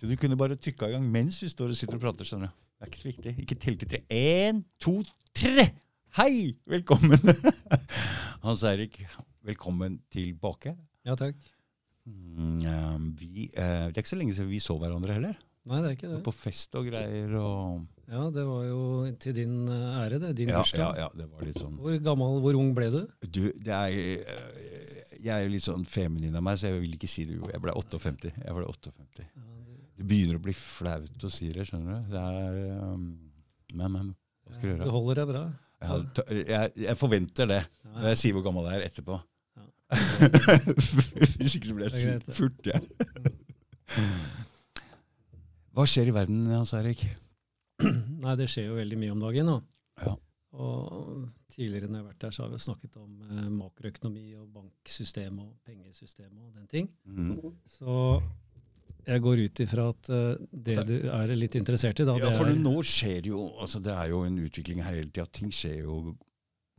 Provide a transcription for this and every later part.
Så du kunne bare trykka i gang mens vi står og sitter og prater. skjønner du. Det er ikke så viktig. Ikke telle til tre. Én, to, tre! Hei! Velkommen! Hans Eirik, velkommen tilbake. Ja, takk. Mm, vi, eh, det er ikke så lenge siden vi så hverandre heller. Nei, det er ikke det. På fest og greier og Ja, det var jo til din eh, ære, det. Din ja, ja, bursdag. ja, det var litt sånn Hvor gammel, hvor ung ble du? Du, det er eh, Jeg er jo litt sånn feminin av meg, så jeg vil ikke si det. Jeg ble 58. Jeg ble 58. Ja, Det begynner å bli flaut å si det, skjønner du. Det er um, Men, men. Hva skal du gjøre? holder deg bra. Jeg, jeg, jeg forventer det Ja, når jeg sier hvor gammel jeg er etterpå. Ja. Hvis ikke så blir jeg furt, jeg. Hva skjer i verden, Hans Erik? Nei, det skjer jo veldig mye om dagen. Da. Ja. Og tidligere når jeg har vært der, så har vi snakket om eh, makroøkonomi og banksystem og pengesystem og den ting. Mm. Så jeg går ut ifra at eh, det du er litt interessert i, da, Ja, for nå skjer jo altså Det er jo en utvikling her hele tida. Ting skjer jo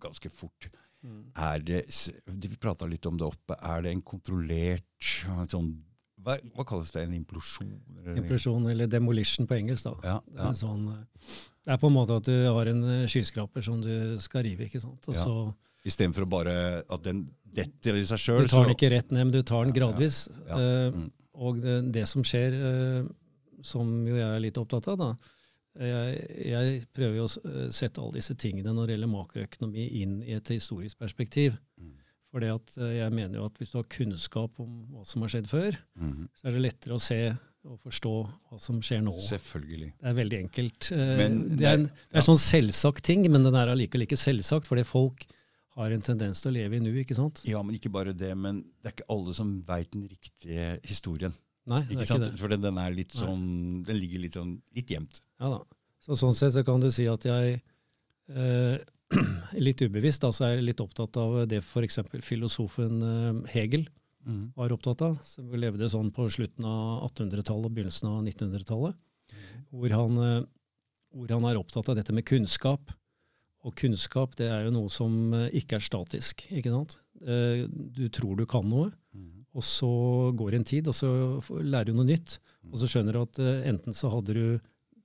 ganske fort. Mm. Er det, Vi prata litt om det oppe. Er det en kontrollert sånn Hva, hva kalles det? En implosjon? eller- Implosjon, eller demolition på engelsk. da. Ja, Det er, ja. en sånn, eh, det er på en måte at du har en eh, skyskraper som du skal rive. ikke sant? Og Ja. så Istedenfor bare at den detter i seg Du tar den ikke rett ned, men du tar den Ja, ja, gradvis. ja. Eh, Mm. Og det, det som skjer, eh, som jo jeg er litt opptatt av, da jeg, jeg prøver jo å eh, sette alle disse tingene når det gjelder makroøkonomi, inn i et historisk perspektiv. Mm. For jeg mener jo at hvis du har kunnskap om hva som har skjedd før, Mhm. så er det lettere å se og forstå hva som skjer nå. Selvfølgelig. Det er veldig enkelt. Eh, Men det er en, det- det ja. sånn selvsagt ting, men den er allikevel ikke selvsagt, fordi folk har en tendens til å leve i nu, ikke sant? Ja, men ikke bare det. Men det er ikke alle som veit den riktige historien. Nei, det er sant? ikke det. For den, den er litt Nei. sånn Den ligger litt sånn litt gjemt. Ja da. Så sånn sett så kan du si at jeg eh, litt ubevisst da, så er jeg litt opptatt av det f.eks. filosofen eh, Hegel mm. var opptatt av, som levde sånn på slutten av 1800-tallet og begynnelsen av 1900-tallet, hvor, eh, hvor han er opptatt av dette med kunnskap. Og kunnskap det er jo noe som eh, ikke er statisk. ikke sant? Eh, Du tror du kan noe, Mhm. og så går en tid, og så lærer du noe nytt. Og så skjønner du at eh, enten så hadde du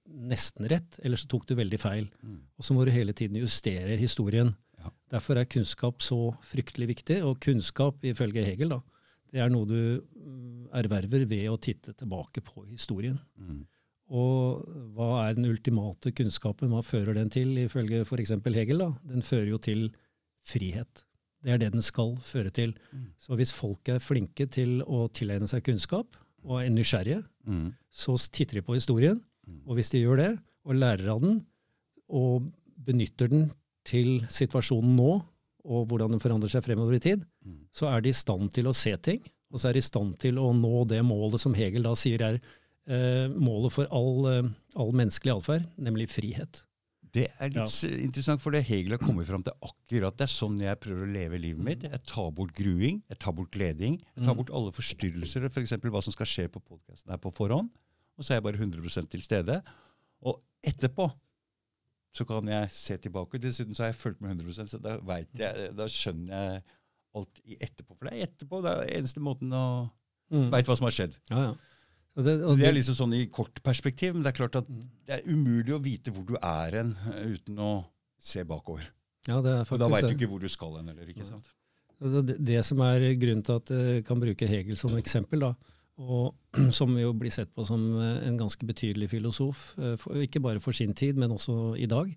nesten rett, eller så tok du veldig feil. Mhm. Og så må du hele tiden justere historien. Derfor er kunnskap så fryktelig viktig. Og kunnskap, ifølge Hegel, da, det er noe du mm, erverver ved å titte tilbake på historien. Mhm. Og hva er den ultimate kunnskapen? Hva fører den til, ifølge f.eks. Hegel? da? Den fører jo til frihet. Det er det den skal føre til. Mm. Så hvis folk er flinke til å tilegne seg kunnskap, og er nysgjerrige, mm. så titter de på historien. Mm. Og hvis de gjør det, og lærer av den, og benytter den til situasjonen nå, og hvordan den forandrer seg fremover i tid, Mhm. så er de i stand til å se ting, og så er de i stand til å nå det målet som Hegel da sier er målet for all, eh, all menneskelig atferd, nemlig frihet. Det er litt ja. interessant, for det Hegel har kommet fram til akkurat. Det er sånn jeg prøver å leve livet mitt. Jeg tar bort gruing, jeg tar bort gleding. Jeg tar Mm. bort alle forstyrrelser, f.eks. For hva som skal skje på podkasten her på forhånd. Og så er jeg bare 100% til stede. Og etterpå så kan jeg se tilbake. Dessuten så har jeg fulgt med 100% så da vet jeg, da skjønner jeg alt i etterpå. For det er etterpå. Det er eneste måten å Mm. Veit hva som har skjedd. Ja, ja. Så det, og Det er liksom sånn i kort perspektiv, men det er klart at det er umulig å vite hvor du er hen eh, uten å se bakover. ja, det er faktisk Og da veit du ikke hvor du skal hen heller. ikke sant? Det, det som er grunnen til at jeg kan bruke Hegel som eksempel, da, og som jo blir sett på som eh, en ganske betydelig filosof, eh, ikke bare for sin tid, men også i dag,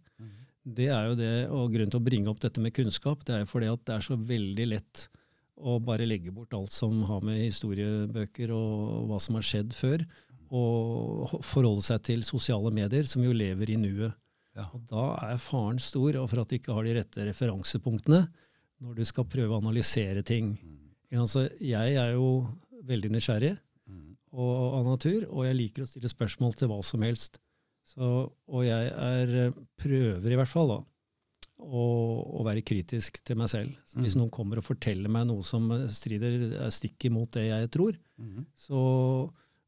det er jo det, og grunnen til å bringe opp dette med kunnskap, det er jo fordi at det er så veldig lett å bare legge bort alt som har med historiebøker og hva som har skjedd før, og forholde seg til sosiale medier, som jo lever i nuet. Ja. Og da er faren stor, og for at du ikke har de rette referansepunktene når du skal prøve å analysere ting. Ja, Altså, jeg er jo veldig nysgjerrig Mm. og, av natur, og jeg liker å stille spørsmål til hva som helst. Så, og jeg er, prøver i hvert fall da, å, å være kritisk til meg selv. Så hvis Mm. noen kommer og forteller meg noe som strider er stikk imot det jeg tror, mm. så,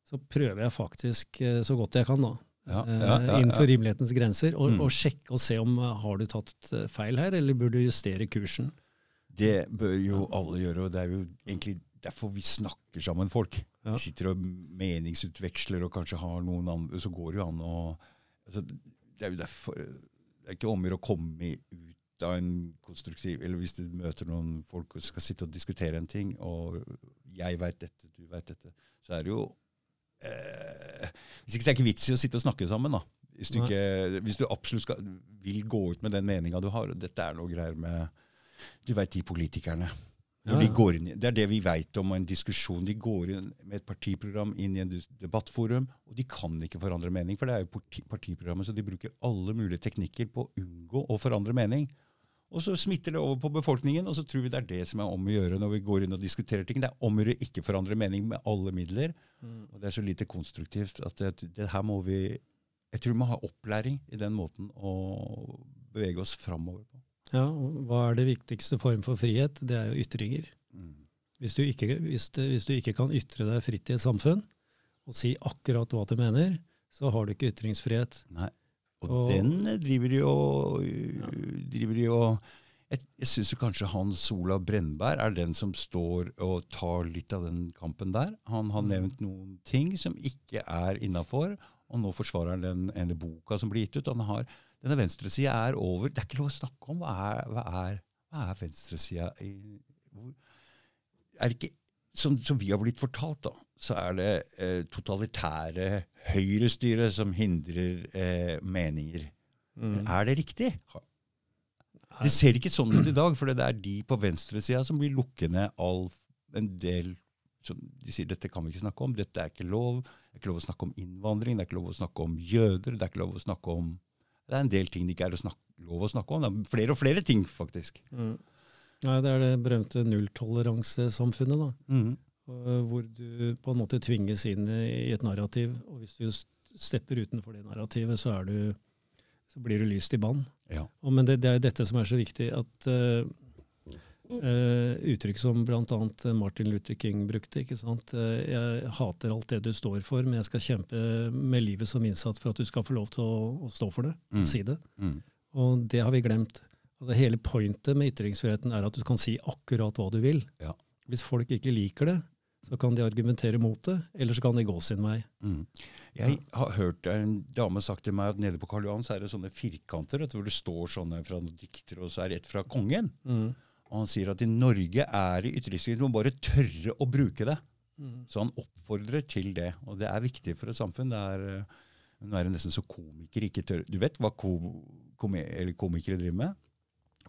så prøver jeg faktisk eh, så godt jeg kan da, Ja, eh, ja, ja, innenfor rimelighetens grenser, og, Mm. og sjekke og se om eh, har du tatt feil her, eller burde du justere kursen. Det bør jo alle gjøre, og det er jo egentlig derfor vi snakker sammen, folk. Ja. Vi sitter og meningsutveksler og kanskje har noen andre Så går det jo an å altså, Det er jo derfor Det er ikke omgjør å komme ut av en konstruktiv Eller hvis du møter noen folk og skal sitte og diskutere en ting, og jeg veit dette, du veit dette, så er det jo eh, Hvis ikke så er det ikke vits i å sitte og snakke sammen, da. Hvis du, ikke, hvis du absolutt skal, vil gå ut med den meninga du har. og Dette er noe greier med Du veit de politikerne. Når Ja, de går inn, det er det vi veit om en diskusjon. De går inn med et partiprogram inn i en debattforum, og de kan ikke forandre mening. For det er jo parti, partiprogrammet, så de bruker alle mulige teknikker på å unngå å forandre mening. Og så smitter det over på befolkningen, og så tror vi det er det som er om å gjøre når vi går inn og diskuterer ting. Det er om å gjøre ikke forandre mening med alle midler. Mm. Og det er så lite konstruktivt at det, det her må vi Jeg tror vi må ha opplæring i den måten å bevege oss framover. Ja, og hva er det viktigste form for frihet? Det er jo ytringer. Mm. Hvis du ikke, hvis det, hvis du ikke kan ytre deg fritt i et samfunn, og si akkurat hva du mener, så har du ikke ytringsfrihet. Nei. Og, Og- den driver de og driver de og Jeg, jeg syns kanskje Hans Olav Brennberg er den som står og tar litt av den kampen der. Han har nevnt noen ting som ikke er innafor, og nå forsvarer han den ene boka som blir gitt ut. Han har, denne venstresida er over. Det er ikke lov å snakke om. Hva er, hva er, hva er venstresida er det ikke, som, som vi har blitt fortalt, da, så er det eh, totalitære høyrestyret som hindrer eh, meninger. Men er det riktig? Det ser ikke sånn ut i dag, for det er de på venstresida som blir lukkende all en del som De sier dette kan vi ikke snakke om, dette er ikke lov. Det er ikke lov å snakke om innvandring, det er ikke lov å snakke om jøder. Det er ikke lov å snakke om Det er en del ting det ikke er å snakke, lov å snakke om. Det er flere og flere ting, faktisk. Mm. Nei, det er det berømte nulltoleransesamfunnet, da. Mm. Hvor du på en måte tvinges inn i et narrativ. Og hvis du stepper utenfor det narrativet, så, er du, så blir du lyst i bann. Ja. Og, men det, det er dette som er så viktig, at eh, eh, uttrykk som bl.a. Martin Luther King brukte. ikke sant? Eh, jeg hater alt det du står for, men jeg skal kjempe med livet som innsats for at du skal få lov til å, å stå for det. Mm. Si det. Mm. Og det har vi glemt. Altså, hele pointet med ytringsfriheten er at du kan si akkurat hva du vil. Ja. Hvis folk ikke liker det, så kan de argumentere mot det, eller så kan de gå sin vei. Mm. Jeg har hørt en dame sagt til meg at nede på Karl Johan så er det sånne firkanter vet hvor det står sånne fra noen diktere, og så er det et fra kongen. Mm. Og han sier at i Norge er det ytringsfrihet, må bare tørre å bruke det. Mm. Så han oppfordrer til det. Og det er viktig for et samfunn. Det er, eh, nå er det nesten så komikere ikke tør Du vet hva ko, kom, eller komikere driver med?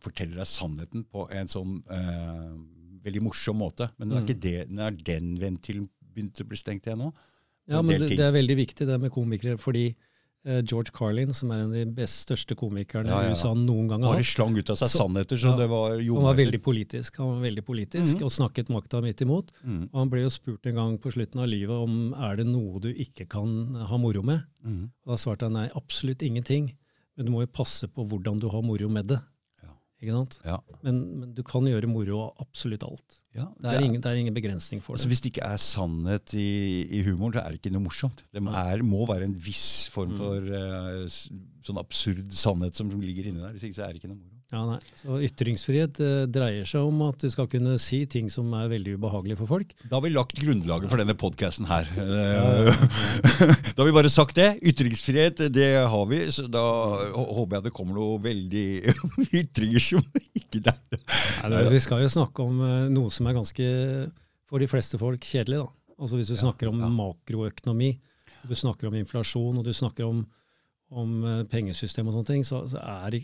Forteller deg sannheten på en sånn eh, veldig morsom måte. Men nå er Mm. ikke det, nå er den ventilen begynt å bli stengt igjen nå. Ja, men det, det er veldig viktig det med komikere, fordi George Carlin, som er en av de best største komikerne Ja, ja. USA noen gang har Bare slang ut av seg Så- sannheter så ja, det var han var veldig politisk, han var veldig politisk Mhm. og snakket makta midt imot. Mm, Og han ble jo spurt en gang på slutten av livet om er det noe du ikke kan ha moro med. mm. Og da svarte han nei, absolutt ingenting. Men du må jo passe på hvordan du har moro med det. Ikke sant? Ja. Men, men du kan gjøre moro av absolutt alt. Ja, Det er, ingen, det er ingen begrensning for Altså, det. hvis det ikke er sannhet i, i humoren, så er det ikke noe morsomt. Det er, må være en viss form Mm. for uh, sånn absurd sannhet som ligger inni der. Hvis ikke så er det ikke noe moro. Ja, nei. Så ytringsfrihet eh, dreier seg om at du skal kunne si ting som er veldig ubehagelige for folk. Da har vi lagt grunnlaget for denne podkasten her. Ja, ja, da har vi bare sagt det. Ytringsfrihet, det har vi. Så da håper jeg det kommer noe veldig ytringer som ikke det er. Nei, det, vi skal jo snakke om eh, noe som er ganske, for de fleste folk, kjedelig. da. Altså Hvis du Ja, snakker om ja. makroøkonomi, du snakker om inflasjon, og du snakker om, om eh, pengesystem og sånne ting, så, så er det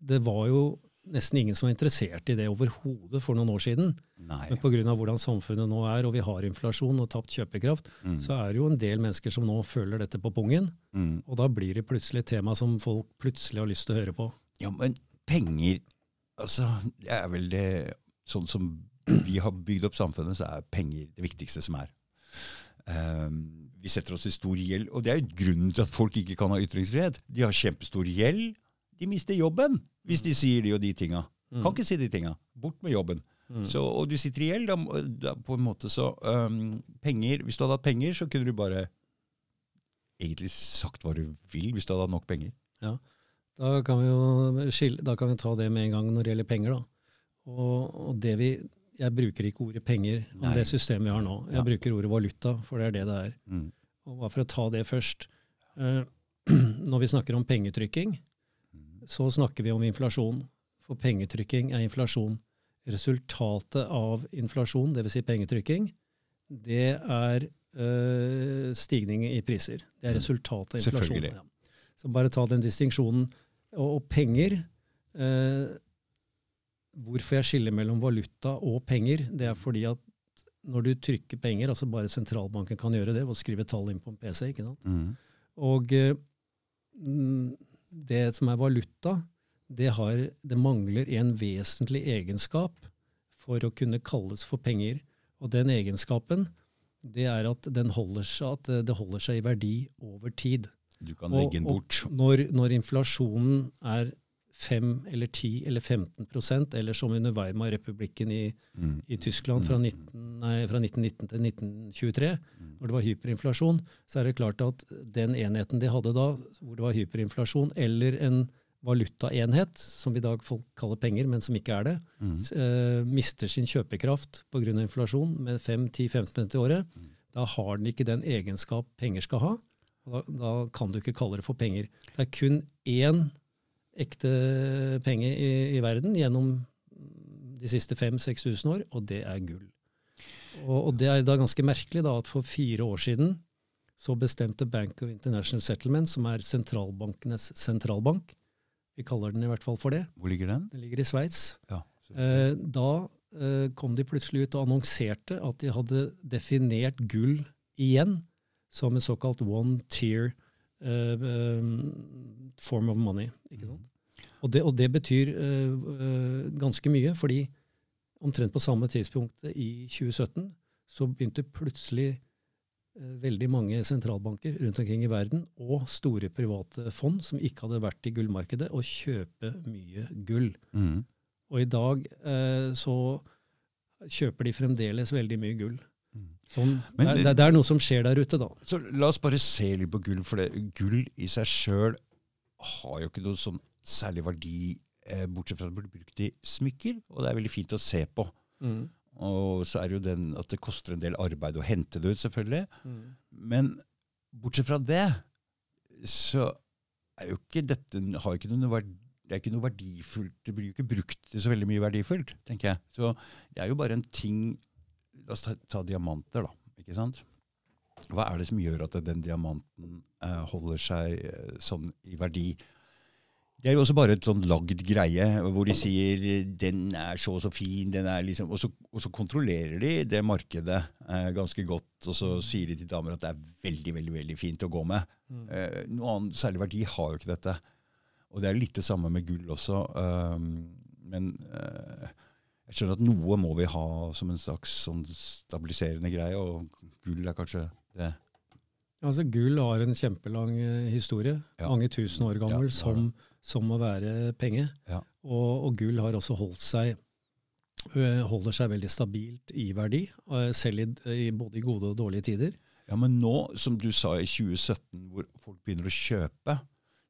Det var jo nesten ingen som var interessert i det overhodet for noen år siden. Nei. Men pga. hvordan samfunnet nå er, og vi har inflasjon og tapt kjøpekraft, Mm. så er det jo en del mennesker som nå føler dette på pungen. Mm. Og da blir det plutselig et tema som folk plutselig har lyst til å høre på. Ja, men penger Altså, det er vel det Sånn som vi har bygd opp samfunnet, så er penger det viktigste som er. Um, vi setter oss i stor gjeld, og det er jo grunnen til at folk ikke kan ha ytringsfrihet. De har kjempestor gjeld. De mister jobben hvis de sier de og de tinga. Mm. Kan ikke si de tinga. Bort med jobben. Mm. Så, og du sitter i gjeld. Da, da på en måte så um, penger, Hvis du hadde hatt penger, så kunne du bare egentlig sagt hva du vil, hvis du hadde hatt nok penger. Ja, Da kan vi jo skille, da kan vi ta det med en gang når det gjelder penger. da. Og, og det vi jeg bruker ikke ordet penger om Nei. det systemet vi har nå. Jeg Ja. bruker ordet valuta, for det er det det er. Mm. Og bare for å ta det først. Uh, når vi snakker om pengetrykking, Mm. Så snakker vi om inflasjon. For pengetrykking er inflasjon. Resultatet av inflasjon, dvs. Si pengetrykking, det er øh, stigning i priser. Det er Mm. resultatet av inflasjon. Ja. Så bare ta den distinksjonen. Og, og penger øh, Hvorfor jeg skiller mellom valuta og penger, det er fordi at når du trykker penger, altså bare sentralbanken kan gjøre det, og skrive tall inn på en PC, ikke sant? Mm. Og mm, det som er valuta, det, har, det mangler en vesentlig egenskap for å kunne kalles for penger. Og den egenskapen, det er at, den holder seg, at det holder seg i verdi over tid. Du kan legge den og bort. Når, når inflasjonen er 5 eller 10 eller 15% eller som under Weimar-republikken i, Mm. i Tyskland fra, 19, nei, fra 1919 til 1923, når det var hyperinflasjon, så er det klart at den enheten de hadde da, hvor det var hyperinflasjon, eller en valutaenhet, som i dag folk kaller penger, men som ikke er det, Mm. eh, mister sin kjøpekraft pga. inflasjon med 5-10-15 i året, Mm. da har den ikke den egenskap penger skal ha. Da, da kan du ikke kalle det for penger. Det er kun én ekte penger i, i verden gjennom de siste 5000-6000 år, og det er gull. Og, og det er da ganske merkelig da, at for fire år siden så bestemte Bank of International Settlement, som er sentralbankenes sentralbank, vi kaller den i hvert fall for det, Hvor ligger den? den ligger i Sveits, Ja. Eh, da eh, kom de plutselig ut og annonserte at de hadde definert gull igjen som en såkalt one tier form of money. ikke sant? Og det, og det betyr eh, eh, ganske mye, fordi omtrent på samme tidspunkt i 2017 så begynte plutselig eh, veldig mange sentralbanker rundt omkring i verden og store private fond som ikke hadde vært i gullmarkedet, å kjøpe mye gull. Mm. Og i dag eh, så kjøper de fremdeles veldig mye gull. Mm. Som, Men- det, det er noe som skjer der ute, da. Så la oss bare se litt på gull, for det, gull i seg sjøl har jo ikke noe sånn særlig verdi, eh, bortsett fra at det blir brukt i smykker, og det er veldig fint å se på. Og så er det jo den at det koster en del arbeid å hente det ut, selvfølgelig. Men bortsett fra det, så er jo ikke dette har ikke noe verdi, det er ikke noe verdifullt. Det blir jo ikke brukt til så veldig mye verdifullt, tenker jeg. Så det er jo bare en ting La oss ta, ta diamanter, da. ikke sant? Hva er det som gjør at den diamanten eh, holder seg eh, sånn i verdi? Det er jo også bare et sånn lagd greie hvor de sier 'den er så og så fin', den er liksom, og så, og så kontrollerer de det markedet eh, ganske godt. Og så sier de til damer at det er veldig veldig, veldig fint å gå med. Eh, noe annen særlig verdi har jo ikke dette. Og det er litt det samme med gull også. Um, men eh, jeg skjønner at noe må vi ha som en slags sånn stabiliserende greie, og gull er kanskje det. Altså, gull har en kjempelang eh, historie, Ja. mange tusen år gammel, Ja, som, som å være penge. Ja. Og, og gull har også holdt seg øh, holder seg veldig stabilt i verdi, øh, selv i, i både i gode og dårlige tider. Ja, Men nå, som du sa i 2017, hvor folk begynner å kjøpe,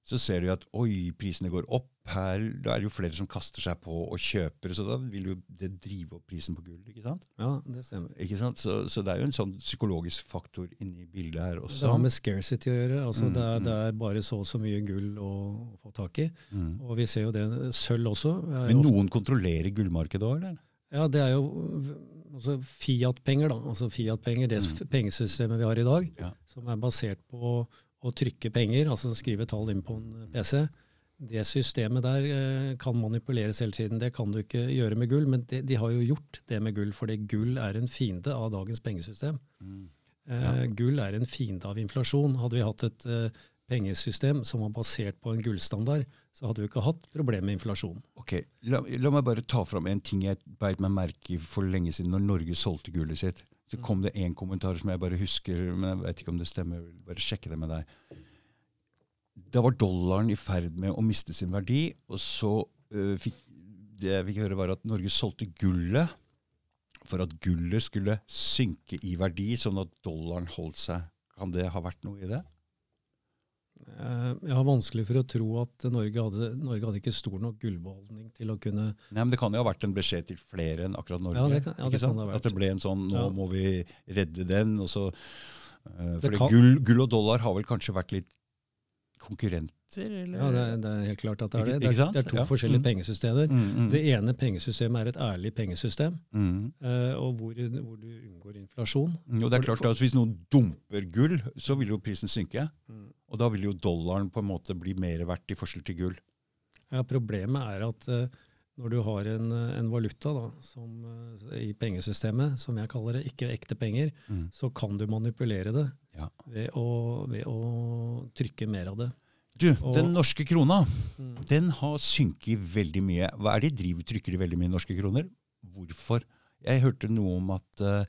så ser du at oi, prisene går opp. Her, da er det jo flere som kaster seg på og kjøper, så da vil jo det drive opp prisen på gull. ikke sant? Ja, det stemmer. Ikke sant? Så, så det er jo en sånn psykologisk faktor inni bildet her også. Det har med scarcity å gjøre. altså Mm, det, er, mm. det er bare så og så mye gull å, å få tak i. Mm. Og vi ser jo det. Sølv også. Men ofte- noen kontrollerer gullmarkedet òg, eller? Ja, det er jo altså Fiat-penger, da. Altså Fiat-penger, det Mm. pengesystemet vi har i dag, Ja. som er basert på å trykke penger, altså skrive tall inn på en PC. Det systemet der eh, kan manipuleres hele tiden. Det kan du ikke gjøre med gull, men de, de har jo gjort det med gull, fordi gull er en fiende av dagens pengesystem. Mm. Eh, Gull er en fiende av inflasjon. Hadde vi hatt et eh, pengesystem som var basert på en gullstandard, så hadde vi ikke hatt problemer med inflasjon. Ok, la, la meg bare ta fram en ting jeg beit meg merke i for lenge siden, når Norge solgte gullet sitt. Så kom det en kommentar som jeg bare husker, men jeg vet ikke om det stemmer. jeg vil Bare sjekke det med deg. Da var dollaren i ferd med å miste sin verdi, og så uh, fikk det jeg fikk høre, var at Norge solgte gullet for at gullet skulle synke i verdi, sånn at dollaren holdt seg. Kan det ha vært noe i det? Eh, Jeg har vanskelig for å tro at Norge hadde, Norge hadde ikke stor nok gullbeholdning til å kunne Nei, men Det kan jo ha vært en beskjed til flere enn akkurat Norge. Ja, det kan- ja, ikke det kan det ha vært. At det ble en sånn 'nå Ja. må vi redde den'. og så... Uh, for kan- gull, gull og dollar har vel kanskje vært litt konkurrenter, eller? Ja, det, er- det er helt klart at det er det. Det er, det er to Ja. forskjellige Mm. pengesystemer. Mm, mm, Det ene pengesystemet er et ærlig pengesystem, eh, og hvor, hvor du unngår inflasjon. Og det er klart at Hvis noen dumper gull, så vil jo prisen synke. Mm. Og da vil jo dollaren på en måte bli mer verdt i forskjell til gull. Ja, problemet er at eh, når du har en, eh, en valuta da, som, eh, i pengesystemet, som jeg kaller det, ikke ekte penger, Mm. så kan du manipulere det Ja. ved, å, ved å trykke mer av det. Du, Og- den norske krona Mm. den har synket veldig mye. Hva er det de driver, trykker de veldig mye norske kroner? Hvorfor? Jeg hørte noe om at uh,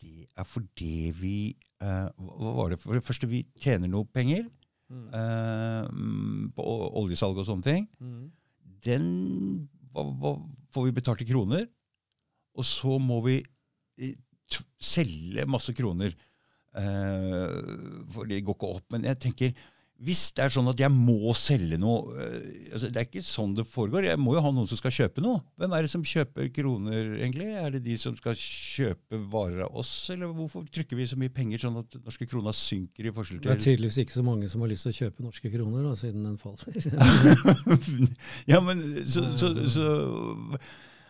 det er fordi vi uh, Hva var det? For det første, vi tjener noe penger Mm. mm, på oljesalg og sånne ting. Mm. Den hva, hva, får vi betalt i kroner. Og så må vi eh, selge masse kroner. eh, for det går ikke opp. Men jeg tenker hvis det er sånn at jeg må selge noe eh, altså Det er ikke sånn det foregår. Jeg må jo ha noen som skal kjøpe noe. Hvem er det som kjøper kroner, egentlig? Er det de som skal kjøpe varer av oss? Eller hvorfor trykker vi så mye penger sånn at norske kroner synker i forskjell til Det er tydeligvis ikke så mange som har lyst til å kjøpe norske kroner, da, siden den faller. Ja, men så, så, så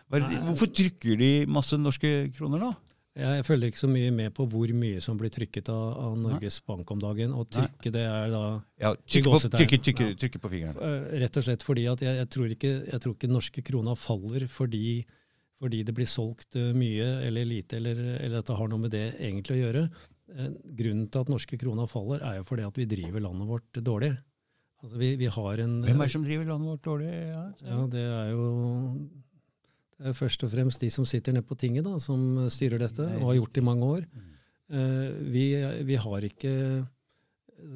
Hvorfor trykker de masse norske kroner, da? Jeg følger ikke så mye med på hvor mye som blir trykket av, av Norges Bank om dagen. Og trykke, det er da Ja, trykke på, trykke, trykke, trykke på fingeren. eh, rett og slett fordi at jeg, jeg, tror ikke, jeg tror ikke norske krona faller fordi, fordi det blir solgt eh, mye eller lite, eller, eller at det har noe med det egentlig å gjøre. Eh, Grunnen til at norske krona faller, er jo fordi at vi driver landet vårt dårlig. Altså vi, vi har en Hvem er det som driver landet vårt dårlig? Ja, Ja, det er jo først og fremst de som sitter nede på tinget, da, som styrer dette, og har gjort det i mange år. Eh, vi, vi har ikke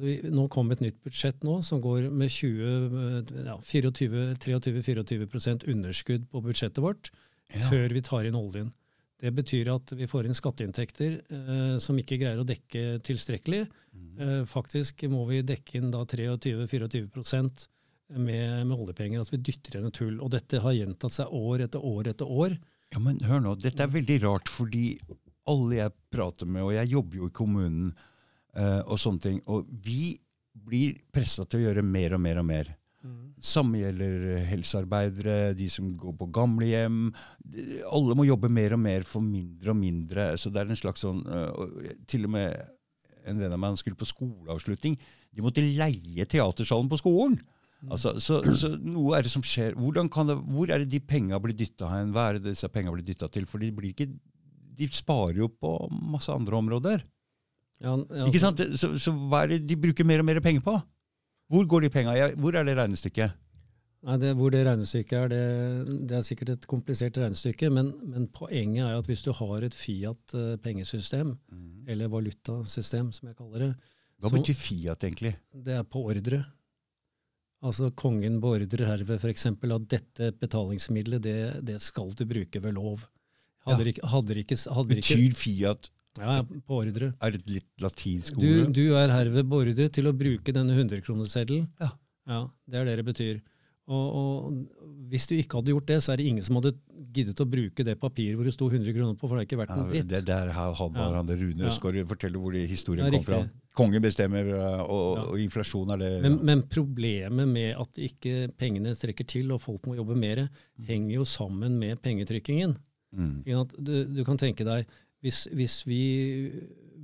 vi, Nå kom et nytt budsjett nå som går med 20, eh, ja, 23-24% underskudd på budsjettet vårt Ja. før vi tar inn oljen. Det betyr at vi får inn skatteinntekter eh, som ikke greier å dekke tilstrekkelig. Eh, faktisk må vi dekke inn da 23-24 med, med oljepenger. At vi dytter igjen et hull. Og dette har gjentatt seg år etter år etter år. Ja, men hør nå, dette er veldig rart, fordi alle jeg prater med, og jeg jobber jo i kommunen eh, og sånne ting, og vi blir pressa til å gjøre mer og mer og mer. Samme gjelder helsearbeidere, de som går på gamlehjem. Alle må jobbe mer og mer for mindre og mindre. Så det er en slags sånn øh, Til og med en venn av meg skulle på skoleavslutning. De måtte leie teatersalen på skolen. Altså, så, så noe er det som skjer. Hvordan kan det, hvor er det de penga blir dytta hen? Hva er det disse penga blir dytta til? For de, blir ikke, de sparer jo på masse andre områder. Ja, ja, Ikke sant? Så, så hva er det de bruker mer og mer penger på? Hvor går de penga? Hvor er det regnestykket? Nei, det, hvor det regnestykket er, det, det er sikkert et komplisert regnestykke, men, men poenget er at hvis du har et Fiat-pengesystem, eller valutasystem som jeg kaller det, Hva betyr Fiat egentlig? det er på ordre. Altså kongen beordrer herved f.eks. at dette betalingsmiddelet, det, det skal du bruke ved lov. Hadde Ja. ikke, hadde ikke, hadde Betyr ikke Fiat Ja, på ordre. Er det et litt latinsk Du, ord? du er herved beordret til å bruke denne 100-kroneseddelen. Ja. ja. Det er det det betyr. Og, og hvis du ikke hadde gjort det, så er det ingen som hadde giddet å bruke det papiret hvor det sto 100 kroner på, for det er ikke Ja, noe dritt. det der har han Ja. Rune Rune Ja. Forteller hvor historien kom fra. Kongen bestemmer, uh, og, Ja. og inflasjon er det Men, men problemet med at ikke pengene strekker til, og folk må jobbe mer, henger jo sammen med pengetrykkingen. mm. Du, du kan tenke deg, hvis, hvis vi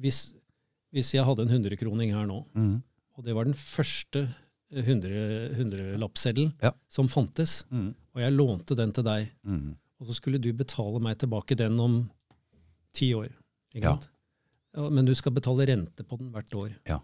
hvis, hvis jeg hadde en hundrekroning her nå, Mm. og det var den første hundrelappseddelen Ja. som fantes, Mm. og jeg lånte den til deg, Mm. og så skulle du betale meg tilbake den om ti år. Ja. Men du skal betale rente på den hvert år. Ja.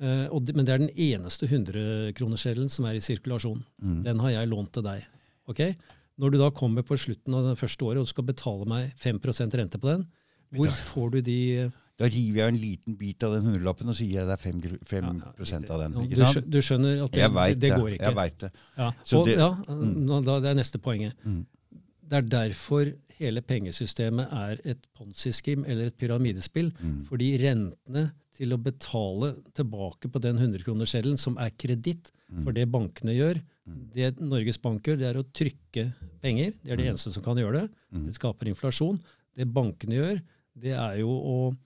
Eh, og det, men det er den eneste 100-kronersseddelen som er i sirkulasjon. Mm. Den har jeg lånt til deg. Okay? Når du da kommer på slutten av det første året og du skal betale meg 5% rente på den, hvor får du de Da river jeg en liten bit av den hundrelappen og sier jeg det er 5, Ja, ja, riktig. av den. Ikke du, du skjønner at det, det, det. går ikke. Jeg vet det. Ja. Så og, det- ja, Mm. da, det er neste poenget. Mm. Det er derfor hele pengesystemet er et ponzi-skim eller et pyramidespill. Mm. Fordi rentene til å betale tilbake på den 100-kronersseddelen, som er kreditt Mm. for det bankene gjør, Mm. det Norges Bank gjør, det er å trykke penger. Det er det Mm. eneste som kan gjøre det. Det skaper inflasjon. Det bankene gjør, det er jo å,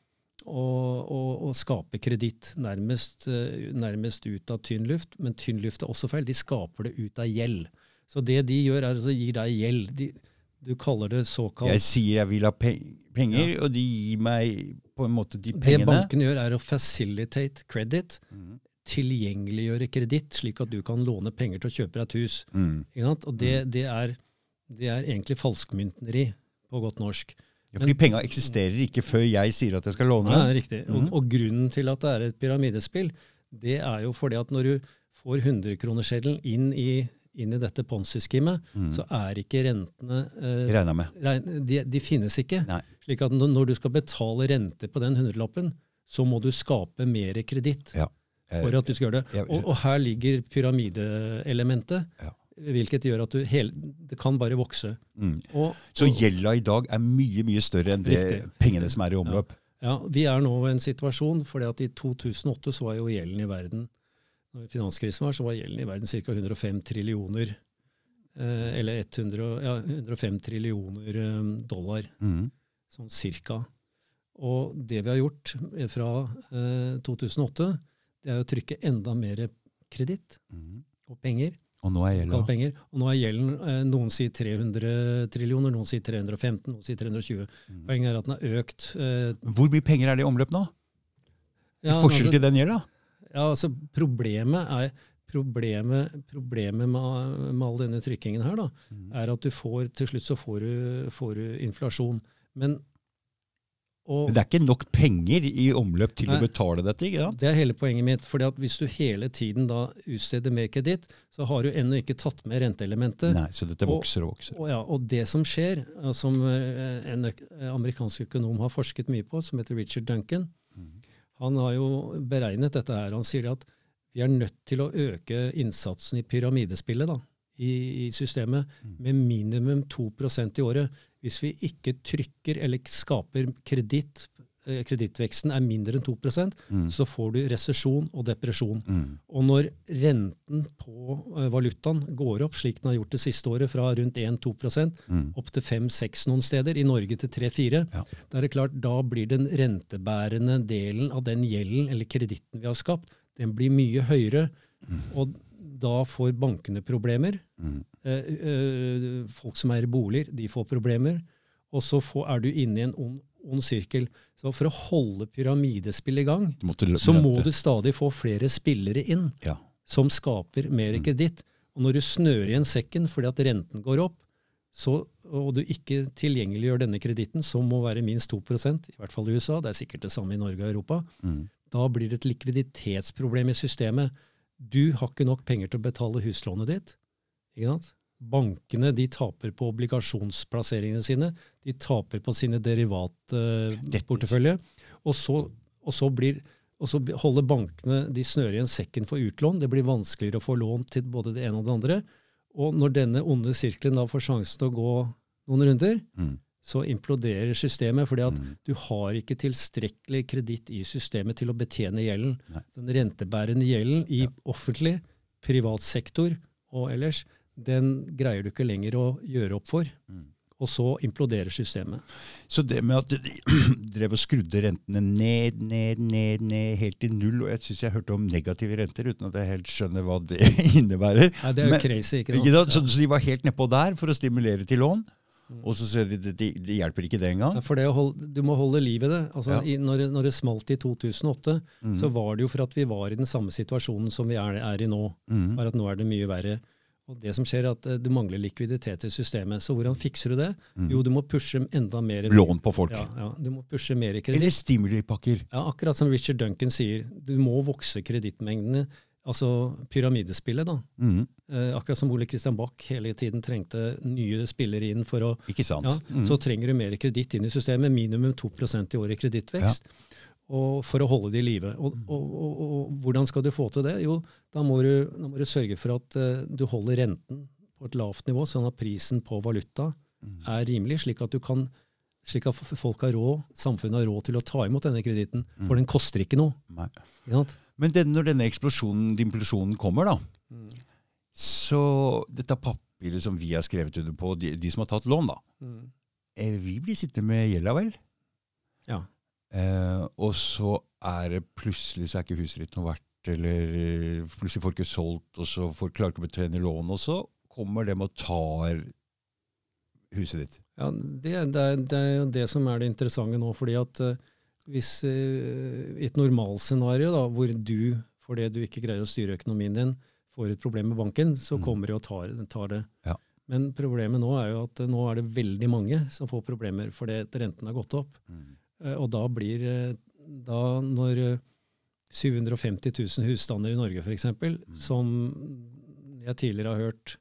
å, og, og skape kreditt nærmest, eh, nærmest ut av tynn luft. Men tynn luft er også feil. De skaper det ut av gjeld. Så det de gjør, er å gi deg gjeld. De, du kaller det såkalt Jeg sier jeg vil ha pe- penger, og de gir meg på en måte de pengene. Det banken gjør, er å facilitate credit. Mm. Tilgjengeliggjøre kreditt, slik at du kan låne penger til å kjøpe deg et hus. Mm. Og det, det, er, det er egentlig falskmyntneri, på godt norsk. Ja, fordi penga eksisterer ikke før jeg sier at jeg skal låne. Ja, riktig. Mm. Og, Mhm. og grunnen til at det er et pyramidespill, det er jo fordi at når du får 100-kroneseddelen inn, i- inn i dette Ponzi-skimmet, Mm. så er ikke rentene eh, Regna med. de, de finnes ikke. Nei. Slik at når når du skal betale rente på den hundrelappen, så må du skape mer kreditt Ja. for at du skal gjøre det. Og, og her ligger pyramideelementet, Ja. Hvilket gjør at du hele, det kan bare vokse. Mm. Og, Så gjelda i dag er mye mye større enn det Riktig. pengene som er i omløp. Ja, Vi er nå i en situasjon, fordi at i 2008 så var jo gjelden i verden når finanskrisen var, så var gjelden i verden ca. 105 trillioner. Eh, eller 100, ja, 105 trillioner eh, dollar, Mm. sånn cirka. Og det vi har gjort fra eh, 2008, det er å trykke enda mer kreditt Mm. og penger. Og nå er gjelden. Og nå er gjelden eh, Noen sier 300 trillioner, noen sier 315, noen sier 320. Mm. Poenget er at den har økt. Eh, Hvor mye penger er det i omløp nå? ja, Forskjell altså- til den gjelda? Ja, altså Problemet er Problemet, problemet med, med all denne trykkingen her, da, Mm. er at du får til slutt så får du, får du inflasjon. Men og, Men det er ikke nok penger i omløp til å betale dette, ikke sant? Det er hele poenget mitt. fordi at Hvis du hele tiden da utsteder mer kreditt, så har du ennå ikke tatt med renteelementet. Nei, så dette vokser og vokser. Og, ja, og det som skjer, eh, som eh, en amerikansk økonom har forsket mye på, som heter Richard Duncan, Mm. han har jo beregnet dette her. Han sier at vi er nødt til å øke innsatsen i pyramidespillet da, i, i systemet Mm. med minimum 2% i året. Hvis vi ikke trykker eller skaper kreditt, eh, kredittveksten er mindre enn 2 Mm. så får du resesjon og depresjon. Mm. Og når renten på eh, valutaen går opp, slik den har gjort det siste året, fra rundt 1-2 Mm. opp til 5-6 noen steder, i Norge til 3-4, Ja. da er det klart, da blir den rentebærende delen av den gjelden eller kreditten vi har skapt, den blir mye høyere. Og da får bankene problemer. Mm. Eh, eh, folk som eier boliger, de får problemer. Og så får, er du inne i en ond, ond sirkel. Så for å holde pyramidespill i gang, så må du stadig få flere spillere inn Ja. som skaper mer Mm. kreditt. Og når du snører igjen sekken fordi at renten går opp, så, og du ikke tilgjengeliggjør denne kreditten, som må være minst 2% i hvert fall i USA, det er sikkert det samme i Norge og Europa, Mm. da blir det et likviditetsproblem i systemet. Du har ikke nok penger til å betale huslånet ditt. Ikke sant? Bankene de taper på obligasjonsplasseringene sine. De taper på sine derivatportefølje. Og, og, så blir- og så holder bankene de snører igjen sekken for utlån. Det blir vanskeligere å få lån til både det ene og det andre. Og når denne onde sirkelen da får sjansen til å gå noen runder, Mm. så imploderer systemet. fordi at Mm. du har ikke tilstrekkelig kreditt i systemet til å betjene gjelden. Nei. Den rentebærende gjelden i Ja. offentlig, privat sektor og ellers, den greier du ikke lenger å gjøre opp for. Mm. Og så imploderer systemet. Så det med at de drev og skrudde rentene ned, ned, ned, ned, helt til null, og jeg syns jeg hørte om negative renter uten at jeg helt skjønner hva det innebærer. Nei, det er jo Men- crazy, ikke Ikke sant? Så, Ja. så de var helt nedpå der for å stimulere til lån, Mm. og så ser de det de, de hjelper ikke det engang. Ja, For det holde, du må holde liv i det. Altså, Ja. i, når, når det smalt i 2008, Mm. så var det jo for at vi var i den samme situasjonen som vi er, er i nå. Mm. Bare at nå er det mye verre. Og det som skjer er at eh, Du mangler likviditet i systemet. Så hvordan fikser du det? Mm. Jo, du må pushe enda mer Lån på folk. Ja, ja, du må pushe mer Eller stimulipakker. Ja, akkurat som Richard Duncan sier, du må vokse kredittmengdene. Altså pyramidespillet, da. Mm. Eh, akkurat som Ole Christian Bach hele tiden trengte nye spillere inn for å Ikke sant? ja, Mm. Så trenger du mer kreditt inn i systemet, minimum 2% i året i kredittvekst. Og for å holde det i live. Og, Mm. og, og, og hvordan skal du få til det? Jo, da må du, da må du sørge for at uh, du holder renten på et lavt nivå, sånn at prisen på valuta Mm. er rimelig, slik at, du kan, slik at folk har råd, samfunnet har råd til å ta imot denne kreditten. Mm. For den koster ikke noe. Ikke sant? Men den, når denne eksplosjonen, dimplosjonen kommer, da, så dette papiret som vi har skrevet under på, de, de som har tatt lån, da, mm. vi blir sittende med gjelda, vel? Ja. Eh, og så er det plutselig så er ikke huset ditt noe verdt, eller eh, plutselig får ikke solgt, og så får, klarer ikke å betjene lånet, og så kommer de og tar huset ditt. Ja, det, det, er, det er jo det som er det interessante nå. fordi at eh, hvis eh, i et normalscenario da, hvor du, fordi du ikke greier å styre økonomien din, får et problem med banken, så Mm. kommer de og tar, tar det. Ja. Men problemet nå er jo at nå er det veldig mange som får problemer fordi renten har gått opp. Eh, Og da blir eh, da når eh, 750 000 husstander i Norge f.eks., Mm. som jeg tidligere har hørt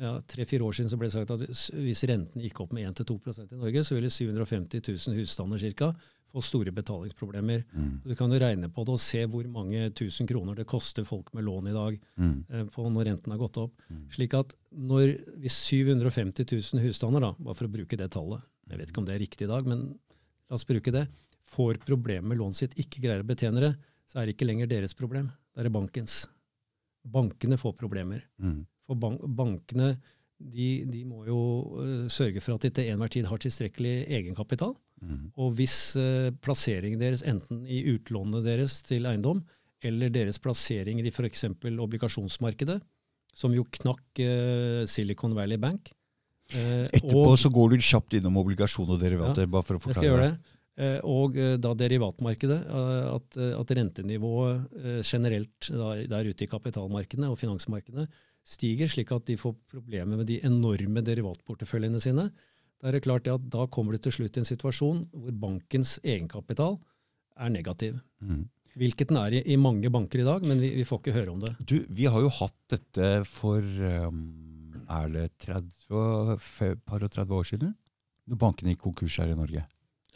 ja, Tre-fire år siden så ble det sagt at hvis renten gikk opp med 1-2% i Norge, så ville 750 000 husstander cirka, få store betalingsproblemer. Mm. Du kan jo regne på det og se hvor mange tusen kroner det koster folk med lån i dag Mm. eh, på når renten har gått opp. Mm. Slik at når, hvis 750 000 husstander, da, bare for å bruke det tallet, jeg vet ikke om det er riktig i dag, men la oss bruke det, får problemer med lånet sitt, ikke greier å betjene det, så er det ikke lenger deres problem, det er bankens. Bankene får problemer. Mm. For bank, bankene de, de må jo øh, sørge for at de til enhver tid har tilstrekkelig egenkapital. Mm. Og hvis uh, plasseringen deres, enten i utlånet deres til eiendom, eller deres plasseringer i f.eks. obligasjonsmarkedet, som jo knakk uh, Silicon Valley Bank eh, Etterpå og- så går du kjapt innom obligasjon og derivater, bare for å jeg skal forklare gjøre det. Eh, Og eh, da derivatmarkedet, at, at rentenivået generelt da, der ute i kapitalmarkedene og finansmarkedene stiger, slik at de får problemer med de enorme derivatporteføljene sine. Da er det klart at da kommer du til slutt i en situasjon hvor bankens egenkapital er negativ. Mm. Hvilket den er i, i mange banker i dag, men vi, vi får ikke høre om det. Du, vi har jo hatt dette for um, Er det 30, par og 30 år siden? Når bankene gikk konkurs her i Norge.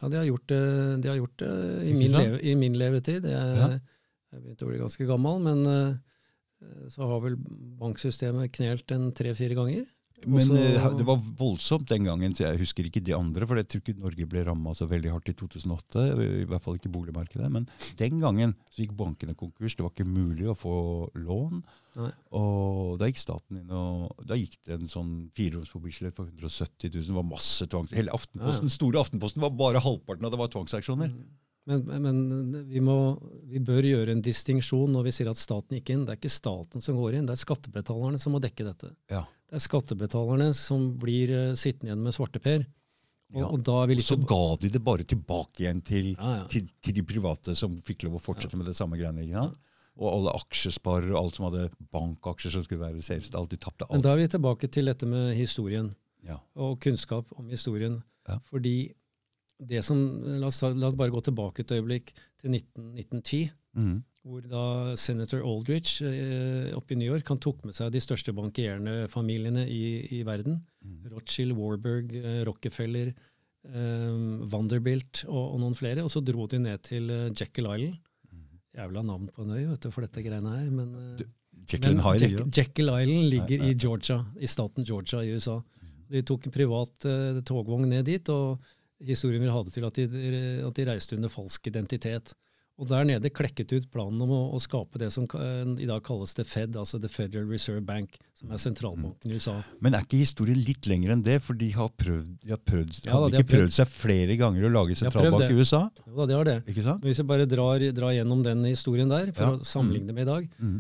Ja, de har gjort det, de har gjort det i, min leve, i min levetid. Jeg, Ja. jeg begynte å bli ganske gammel, men eh, så har vel banksystemet knelt en tre-fire ganger. Men Også- eh, det var voldsomt den gangen, så jeg husker ikke de andre. For jeg tror ikke Norge ble ramma så veldig hardt i 2008. I hvert fall ikke boligmarkedet. Men den gangen så gikk bankene konkurs. Det var ikke mulig å få lån. Nei. Og da gikk staten inn, og da gikk det en sånn fireroms på Bislett for 170 000. Det var masse tvang. Hele Aftenposten, store Aftenposten var bare halvparten av det var tvangsaksjoner. Men, men vi, må, vi bør gjøre en distinksjon når vi sier at staten gikk inn. Det er ikke staten som går inn, det er skattebetalerne som må dekke dette. Ja. Det er skattebetalerne som blir eh, sittende igjen med svarteper. Og, Ja. og Og så ga de det bare tilbake igjen til, ja, ja. til, til de private som fikk lov å fortsette med det samme greiene. Ikke sant? Og alle aksjesparere og alt som hadde bankaksjer som skulle være safest. Alt de tapte Men da er vi tilbake til dette med historien. Ja. og kunnskap om historien. Ja. Fordi det som, la oss, la oss bare gå tilbake et øyeblikk til 19, 1910, Mm. hvor da senator Aldrich eh, oppe i New York han tok med seg de største bankierende familiene i, i verden. Mm. Rothschild, Warburg, eh, Rockefeller, eh, Vanderbilt og, og noen flere. Og så dro de ned til eh, Jekyll Island. Jævla navn på en øy vet du, for dette greiene her. men... eh, Jekyll men Hyde. Jack. Jekyll Island ligger Nei, nei. i Georgia, i staten Georgia i USA. Mm. De tok en privat uh, togvogn ned dit, og historien vil ha det til at de, at de reiste under falsk identitet. Og der nede klekket ut planen om å, å skape det som ka- i dag kalles The Fed, altså The Federal Reserve Bank, som er sentralbanken i USA. Men er ikke historien litt lenger enn det? For de har prøvd, de har prøvd, Ja da, hadde de ikke prøvd seg flere ganger å lage sentralbank i USA? Jo da, de har det. Ikke sant? Men hvis jeg bare drar, drar gjennom den historien der, for Ja. å sammenligne med i dag. mm.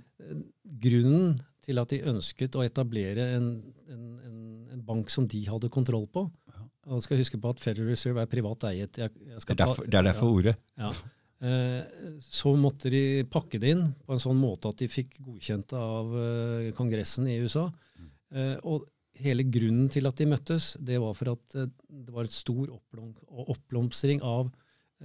Grunnen til at de ønsket å etablere en, en, en, en bank som de hadde kontroll på, Ja. og skal huske på at Federal Reserve er privat eiet. Jeg, jeg Det er derfor, det er derfor ordet. Ja. Eh, så måtte de pakke det inn på en sånn måte at de fikk godkjent av eh, Kongressen i USA. Eh, og hele grunnen til at de møttes, det var for at eh, det var et stor oppblomstring av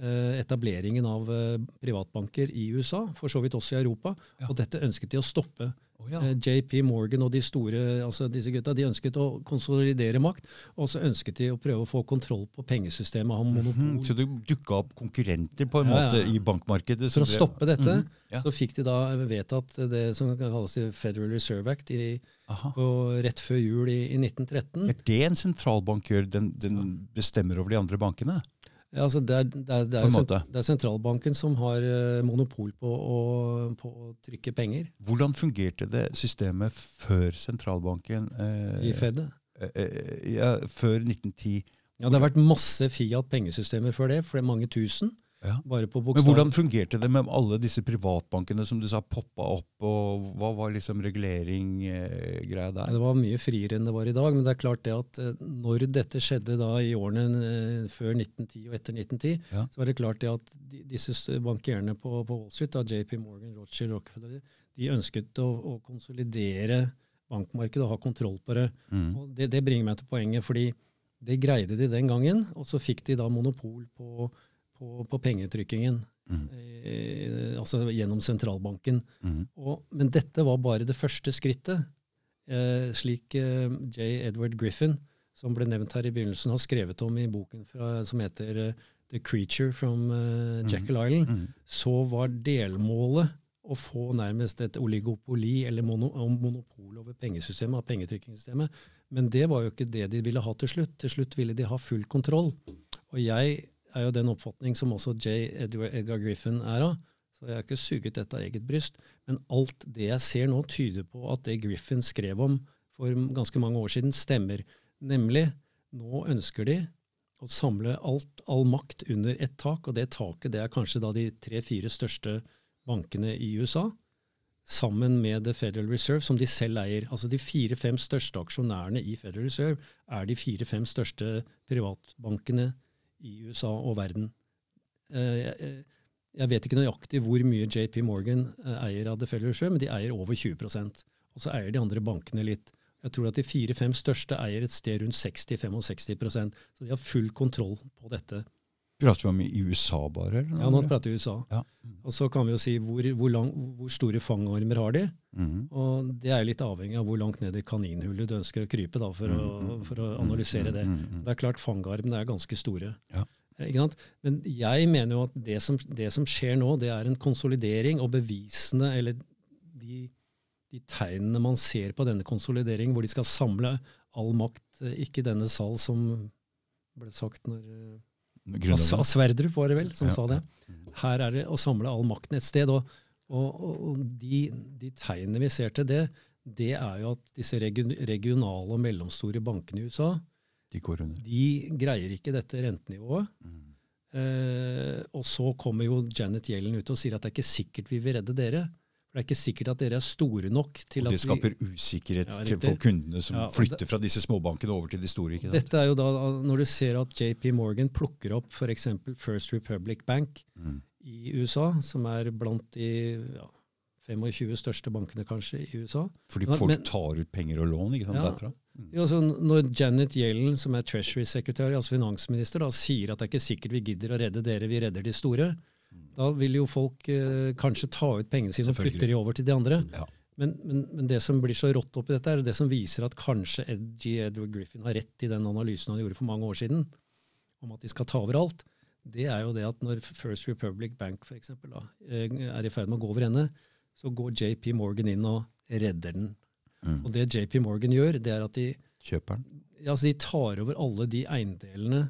eh, etableringen av eh, privatbanker i USA, for så vidt også i Europa. Og dette ønsket de å stoppe. Å ja. Eh, JP Morgan og de store, altså disse gutta, de ønsket å konsolidere makt, og så ønsket de å prøve å få kontroll på pengesystemet, ha monopol. Mhm, Så det dukka opp konkurrenter på en Ja, måte ja. i bankmarkedet? For å stoppe dette, Mhm, ja. så fikk de da vedtatt det som kan kalles Federal Reserve Act i, rett før jul i, i 1913. Er det en sentralbank gjør? Den, den bestemmer over de andre bankene? Ja, altså det, er, det, er, det, er, jo det er sentralbanken som har eh, monopol på å, på å trykke penger Hvordan fungerte det systemet før sentralbanken? eh, i Fed. eh, eh, ja, før 1910? Ja, det har vært masse Fiat-pengesystemer før det, for det er mange tusen. Ja. Men hvordan fungerte det med alle disse privatbankene som du sa poppa opp, og hva var liksom reguleringgreia eh, der? Det var mye friere enn det var i dag, men det er klart det at eh, når dette skjedde da i årene eh, før 1910 og etter 1910, Ja. så var det klart det at de, disse bankierne på, på Wall Street, da, JP Morgan, Rothschild, Rockefeller, de ønsket å, å konsolidere bankmarkedet og ha kontroll på det. Mm. Og det, det bringer meg til poenget, fordi det greide de den gangen, og så fikk de da monopol på, på, på pengetrykkingen. Mm. Eh, altså gjennom sentralbanken. Mm. Og, men dette var bare det første skrittet. Eh, slik eh, J. Edward Griffin, som ble nevnt her i begynnelsen, har skrevet om i boken fra, som heter eh, The Creature from eh, Jekyll Island, Mm. så var delmålet å få nærmest et oligopoli eller mono, monopol over pengesystemet, av pengetrykkingssystemet. Men det var jo ikke det de ville ha til slutt. Til slutt ville de ha full kontroll. Og jeg er jo den oppfatning som også J. Edward Edgar Griffin er av. Så jeg har ikke suget dette av eget bryst. Men alt det jeg ser nå, tyder på at det Griffin skrev om for ganske mange år siden, stemmer. Nemlig, nå ønsker de å samle alt, all makt under ett tak, og det taket det er kanskje da de tre-fire største bankene i USA, sammen med The Federal Reserve, som de selv eier. Altså De fire-fem største aksjonærene i Federal Reserve er de fire-fem største privatbankene i USA og verden. Eh, Jeg, jeg vet ikke nøyaktig hvor mye JP Morgan eh, eier av The Fellowship, men de eier over 20 Og så eier de andre bankene litt. Jeg tror at de fire-fem største eier et sted rundt 60-65% Så de har full kontroll på dette. Prater vi om i USA bare? Eller? Ja, nå prater vi USA. Ja. Og så kan vi jo si hvor, hvor, lang, hvor store fangarmer har de? Mm. Og det er litt avhengig av hvor langt ned i kaninhullet du ønsker å krype da, for, å, for å analysere det. Mm, mm, mm. Det er klart fangarmene er ganske store. Ja. Men jeg mener jo at det som, det som skjer nå, det er en konsolidering, og bevisene, eller de, de tegnene man ser på denne konsolideringen, hvor de skal samle all makt, eh, ikke denne sal som ble sagt når eh, Grunnloven. Sverdrup var det vel som Ja, sa det. Her er det å samle all makten et sted. Og, og, og de, de tegnene vi ser til det, det er jo at disse regionale og mellomstore bankene i USA, De de greier ikke dette rentenivået. Mm. Eh, og så kommer jo Janet Yellen ut og sier at det er ikke sikkert vi vil redde dere. For det er ikke sikkert at dere er store nok til Og det skaper vi usikkerhet Ja, til for kundene som Ja, flytter fra disse småbankene over til de store. ikke sant? Dette er jo da når du ser at JP Morgan plukker opp f.eks. First Republic Bank Mm. i USA, som er blant de ja, 25 største bankene kanskje i USA. Fordi folk men- tar ut penger og lån ikke sant, Ja. derfra. Mm. Jo, altså, når Janet Yellen, som er treasury secretary, altså finansminister, da, sier at det er ikke sikkert vi gidder å redde dere, vi redder de store, da vil jo folk eh, kanskje ta ut pengene sine og flytte de over til de andre. Ja. Men, men, men det som blir så rått oppi dette, er det som viser at kanskje Ed G. Edward Griffin har rett i den analysen han gjorde for mange år siden, om at de skal ta over alt. Det er jo det at når First Republic Bank for eksempel, da, eh, er i ferd med å gå over ende, så går JP Morgan inn og redder den. Mm. Og det JP Morgan gjør, det er at de, Kjøper den. ja, altså de tar over alle de eiendelene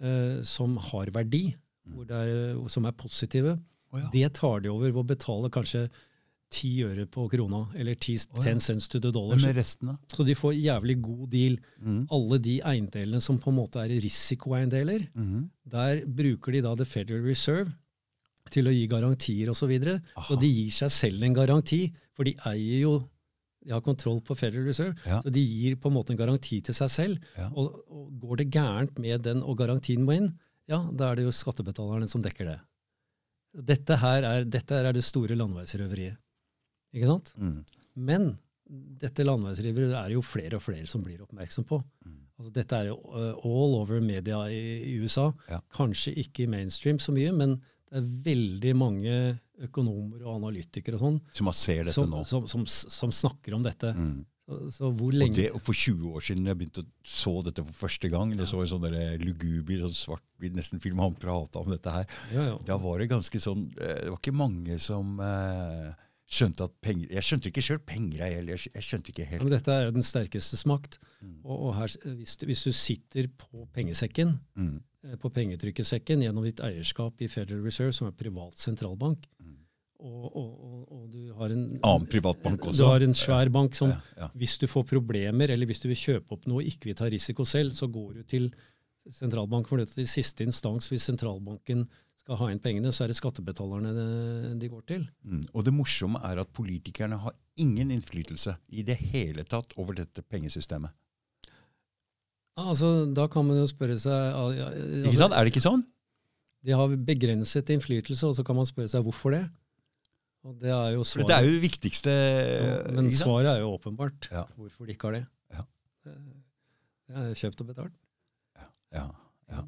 eh, som har verdi, er, som er positive. oh, ja. Det tar de over ved å betale kanskje ti øre på krona, eller 10, oh, ja. cents to the dollar. Så, med resten, da? så de får jævlig god deal. Mm. Alle de eiendelene som på en måte er risikoeiendeler, mm. der bruker de da The Federal Reserve til å gi garantier osv. Så, videre. så Aha. de gir seg selv en garanti, for de eier jo de har kontroll på Federal Reserve, Ja. så de gir på en måte en garanti til seg selv. Ja. Og, og går det gærent med den, og garantien må inn, ja, da er det jo skattebetalerne som dekker det. Dette her er, dette her er det store landeveisrøveriet. Ikke sant? Mm. Men dette landeveisrøveriet er jo flere og flere som blir oppmerksom på. Mm. Altså, dette er jo uh, all over media i, i USA. Ja. Kanskje ikke i mainstream så mye, men det er veldig mange økonomer og analytikere og sånn som, som, som, som snakker om dette. Mm. Så, så det, for 20 år siden jeg begynte å så dette for første gang, ja. så en sånn der luguber, sånn svart-hvitt nesten film, han prata om dette her, ja, ja. da var det ganske sånn eh, Det var ikke mange som eh, skjønte at penger Jeg skjønte ikke sjøl penger jeg heller. Jeg, skjønte ikke helt. Men dette er jo den sterkestes makt. Mm. Og, og her, hvis, du, hvis du sitter på pengesekken, Mm. eh, på pengetrykkesekken gjennom ditt eierskap i Federal Reserve, som er privat sentralbank, Mm. Og, og, og, du har en Annen privatbank også. Du har en svær bank som ja, ja. hvis du får problemer, eller hvis du vil kjøpe opp noe og ikke vil ta risiko selv, så går du til sentralbanken. For dette i siste instans, hvis sentralbanken skal ha inn pengene, så er det skattebetalerne de går til. Mm. Og det morsomme er at politikerne har ingen innflytelse i det hele tatt over dette pengesystemet. Altså, Da kan man jo spørre seg altså, Ikke sant? Er det ikke sånn? De har begrenset innflytelse, og så kan man spørre seg hvorfor det. Og det er jo For det er jo det viktigste Men svaret er jo åpenbart. Ja. Hvorfor de ikke har det. Ja. Det det er kjøpt og betalt. Ja, ja.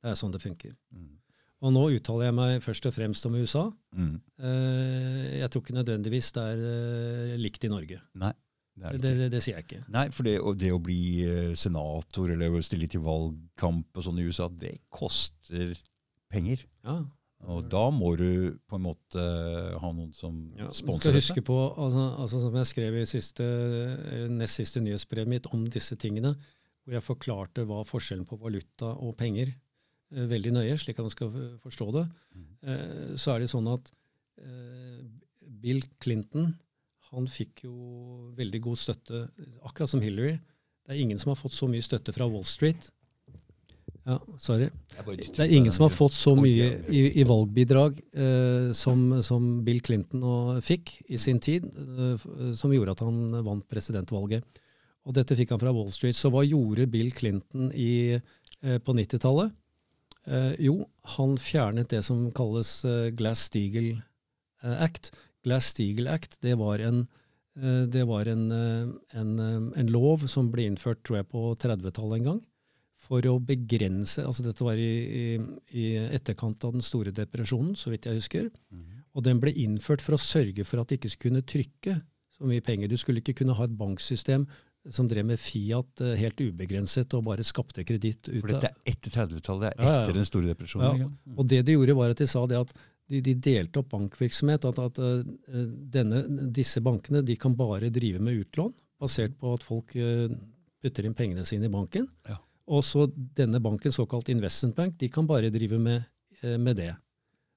Det er sånn det funker. Mm. Og nå uttaler jeg meg først og fremst om USA. Mm. Eh, Jeg tror ikke nødvendigvis det er eh, likt i Norge. Nei, det Det, det det, sier jeg ikke. Nei, for det, det å bli eh, senator eller stille til valgkamp og sånn i USA, det koster penger. Ja. Og da må du på en måte ha noen som Ja, sponser dette. huske på, altså, altså Som jeg skrev i siste, eh, nest siste nyhetsbrevet mitt om disse tingene, hvor jeg forklarte hva forskjellen på valuta og penger eh, veldig nøye, slik at man skal forstå det, Mm. eh, så er det sånn at eh, Bill Clinton han fikk jo veldig god støtte, akkurat som Hillary. Det er ingen som har fått så mye støtte fra Wall Street. Ja, sorry. Det er ingen som har fått så mye i, i valgbidrag eh, som, som Bill Clinton og fikk i sin tid, eh, som gjorde at han vant presidentvalget. Og dette fikk han fra Wall Street. Så hva gjorde Bill Clinton i, eh, på 90-tallet? Eh, jo, han fjernet det som kalles eh, Glass-Steagall eh, Act. Glass-Steagall Act det var en det var en, en, en lov som ble innført tror jeg, på 30-tallet en gang for å begrense altså Dette var i, i, i etterkant av den store depresjonen, så vidt jeg husker. Mhm. Og den ble innført for å sørge for at de ikke skulle kunne trykke så mye penger. Du skulle ikke kunne ha et banksystem som drev med Fiat eh, helt ubegrenset og bare skapte kreditt For dette er etter 30-tallet, det er Ja, ja, ja. etter den store depresjonen. Ja. Mm. Og det de gjorde, var at de sa det at de, de delte opp bankvirksomhet. At, at eh, denne, disse bankene de kan bare drive med utlån, basert på at folk eh, putter inn pengene sine i banken. Ja. Og så denne banken, såkalt investment bank, de kan bare drive med, eh, med det.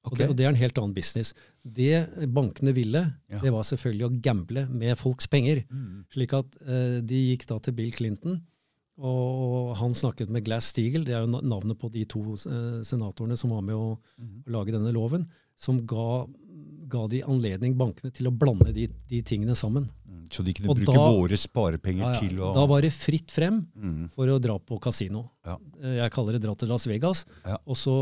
Og, det. og det er en helt annen business. Det bankene ville, Ja. det var selvfølgelig å gamble med folks penger. Mm. Slik at eh, de gikk da til Bill Clinton, og han snakket med Glass-Steagall, det er jo navnet på de to eh, senatorene som var med å, mm. å lage denne loven, som ga, ga de anledning, bankene, til å blande de, de tingene sammen. Mm. Så de kunne Og bruke da- våre sparepenger Ja, ja. til å Da var det fritt frem mm. for å dra på kasino. Ja. Eh, Jeg kaller det dra til Las Vegas, Ja. og så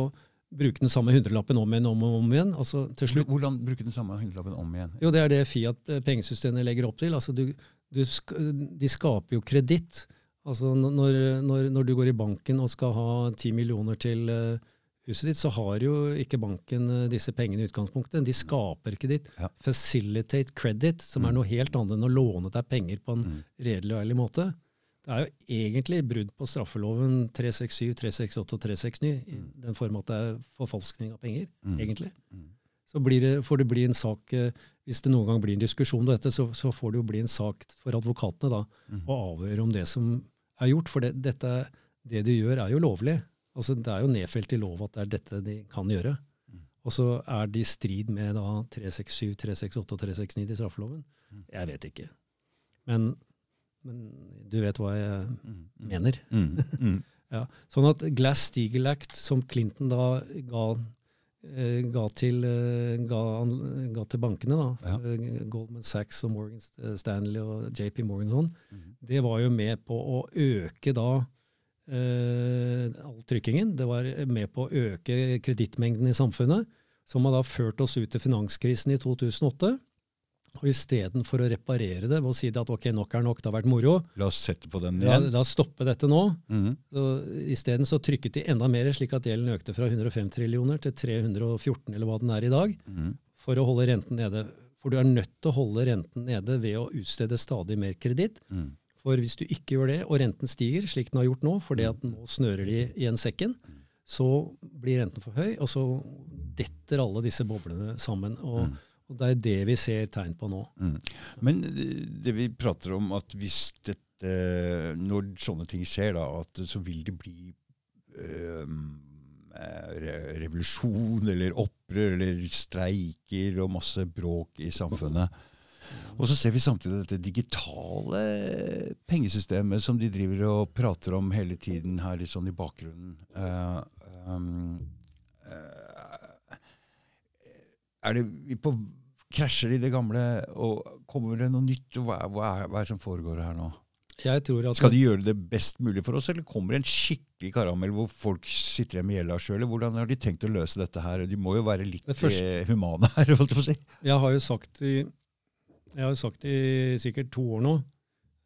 bruke den samme hundrelappen om igjen om og om igjen. Altså til slutt Hvordan bruke den samme hundrelappen om igjen? Jo, det er det Fiat-pengesystemet legger opp til. Altså, du, du de skaper jo kreditt. Altså, når, når, når du går i banken og skal ha ti millioner til eh, huset ditt, så har jo ikke banken eh, disse pengene i utgangspunktet. De skaper kreditt. Ja. Facilitate credit, som er Mm. noe helt annet enn å låne deg penger på en Mm. redelig og ærlig måte. Det er jo egentlig brudd på straffeloven 367, 368 og 369, i Mm. den form at det er forfalskning av penger, Mm. egentlig Mm. så blir det, får det bli en sak eh, Hvis det noen gang blir en diskusjon om dette, så, så får det jo bli en sak for advokatene da, å avgjøre om det som er gjort. For det, dette, det du gjør, er jo lovlig. Altså, det er jo nedfelt i lov at det er dette de kan gjøre. Mm. Og så er det i strid med da 367, 368 og 369 i straffeloven. Mm. Jeg vet ikke. Men, men du vet hva jeg Mm. Mm. mener. Mm. Ja, sånn at Glass-Steagall Act, som Clinton da ga, eh, ga, til, eh, ga, ga til bankene, da, Ja. eh, Goldman Sachs og Morgan Stanley og JP Morgan sånn, det var jo med på å øke da all trykkingen. Det var med på å øke kredittmengden i samfunnet, som har da ført oss ut til finanskrisen i 2008. Og istedenfor å reparere det ved å si at ok, nok er nok, det har vært moro, La oss sette på den la, igjen. la oss stoppe dette nå. Mm -hmm. Isteden så trykket de enda mer, slik at gjelden økte fra 105 trillioner til 314, eller hva den er i dag, Mhm. for å holde renten nede. For du er nødt til å holde renten nede ved å utstede stadig mer kreditt. Mhm. For hvis du ikke gjør det, og renten stiger, slik den har gjort nå, fordi at nå snører de igjen sekken, så blir renten for høy, og så detter alle disse boblene sammen. Og, og det er det vi ser tegn på nå. Mm. Men det vi prater om, at hvis dette Når sånne ting skjer, da, at så vil det bli eh, revolusjon eller opprør eller streiker og masse bråk i samfunnet. Og så ser vi samtidig dette digitale pengesystemet som de driver og prater om hele tiden her litt sånn i bakgrunnen. Uh, um, uh, er det vi på Krasjer de det gamle, og kommer det noe nytt? Hva er, hva er, hva er det som foregår her nå? Jeg tror at Skal de gjøre det best mulig for oss, eller kommer det en skikkelig karamell hvor folk sitter igjen med gjelda sjøl? Hvordan har de tenkt å løse dette her? De må jo være litt første- eh, humane her, holdt jeg på å si. Jeg har jo sagt i, jeg har sagt i sikkert to år nå,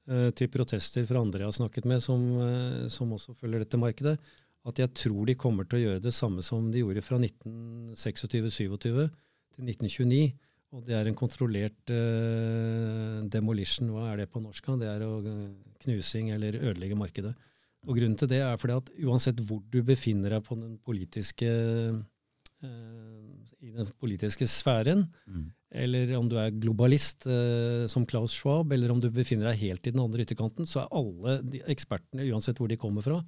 eh, til protester fra andre jeg har snakket med, som, eh, som også følger dette markedet, at jeg tror de kommer til å gjøre det samme som de gjorde fra 1926-27 til 1929. Og det er en kontrollert uh, demolition. Hva er det på norsk? Det er å knusing eller ødelegge markedet. Og Grunnen til det er fordi at uansett hvor du befinner deg på den politiske, i den politiske sfæren, Mm. eller om du er globalist eh, som Klaus Schwab, eller om du befinner deg helt i den andre ytterkanten, så er alle ekspertene, uansett hvor de kommer fra,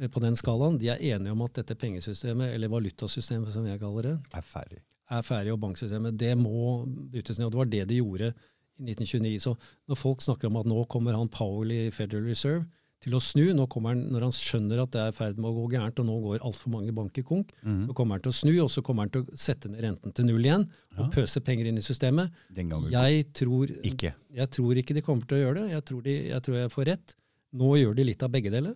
eh, på den skalaen, de er enige om at dette pengesystemet, eller valutasystemet som jeg kaller det, Er ferdig. er ferdig, og banksystemet, det må brytes ned. Og det var det de gjorde i 1929. Så når folk snakker om at nå kommer han Powell i Federal Reserve til å snu, han, når han skjønner at det er i ferd med å gå gærent, og nå går altfor mange banker konk, mm. så kommer han til å snu, og så kommer han til å sette ned renten til null igjen, og Ja. pøse penger inn i systemet. Jeg tror, ikke. jeg tror ikke de kommer til å gjøre det. Jeg tror, de, jeg tror jeg får rett. Nå gjør de litt av begge deler.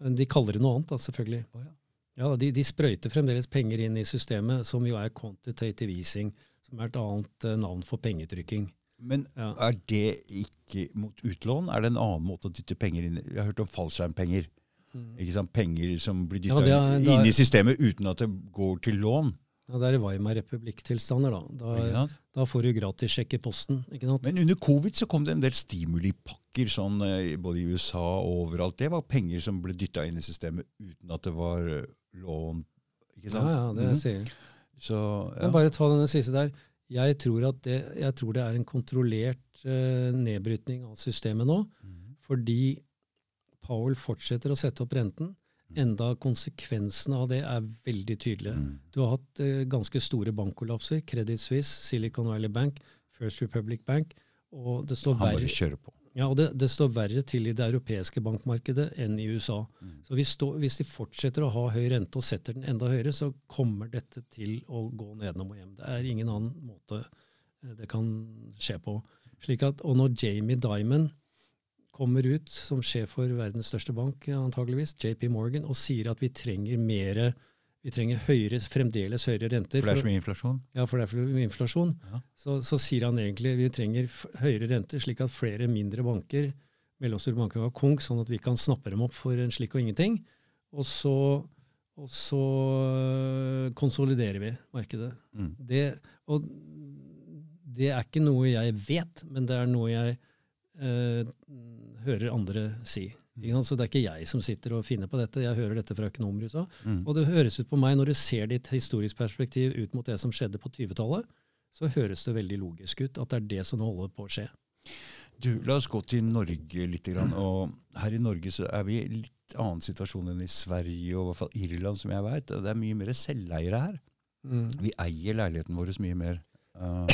Men De kaller det noe annet, da, selvfølgelig. Oh, ja. Ja, de, de sprøyter fremdeles penger inn i systemet, som jo er quantitative easing, som er et annet eh, navn for pengetrykking. Men Ja. er det ikke mot utlån? Er det en annen måte å dytte penger inn i? Jeg har hørt om fallskjermpenger. Sant? Penger som blir dytta Ja, er- inn i systemet uten at det går til lån. Ja, det er Weimar-republikk-tilstander, da. Da, da får du gratis sjekk i posten. Men under covid så kom det en del stimulipakker sånn, eh, både i USA og overalt. Det var penger som ble dytta inn i systemet uten at det var eh, lån. Ikke Ja, sant? ja, det Mhm. sier jeg. Så, ja. Men bare ta denne siste der. Jeg tror, at det, jeg tror det er en kontrollert uh, nedbrytning av systemet nå, Mm. fordi Powell fortsetter å sette opp renten, enda konsekvensene av det er veldig tydelige. Mm. Du har hatt uh, ganske store bankkollapser. Credit Suisse, Silicon Valley Bank, First Republic Bank. Og det står Han bare verre, kjører på. Ja, og det, det står verre til i det europeiske bankmarkedet enn i USA. Mm. Så hvis, stå, hvis de fortsetter å ha høy rente og setter den enda høyere, så kommer dette til å gå nedenom og hjem. Det er ingen annen måte eh, det kan skje på. Slik at, og når Jamie Dimon kommer ut som sjef for verdens største bank, antageligvis, JP Morgan, og sier at vi trenger mer vi trenger høyere, fremdeles høyere renter. For det er så mye inflasjon? ja, for det er for mye inflasjon. Ja. Så, så sier han egentlig vi trenger høyere renter, slik at flere mindre banker, mellomstore banker, har konk, sånn at vi kan snappe dem opp for en slik og ingenting. Og så, og så øh, konsoliderer vi markedet. Mm. Det, og det er ikke noe jeg vet, men det er noe jeg eh, hører andre si. Så det er ikke jeg som sitter og finner på dette, jeg hører dette fra økonomer i USA. Mm. Og det høres ut på meg, når du ser det i et historisk perspektiv ut mot det som skjedde på 20-tallet, så høres det veldig logisk ut at det er det som holder på å skje. Du, La oss gå til Norge litt. Og her i Norge så er vi i litt annen situasjon enn i Sverige og i hvert fall Irland, som jeg vet. Det er mye mer selveiere her. Vi eier leiligheten vår mye mer. Uh,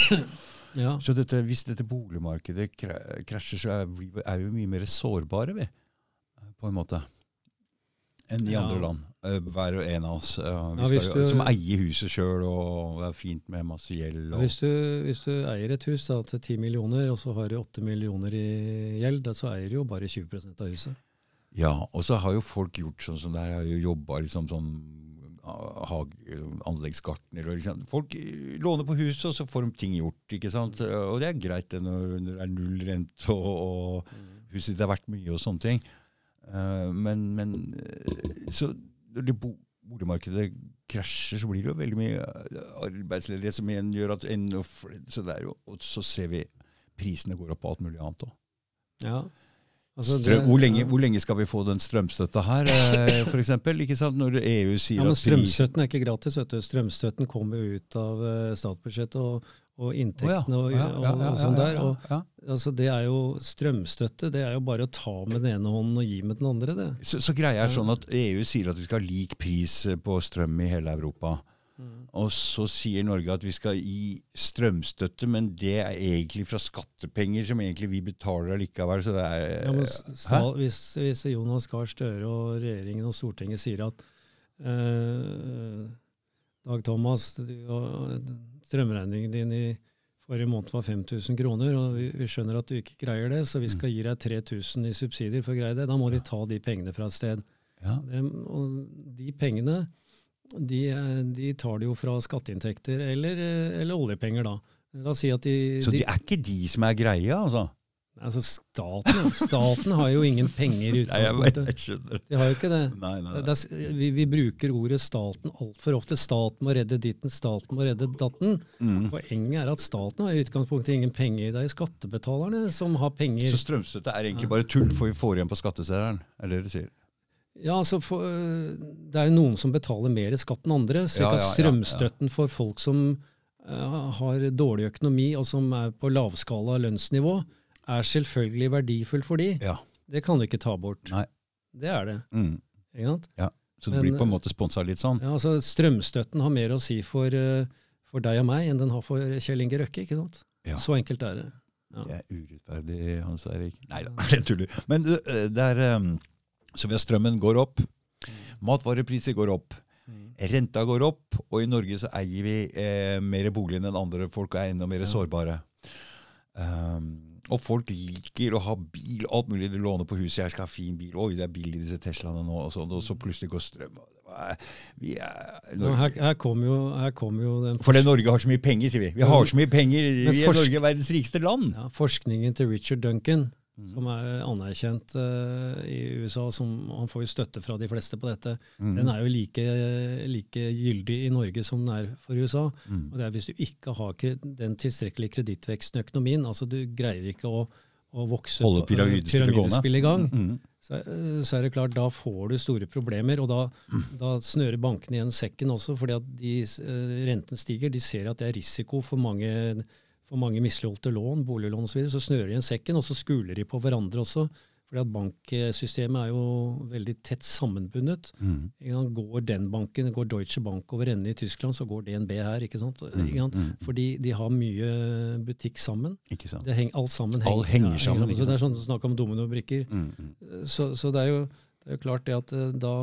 Ja. så dette, hvis dette boligmarkedet krasjer, så er vi er vi mye mer sårbare, vi. eh, På en måte. Enn i Ja. andre land. Eh, hver og en av oss. Ja, skal, du- som eier huset sjøl, og det er fint med masse gjeld. Hvis, du, hvis du eier et hus da, til 10 millioner, og så har du 8 millioner i gjeld, da, så eier du jo bare 20% av huset. Ja, og så har jo folk gjort sånn som det her, har jo jobba liksom sånn anleggsgartner. liksom. Folk eh, låner på huset, og så får de ting gjort. ikke sant? Og det er greit når det er null rente og, og huset ditt er verdt mye og sånne ting. Eh, men, men eh, så når det boligmarkedet krasjer, så blir det jo veldig mye arbeidsledighet som igjen gjør at flere så, det er Og så ser vi prisene går opp på alt mulig annet òg. Ja. Altså Strøm, hvor, lenge, hvor, lenge, skal vi få den strømstøtta her, eh, f.eks.? Når EU sier ja, men Strømstøtten er ikke gratis. vet du. Strømstøtten kommer ut av uh, statsbudsjettet og, og inntektene og, og, og, sånn der. Altså, det er jo Strømstøtte det er jo bare å ta med den ene hånden og gi med den andre. det. Så, så greia er sånn at EU sier at vi skal ha lik pris på strøm i hele Europa. Og så sier Norge at vi skal gi strømstøtte, men det er egentlig fra skattepenger som egentlig vi betaler allikevel. Så det er, ja, men sta, hvis, hvis, Jonas Gahr Støre og regjeringen og Stortinget sier at eh, Dag Thomas, du, strømregningen din i forrige måned var 5000 kroner, og vi, vi, skjønner at du ikke greier det, så vi skal mm. gi deg 3000 i subsidier for å greie det. Da må de ta de pengene fra et sted. Ja. De, og de pengene de, de, tar det jo fra skatteinntekter eller, eller oljepenger, da. La oss si at de, Så det er ikke de som er greia, altså? Altså staten, staten har jo ingen penger i utgangspunktet. De har jo ikke det. Nei, nei, nei. det er, vi, vi, bruker ordet staten altfor ofte. Staten må redde ditten, staten må redde datten. Mm. Poenget er at staten har i utgangspunktet ingen penger. Det er skattebetalerne som har penger. Så strømstøtte er egentlig bare tull, for vi får igjen på skatteseddelen? Er det det sier? Ja, altså for, Det er jo noen som betaler mer skatt enn andre. slik ja, ja, at strømstøtten for folk som uh, har dårlig økonomi og som er på lavskala lønnsnivå, er selvfølgelig verdifull for de. Det kan du ikke ta bort. Nei. Det er det. Mm. Ja, Så du Men, blir på en måte sponsa litt sånn? Ja, altså Strømstøtten har mer å si for, for deg og meg enn den har for Kjell Inge Røkke. ikke sant? Så enkelt er det. Det er urettferdig, Hans Erik. Nei da, jeg tuller. Men det er så ved at strømmen går opp, matvarepriser går opp, renta går opp, og i Norge så eier vi eh, mer bolig enn andre folk og er enda mer ja. sårbare. Um, og folk liker å ha bil, alt mulig. De låner på huset, 'jeg skal ha fin bil', 'oi, det er billig disse Teslaene nå', og, sånt, og så plutselig går strøm. Vi er, her, her kommer jo, kom jo den Fordi Norge har så mye penger, sier vi. Vi har så mye penger. Vi er Norge verdens rikeste land. Ja, forskningen til Richard Duncan Mm. som er anerkjent uh, i USA. Som, han får jo støtte fra de fleste på dette. Mm. Den er jo like, like, gyldig i Norge som den er for USA. Mm. Og det er Hvis du ikke har den tilstrekkelige kredittveksten i økonomien, altså du greier ikke å, å vokse Holde pyramidespillet i gang, mm. så, så, er det klart, da får du store problemer. Og da, da snører bankene igjen sekken også, fordi at de, renten stiger. De ser at det er risiko for mange for mange misligholdte lån, boliglån osv., så, videre, så snører de igjen sekken, og så skuler de på hverandre også. Fordi at Banksystemet er jo veldig tett sammenbundet. Mm. Går den banken, går Deutsche Bank over ende i Tyskland, så går DNB her. ikke sant? Mm. Ikke sant? Mm. Fordi de har mye butikk sammen. Ikke sant? Det heng, alt sammen henger, alt henger sammen. Ja, så det er sånn snakk om dominobrikker. Mm, mm. Så, så det, er jo, det er jo klart det at eh, da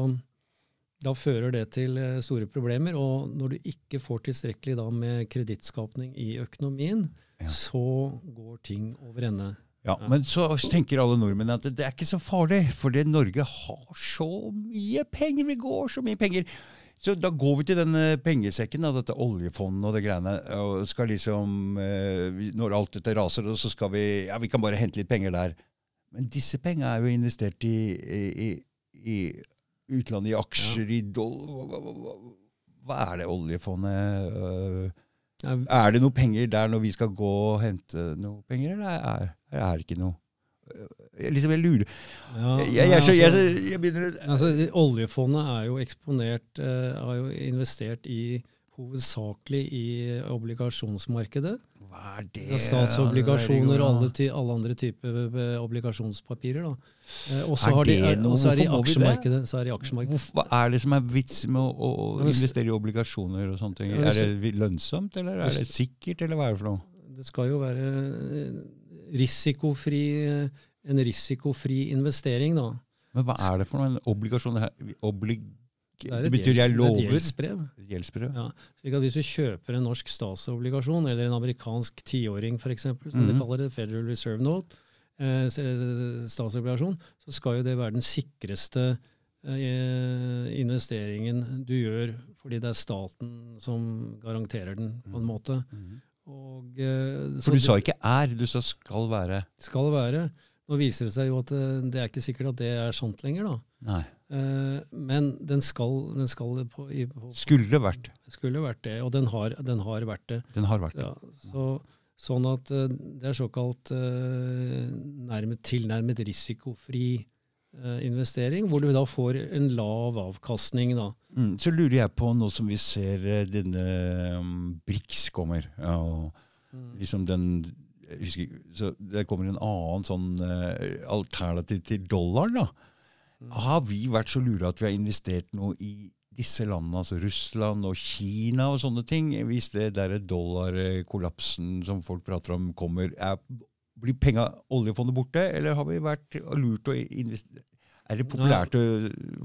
da fører det til eh, store problemer. Og når du ikke får tilstrekkelig da med kredittskapning i økonomien, ja. så går ting over ende. Ja, Men så tenker alle nordmenn at det er ikke så farlig, fordi Norge har så mye penger. Vi går så mye penger. Så da går vi til denne pengesekken, da, dette oljefondet og det greiene. og skal liksom, eh, Når alt dette raser, så skal vi ja, vi kan bare hente litt penger der. Men disse pengene er jo investert i, i, i utlandet, i aksjer, i dollar Hva er det oljefondet uh, Er det noe penger der når vi skal gå og hente noe penger, eller er, er det ikke noe? Jeg, liksom, jeg lurer ja, jeg, jeg, altså, jeg, begynner altså, Oljefondet er jo eksponert, uh, har jo investert i hovedsakelig i obligasjonsmarkedet. Hva er det? Statsobligasjoner og alle, alle, andre typer eh, obligasjonspapirer. da. Eh, og så er, er, er i aksjemarkedet. Så er de aksjemarkedet. Hva er det som er vits med å, å investere i obligasjoner og sånne ting? Er det lønnsomt, eller er det sikkert, eller hva er det for noe? Det skal jo være eh, risikofri, en risikofri investering, da. Men hva er det for noe? En obligasjon? Oblig det, det, betyr jeg lover? Det er et gjeldsbrev. gjeldsbrev. Ja, slik at Hvis du kjøper en norsk statsobligasjon, eller en amerikansk tiåring f.eks., som mm -hmm. de kaller det, Federal Reserve Note, eh, statsobligasjon, så skal jo det være den sikreste eh, investeringen du gjør fordi det er staten som garanterer den, på en måte. Og, eh, så For du sa ikke er, du sa skal være. skal være. Nå viser det seg jo at eh, det er ikke sikkert at det er sant lenger, da. Nei. Eh, men den skal, den skal på, i, på, Skulle vært. skulle vært det, og den har, den har vært det. Den har vært det. Ja, så, sånn at eh, det er såkalt eh, nærmet, tilnærmet risikofri investering, hvor du da får en lav avkastning. da. Mm, så lurer jeg på, nå som vi ser denne Brix BRICS kommer, og liksom den husker, så Det kommer en annen sånn alternativ til dollaren. da. Har vi vært så lure at vi har investert noe i disse landene, altså Russland og Kina og sånne ting? Hvis det der dollarkollapsen som folk prater om, kommer, er, blir penga, oljefondet borte, eller har vi vært lurt å investere? Er det populært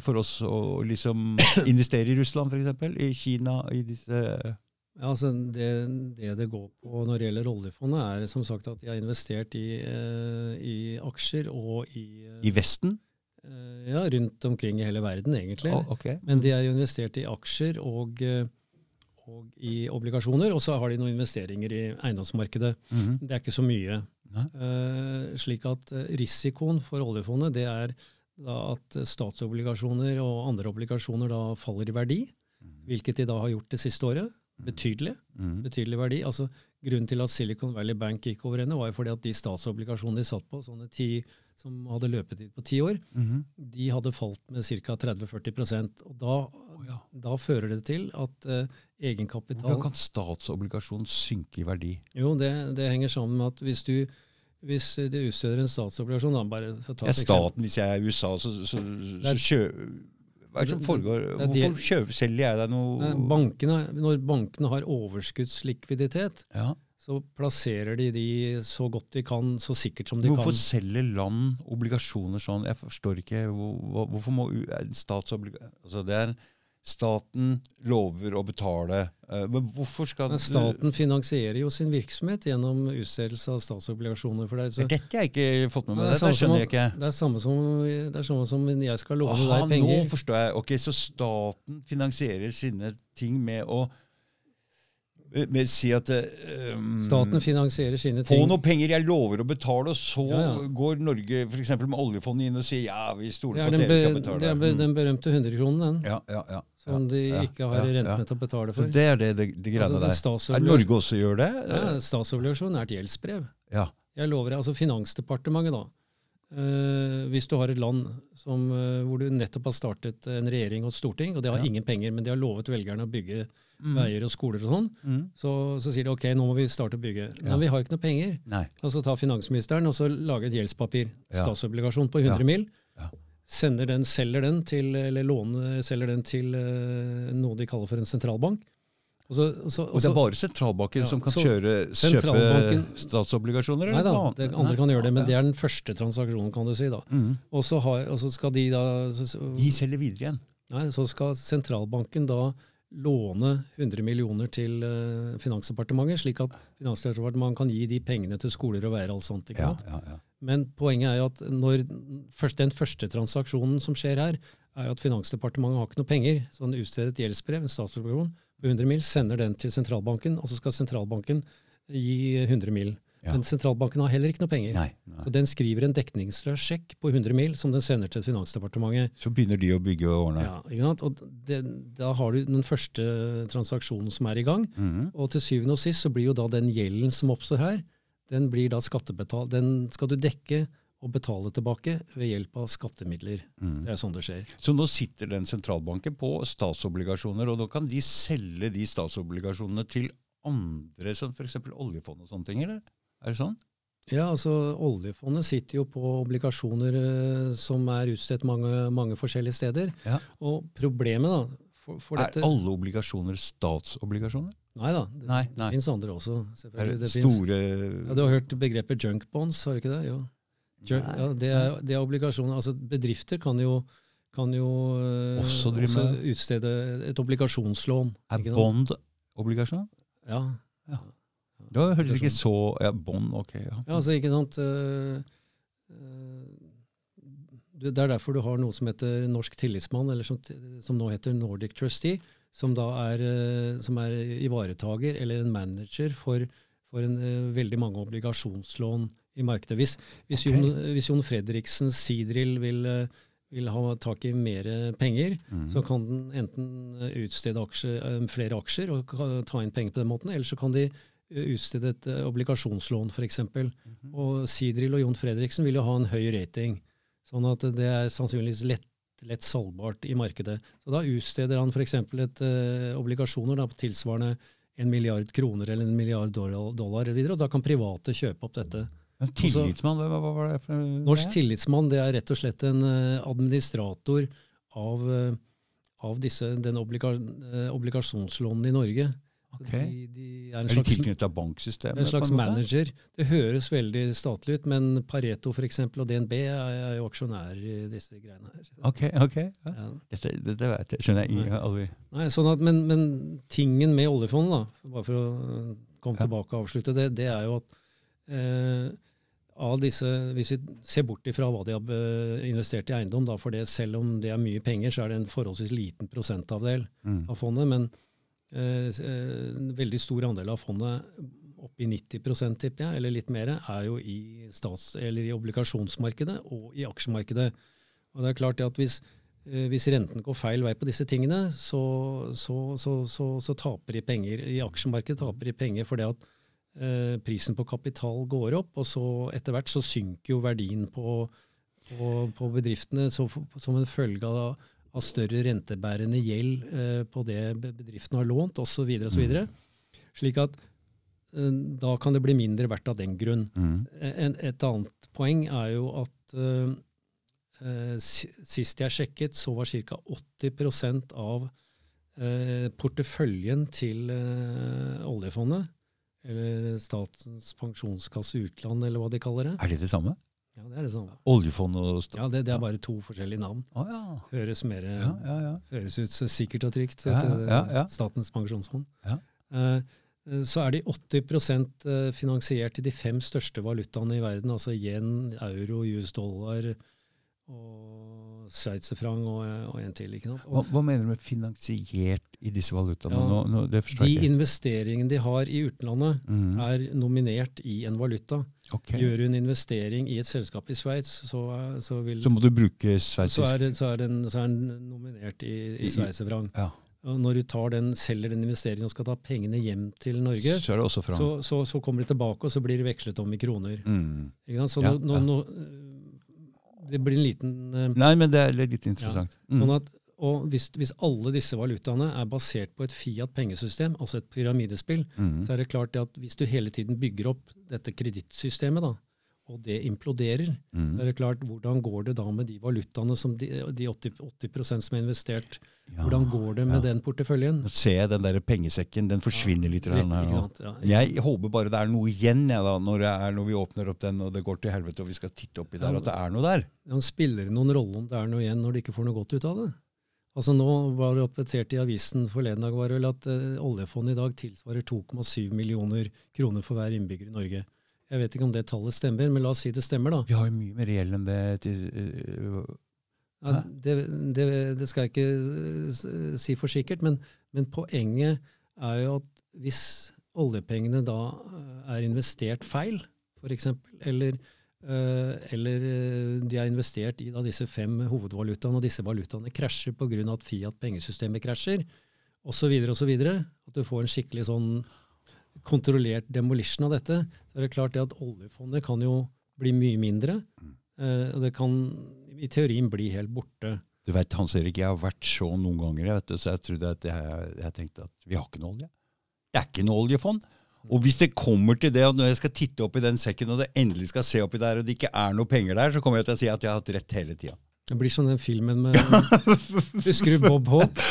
for oss å liksom investere i Russland, f.eks.? I Kina? I disse Ja, altså det, det det går på når det gjelder oljefondet, er som sagt at de har investert i, eh, i aksjer og i, eh, I Vesten? Eh, Ja, rundt omkring i hele verden, egentlig. Oh, okay. Men de er jo investert i aksjer og, eh, og i obligasjoner, og så har de noen investeringer i eiendomsmarkedet. Mhm. Det er ikke så mye. Eh, slik at risikoen for oljefondet det er da at statsobligasjoner og andre obligasjoner da faller i verdi, hvilket de da har gjort det siste året. Betydelig. Mhm. betydelig verdi. Altså, grunnen til at Silicon Valley Bank gikk over ende, var jo fordi at de statsobligasjonene de satt på, sånne ti, som hadde løpetid på ti år, Mhm. de hadde falt med ca. 30-40 og da, ja. da fører det til at uh, egenkapital Hvordan kan statsobligasjon synke i verdi? Jo, det, det henger sammen med at hvis du hvis det utsteder en statsobligasjon da, bare for å ta er et eksempel. staten. Hvis jeg er i USA, så, så, så, så. Hva er det som foregår? Hvorfor kjøper, selger jeg deg noe Bankene, når bankene har overskuddslikviditet, ja. Så plasserer de de så godt de kan, så sikkert som de Hvorfor kan. selger land obligasjoner sånn? Jeg forstår ikke. Hvor, hvor- hvorfor må u- Altså det er Staten lover å betale. eh, Men hvorfor skal Men staten finansierer jo sin virksomhet gjennom utstedelse av statsobligasjoner. For deg. Så Det har jeg ikke fått med meg. det, som, skjønner jeg ikke. det er samme som, det er samme som jeg skal love Aha, deg penger. nå forstår jeg. Ok, Så staten finansierer sine ting med å med å si at eh, um, Staten finansierer sine Få noen noe penger, jeg lover å betale, og så Ja, ja. går Norge for eksempel med oljefondet inn og sier ja, vi stoler er på at dere skal betale. det er be, Mm. den berømte 100-kronen, den. ja, ja, ja, Som de ikke har rentene til å betale for. Så det er det, det, det greiene Altså, der. Er Norge også gjør det? Ja, statsobligasjon er et gjeldsbrev. Ja. Jeg lover altså Finansdepartementet, da. Eh, hvis du har et land som, eh, hvor du nettopp har startet en regjering og et storting, og de har Ja. ingen penger, men de har lovet velgerne å bygge Mm. veier og skoler og sånn, Mm. så, så sier de ok, nå må vi starte å bygge. Ja. Men vi har ikke noe penger. Nei. Og så tar finansministeren og så lager et gjeldspapir, Ja. statsobligasjon på 100 Ja. mil, Ja. sender den, selger den til, eller låner, selger den til uh, noe de kaller for en sentralbank. Og så, og så, Og det er bare sentralbanken Ja, som kan kjøre, kjøpe statsobligasjoner? Nei da, det, andre kan gjøre det, men det er den første transaksjonen, kan du si. da. Mm. Og så, har, og så skal de da så, De selger videre igjen. nei, så skal sentralbanken da låne 100 millioner til uh, Finansdepartementet, slik at Finansdepartementet kan gi de pengene til skoler og veier og alt sånt. ikke sant? ja, ja. Men poenget er jo at når først, den første transaksjonen som skjer her, er jo at Finansdepartementet har ikke noe penger. Så han utsteder et gjeldsbrev, en statsobligasjon, på 100 mil, sender den til sentralbanken, og så skal sentralbanken gi 100 mil. Ja. Men sentralbanken har heller ikke noe penger. Nei, nei. Så den skriver en dekningsløs sjekk på 100 mil som den sender til Finansdepartementet. Så begynner de å bygge og ordne. Ja, ikke sant? Og det, da har du den første transaksjonen som er i gang. Mhm. Og til syvende og sist så blir jo da den gjelden som oppstår her, den blir da skattebetal. Den skal du dekke og betale tilbake ved hjelp av skattemidler. Mm. Det er sånn det skjer. Så nå sitter den sentralbanken på statsobligasjoner, og da kan de selge de statsobligasjonene til andre, som f.eks. oljefond og sånne ting, eller? Er det sånn? Ja, altså Oljefondet sitter jo på obligasjoner eh, som er utstedt mange, mange forskjellige steder. Ja. Og problemet da, for, for Er dette alle obligasjoner statsobligasjoner? Nei da, det Nei, nei. finnes andre også. Selvfølgelig. det store finnes- Ja, du har hørt begrepet junk bonds, har du ikke det? Jo. Ja, det, er, det er obligasjoner. Altså Bedrifter kan jo, kan jo eh, Også også utstede et obligasjonslån. Er bond-obligasjon? Ja. Da høres ikke så Ja, bond, ok. Ja. ja, altså ikke sant eh, eh, Det er derfor du har noe som heter Norsk tillitsmann, eller som, som nå heter Nordic Trustee, som da er, som er ivaretager eller en manager for, for en, veldig mange obligasjonslån i markedet. Hvis, hvis, okay. Jon, hvis Jon Fredriksen Sidril vil, eh, vil ha tak i mer penger, mm. så kan den enten eh, utstede aksjer, eh, flere aksjer og ta inn penger på den måten, eller så kan de utstede et obligasjonslån f.eks. Mm. Og Sidril og Jon Fredriksen vil jo ha en høy rating, sånn at det er sannsynligvis lett, lett salgbart i markedet. Så da utsteder han f.eks. et eh, obligasjoner da, på tilsvarende en milliard kroner eller en milliard dollar, dollar videre, og da kan private kjøpe opp dette. Men tillitsmann, hva, hva var det for Norsk tillitsmann det er rett og slett en eh, administrator av, eh, av disse, den obliga, obligasjonslånene i Norge. Ok. De, de er en Er de slags, tilknyttet banksystemet? en slags en manager. Det høres veldig statlig ut, men Pareto for eksempel, og DNB er, jo aksjonærer i disse greiene her. Ok, ok. Ja. Ja. Dette, dette vet jeg. Skjønner jeg aldri. Nei, sånn at, men, men tingen med oljefondet, da, bare for å komme Ja. tilbake og avslutte det, det er jo at eh, av disse, Hvis vi ser bort ifra hva de har investert i eiendom, da, for det, selv om det er mye penger, så er det en forholdsvis liten prosentavdel Mm. av fondet. Men eh, eh, en veldig stor andel av fondet, oppi 90% tipper jeg, eller litt mer, er jo i, stats, eller i obligasjonsmarkedet og i aksjemarkedet. Og det er klart at hvis, eh, hvis renten går feil vei på disse tingene, så, så, så, så, så taper de penger. I aksjemarkedet taper de penger fordi at eh, prisen på kapital går opp, og så etter hvert så synker jo verdien på, på, på bedriftene så, som en følge av, av større rentebærende gjeld eh, på det bedriftene bedriften har lånt, osv. osv. Slik at eh, da kan det bli mindre verdt av den grunn. Mm. En, et annet poeng er jo at eh, eh, sist jeg sjekket, så var ca. 80 av eh, porteføljen til eh, oljefondet, eller Statens pensjonskasse utland, eller hva de kaller det. Er det det samme? Ja, det er det samme. Oljefond og stat... Ja, det, det er bare to forskjellige navn. Å ja. Høres, mer, Ja, ja, høres ut så sikkert og trygt. Ja, ja, ja. Statens pensjonsfond. Ja. Eh, så er de 80 eh, finansiert i de fem største valutaene i verden, altså yen, euro, US dollar og sveitserfranc og, og en til. ikke sant? Hva, hva mener du med finansiert i disse valutaene? Ja, nå, nå, det de ikke. investeringene de har i utlandet, Mm. er nominert i en valuta. Okay. Gjør du en investering i et selskap i Sveits, så, så, vil- Så må du bruke så, er, så, er den, så er den nominert i, I- sveitserfranc. Ja. Og når du tar den, selger den investeringen og skal ta pengene hjem til Norge, Så så, så, så kommer de tilbake, og så blir det vekslet om i kroner. mm. Så Ja, nå, nå, ja. nå, det blir en liten øh, Nei, men det er litt interessant. Ja. Mm. at, Og hvis, hvis alle disse valutaene er basert på et Fiat-pengesystem, altså et pyramidespill, Mm. så er det klart det at hvis du hele tiden bygger opp dette kredittsystemet, da, og det imploderer, Mm. så er det klart hvordan går det da med de valutaene som de, de 80, 80 som er investert, Ja, hvordan går det med ja. den porteføljen? Nå ser jeg den der pengesekken. Den forsvinner litt Litt, grann her sant? Ja, Jeg håper bare det er noe igjen da, når, det er, når vi åpner opp den og det går til helvete og vi skal titte oppi der, Ja. at det er noe der. Ja, spiller det noen rolle om det er noe igjen når de ikke får noe godt ut av det? Altså Nå var det oppdatert i avisen forleden dag var det vel at uh, oljefondet i dag tilsvarer 2,7 millioner kroner for hver innbygger i Norge. Jeg vet ikke om det tallet stemmer, men la oss si det stemmer, da. Vi har jo mye mer gjeld enn det. Til, øh, Ja, det, det, det skal jeg ikke eh, si for sikkert, men, men poenget er jo at hvis oljepengene da eh, er investert feil, f.eks., eller, eh, eller eh, de er investert i da disse fem hovedvalutaene, og disse valutaene krasjer pga. at Fiat-pengesystemet krasjer, osv., osv., at du får en skikkelig sånn kontrollert demolition av dette, så er det klart det at oljefondet kan jo bli mye mindre. eh, og det kan i teorien bli helt borte. Du vet, Hans Erik, jeg har vært så noen ganger, vet du, så jeg trodde at jeg, jeg tenkte at vi har ikke noe olje. Det er ikke noe oljefond. Og hvis det kommer til det, og når jeg skal titte opp i den sekken, og det endelig skal se oppi der, og det ikke er noe penger der, så kommer jeg til å si at jeg har hatt rett hele tida. Det blir som den filmen med Husker du Bob Hope?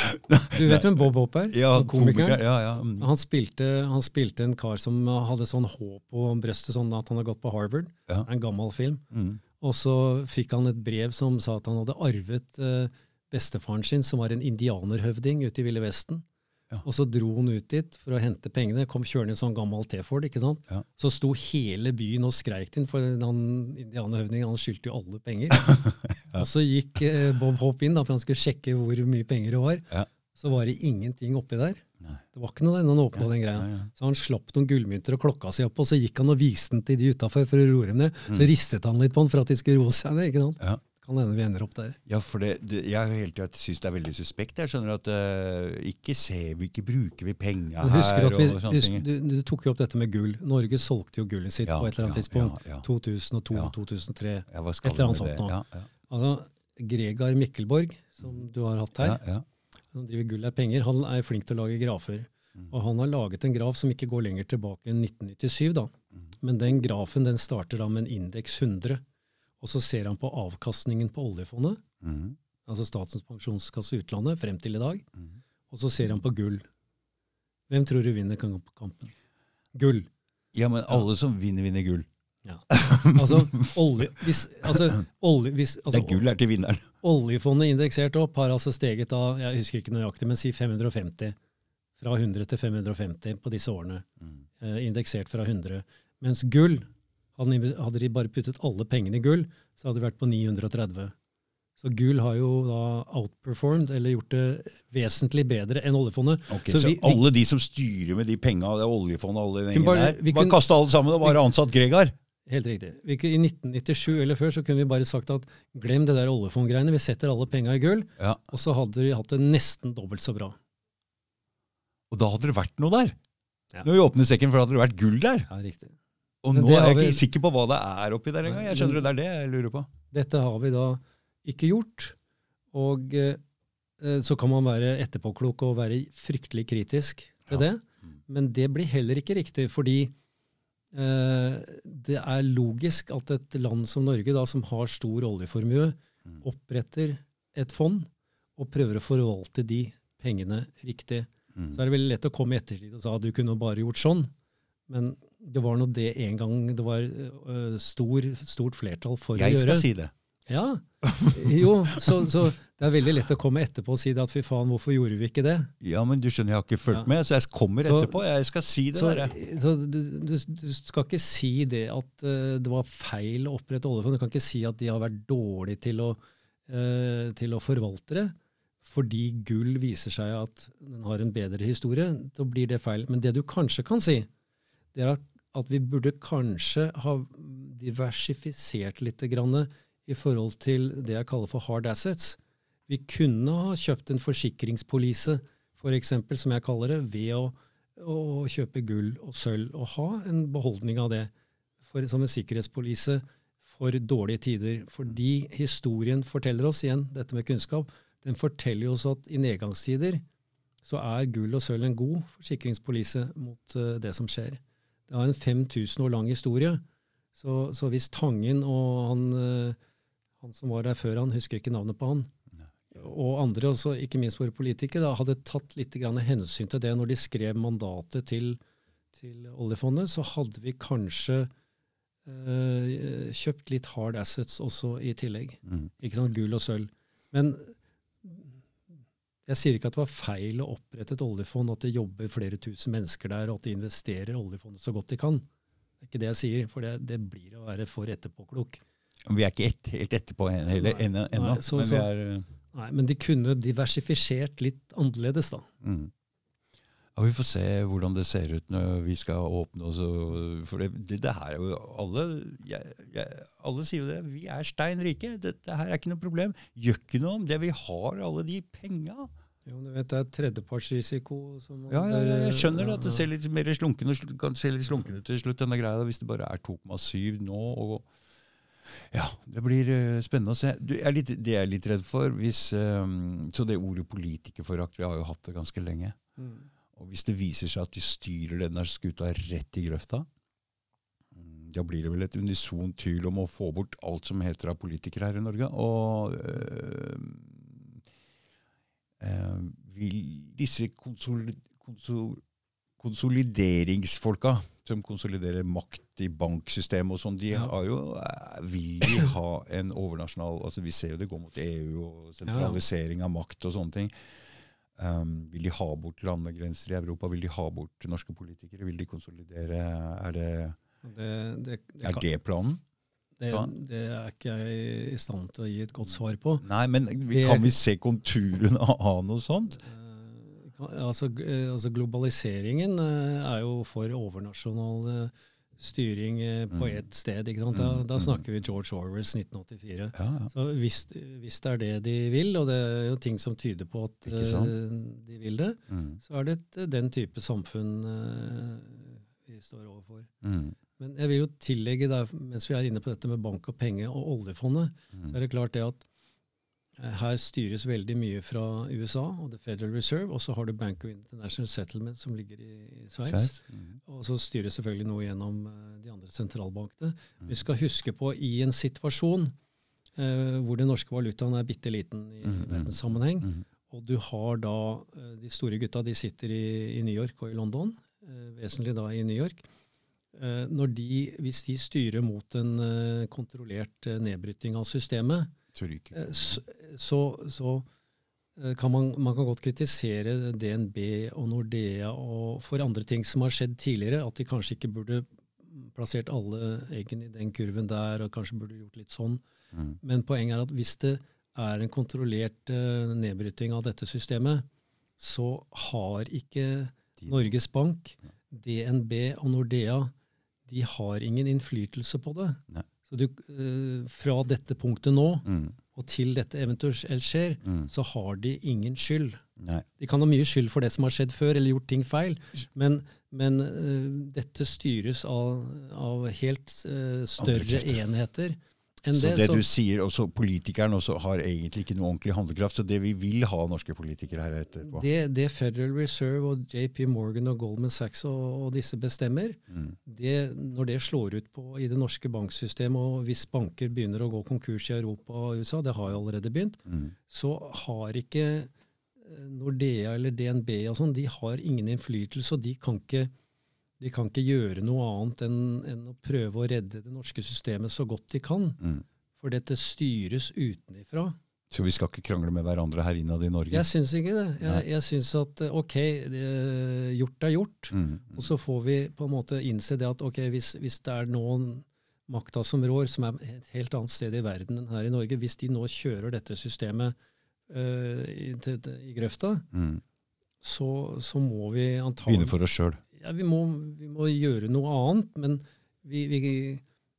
Du vet hvem Bob Hope er? Ja, komikeren. komiker, ja, ja. mm. Han spilte, han spilte en kar som hadde sånn håp på brøstet, sånn at han har gått på Harvard. Ja. En gammel film. Mm. Og så fikk han et brev som sa at han hadde arvet eh, bestefaren sin, som var en indianerhøvding ute i Ville Vesten. Ja. Og så dro han ut dit for å hente pengene. Kom kjørende i en sånn gammel T-Ford. ikke sant? Ja. Så sto hele byen og skreik til ham, for han indianerhøvdingen han skyldte jo alle penger. Og så gikk eh, Bob Hopp inn da, for han skulle sjekke hvor mye penger det var. Ja. Så var det ingenting oppi der. Nei. Det var ikke noe der han åpna den greia. Ja, ja. Så han slapp noen gullmynter og klokka si opp, og så gikk han og viste den til de utafor for å roe dem ned. Så ristet han litt på den for at de skulle roe seg ned. ikke sant? Mm. Ja. Kan hende vi ender opp der. Ja, for det, det, jeg har hele tida syntes det er veldig suspekt. Jeg skjønner at uh, ikke ser vi, ikke bruker vi penga her vi, og sånne husk, ting. du, du tok jo opp dette med gull. Norge solgte jo gullet sitt på et eller annet tidspunkt. ja, ja. 2002-2003. Ja, hva et eller annet sånt nå. Altså, Gregar Mikkelborg, som du har hatt her, ja, ja. som driver Gull er penger, han er flink til å lage grafer. Mm. Og han har laget en graf som ikke går lenger tilbake enn 1997. da. Mm. Men den grafen den starter da med en indeks 100. Og så ser han på avkastningen på oljefondet, mm. altså Statens pensjonskasse utlandet, frem til i dag. mhm. Og så ser han på gull. Hvem tror du vinner kampen? Gull. Ja, men alle som vinner, vinner gull. Ja. Altså, olje, hvis, altså, olje, hvis, Det altså, er gull er til vinneren. Oljefondet indeksert opp har altså steget av jeg husker ikke nøyaktig, men si 550. Fra 100 til 550 på disse årene. Mhm. Eh, indeksert fra 100. Mens gull, hadde de- bare puttet alle pengene i gull, så hadde det vært på 930. Så gull har jo da outperformed, eller gjort det vesentlig bedre enn oljefondet. Okay, Så så vi- vi- alle de som styrer med de penga, det er oljefondet alle de bare- der, bare kunne- kaste alle sammen og bare ansatt Gregar? Helt riktig. I 1997 eller før så kunne vi bare sagt at glem det der oljefondgreiene, vi setter alle penga i gull, Ja. og så hadde vi hatt det nesten dobbelt så bra. Og da hadde det vært noe der. Ja. Når vi åpner sekken, for da hadde det vært gull der. Ja, riktig. Og Men nå er jeg vi- ikke sikker på hva det er oppi der engang. Jeg skjønner det, er det jeg lurer på. Dette har vi da ikke gjort. Og eh, så kan man være etterpåklok og være fryktelig kritisk til Ja. det. Men det blir heller ikke riktig, fordi det er logisk at et land som Norge, da, som har stor oljeformue, Mm. oppretter et fond og prøver å forvalte de pengene riktig. Mm. Så er det veldig lett å komme i ettertid og si at du kunne bare gjort sånn. Men det var nå det en gang det var uh, stor, stort flertall for Jeg å skal si det. Ja, jo, så, så det er veldig lett å komme etterpå og si det at fy faen, hvorfor gjorde vi ikke det? Ja, men du skjønner, jeg har ikke fulgt Ja. med, så jeg kommer etterpå. Jeg skal si det Så, der. så du, du, du skal ikke si det at uh, det var feil å opprette oljefond. Du kan ikke si at de har vært dårlige til å, uh, til å forvalte det. Fordi gull viser seg at den har en bedre historie. Da blir det feil. Men det du kanskje kan si, det er at, at vi burde kanskje ha diversifisert litt grann i forhold til det jeg kaller for hard assets. Vi kunne ha kjøpt en forsikringspolise, for eksempel, som jeg kaller det, ved å, å kjøpe gull og sølv, og ha en beholdning av det for, som en sikkerhetspolise for dårlige tider. Fordi historien forteller oss, igjen, dette med kunnskap, den forteller oss at i nedgangstider så er gull og sølv en god forsikringspolise mot uh, det som skjer. Det har en 5000 år lang historie. Så, så hvis Tangen og han, eh, han som var der før han, husker ikke navnet på han, og andre, også, ikke minst våre politikere, da, hadde tatt litt grann hensyn til det når de skrev mandatet til, til oljefondet, så hadde vi kanskje eh, kjøpt litt hard assets også i tillegg. Mm. Ikke sant, gull og sølv. Men jeg sier ikke at det var feil å opprette et oljefond, at det jobber flere tusen mennesker der, og at de investerer oljefondet så godt de kan. Det er ikke det jeg sier, for det, det blir å være for etterpåklok. Vi er ikke et, helt etterpå heller ennå, men vi er eh, Nei, Men de kunne diversifisert litt annerledes, da. mm. Ja, Vi får se hvordan det ser ut når vi skal åpne. Også, for det, det, det her er jo alle, jeg, jeg, alle sier jo det. Vi er stein rike. Dette her er ikke noe problem. Gjør ikke noe om det. Vi har alle de penga. Jo, du vet, det er tredjepartsrisiko. som Ja, ja, ja, jeg skjønner det, at det ser litt mer slunken kan se litt slunken ut til slutt, denne greia, hvis det bare er 2,7 nå. og ja, Det blir eh, spennende å se. Du, jeg er litt, det jeg er litt redd for hvis eh, Så det ordet politikerforakt, vi har jo hatt det ganske lenge. Mm. Og hvis det viser seg at de styrer den der skuta rett i grøfta, mm, da blir det vel et unison tvil om å få bort alt som heter av politikere her i Norge. Og øh, øh, vil disse konsol, konsol, konsolideringsfolka som konsoliderer makt i banksystemet og sånn, de Ja. har jo, eh, vil de ha en overnasjonal altså Vi ser jo det går mot EU og sentralisering av makt og sånne ting. Um, vil de ha bort landegrenser i Europa? Vil de ha bort norske politikere? Vil de konsolidere? Er det, Det, det, det, er det planen? Det, det er ikke jeg i stand til å gi et godt svar på. Nei, men kan vi se konturene av noe sånt? Altså, eh, altså globaliseringen eh, er jo for overnasjonal eh, styring på Mm. ett sted. ikke sant? Da, Mm, da mm. snakker vi George Orwells 1984. Ja, ja. Så hvis, hvis det er det de vil, og det er jo ting som tyder på at de vil det, Mm, så er det et, den type samfunn vi står overfor. mm, Men jeg vil jo tillegge, der, mens vi er inne på dette med bank og penge og oljefondet, så er mm. det klart det at her styres veldig mye fra USA og The Federal Reserve, og så har du Bank of International Settlement som ligger i, Sveits. Mm, Og så styres selvfølgelig noe gjennom eh, de andre sentralbankene. mm. Vi skal huske på i en situasjon eh, hvor den norske valutaen er bitte liten i Mm, mm. verdenssammenheng, Mm, og du har da eh, de store gutta, de sitter i, i New York og i London, eh, vesentlig da i New York. Eh, når de, hvis de styrer mot en eh, kontrollert eh, nedbryting av systemet, Så eh, så, så, så eh, kan man, man kan godt kritisere DNB og Nordea og for andre ting som har skjedd tidligere, at de kanskje ikke burde plassert alle eggene i den kurven der, og kanskje burde gjort litt sånn. mm, Men poenget er at hvis det er en kontrollert uh, nedbryting av dette systemet, så har ikke Norges Bank, DNB og Nordea de har ingen innflytelse på det. Nei. Så du, eh, fra dette punktet nå mm, og til dette eventuelt skjer, mm. så har de ingen skyld. Nei. De kan ha mye skyld for det som har skjedd før, eller gjort ting feil, men, men eh, dette styres av, av helt eh, større enheter Så det. så- du sier, også politikeren også har egentlig ikke noe ordentlig handlekraft. Så det vi vil ha norske politikere her etterpå det, det Federal Reserve og JP Morgan og Goldman Sachs og, og disse bestemmer, mm, det, når det slår ut på i det norske banksystemet, og hvis banker begynner å gå konkurs i Europa og USA, det har jo allerede begynt, mm, så har ikke eh, Nordea eller DNB og sånn, de har ingen innflytelse, og de kan ikke, de kan ikke gjøre noe annet enn, enn å prøve å redde det norske systemet så godt de kan. mm. For dette styres utenifra. Så vi skal ikke krangle med hverandre her innad i Norge? Jeg syns ikke det. Jeg, jeg syns at eh, ok, det, gjort er gjort. Mm, mm, Og så får vi på en måte innse det at ok, hvis, hvis det er noen makta som rår, som er et helt annet sted i verden enn her i Norge, hvis de nå kjører dette systemet øh, i, til, til, i grøfta, mm. så, så må vi antagelig Begynne for oss sjøl. Ja, vi, må, vi må gjøre noe annet, men vi, vi,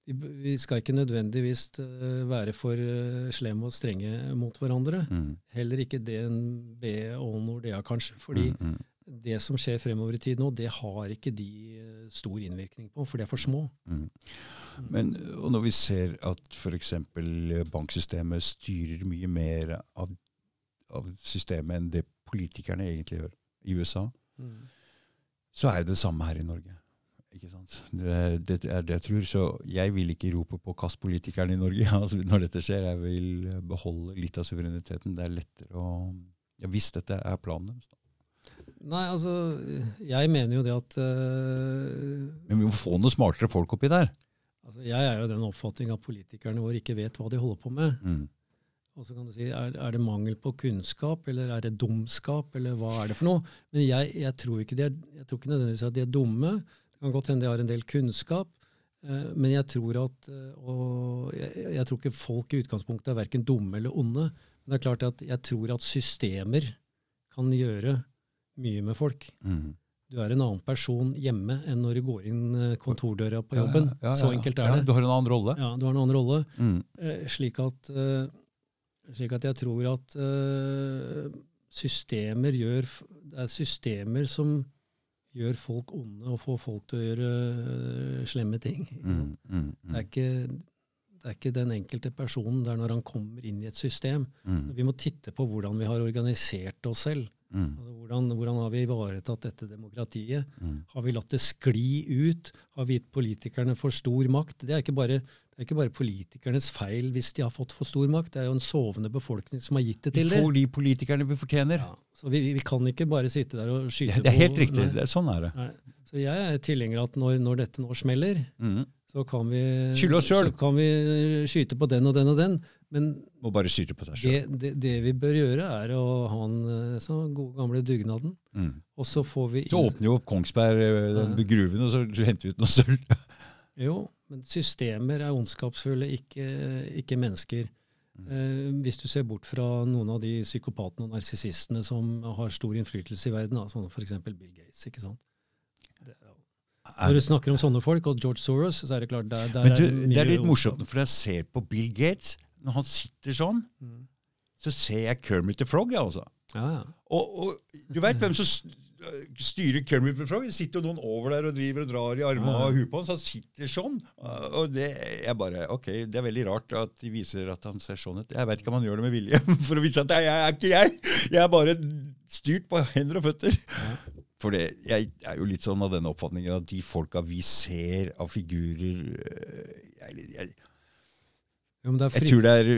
vi, skal ikke nødvendigvis øh, være for øh, slemme og strenge mot hverandre. Mm, Heller ikke DNB og Nordea, kanskje. fordi mm, mm, det som skjer fremover i tid nå, det har ikke de eh, stor innvirkning på, for de er for små. mm. Men, og når vi ser at f.eks. banksystemet styrer mye mer av, av systemet enn det politikerne egentlig gjør i USA, så er det det samme her i Norge. Ikke sant? Det, det er det jeg tror. Så jeg vil ikke rope på 'kast politikerne i Norge' altså, når dette skjer. Jeg vil beholde litt av suvereniteten. Det er lettere å ja, Hvis dette er planen deres. da. Nei, altså, jeg mener jo det at uh, Men vi må få noen smartere folk oppi der. altså, Jeg er jo den oppfatning at politikerne våre ikke vet hva de holder på med. Mm. Og så kan du si, er, er det mangel på kunnskap, eller er det dumskap, eller hva er det for noe? Men jeg, jeg, tror, ikke de er, jeg tror ikke nødvendigvis at de er dumme. Det kan godt hende de har en del kunnskap. eh, Men jeg tror at eh, og jeg, jeg tror ikke folk i utgangspunktet er verken dumme eller onde. Men det er klart at jeg tror at systemer kan gjøre mye med folk. Mm. Du er en annen person hjemme enn når du går inn eh, kontordøra på jobben. Ja, ja, ja, Så enkelt er det. du har en annen rolle. Ja, du har en annen rolle. Mm. Eh, slik at, eh, slik at jeg tror at uh, systemer gjør Det er systemer som gjør folk onde og får folk til å gjøre uh, slemme ting. ikke? Mm. Mm. Det, er ikke, det er ikke den enkelte personen. Det er når han kommer inn i et system. Mm. Vi må titte på hvordan vi har organisert oss selv. Mm. Altså, hvordan, hvordan har vi ivaretatt dette demokratiet? Mm. Har vi latt det skli ut? Har vi gitt politikerne for stor makt? Det er ikke bare, det er ikke bare politikernes feil hvis de har fått for stor makt. Det er jo en sovende befolkning som har gitt det Vi til dem. får de politikerne vi fortjener. Ja, så vi, vi kan ikke bare sitte der og skyte Det, det er helt på riktig. Er, sånn er det. nei. Så jeg er tilhenger av at når, når dette nå smeller, Mm. så kan vi. Så kan vi skyte på den og den og den. Men Må bare skyte på seg selv. det, det, det vi bør gjøre, er å ha den eh, gode gamle dugnaden. Mm. Og så får vi Så åpner jo opp Kongsberg eh, den Ja. gruven, og så henter vi ut noe sølv. Jo, Men systemer er ondskapsfulle, ikke, ikke mennesker. Eh, hvis du ser bort fra noen av de psykopatene og narsissistene som har stor innflytelse i verden, da, sånn f.eks. Bill Gates. ikke sant? Det, ja. Når du snakker om sånne folk, og George Soros, så er det klart der, der Men du, er det er litt morsomt, for jeg ser på Bill Gates. Når han sitter sånn, Mm. så ser jeg Kermit the Frog. Ja, altså. Ja, ja. Og, og du veit hvem som styrer Kermit the Frog? Det sitter jo noen over der og driver og drar i armene ja. og huet på ham, så han sitter sånn. Og det er bare, ok, det er veldig rart at de viser at han ser sånn ut. Jeg veit ikke om han gjør det med vilje, for å vise at jeg, jeg er ikke jeg. Jeg er bare styrt på hender og føtter. For det, jeg er jo litt sånn av den oppfatningen at de folka vi ser av figurer øh, jeg, jeg, Men det, er jeg tror det er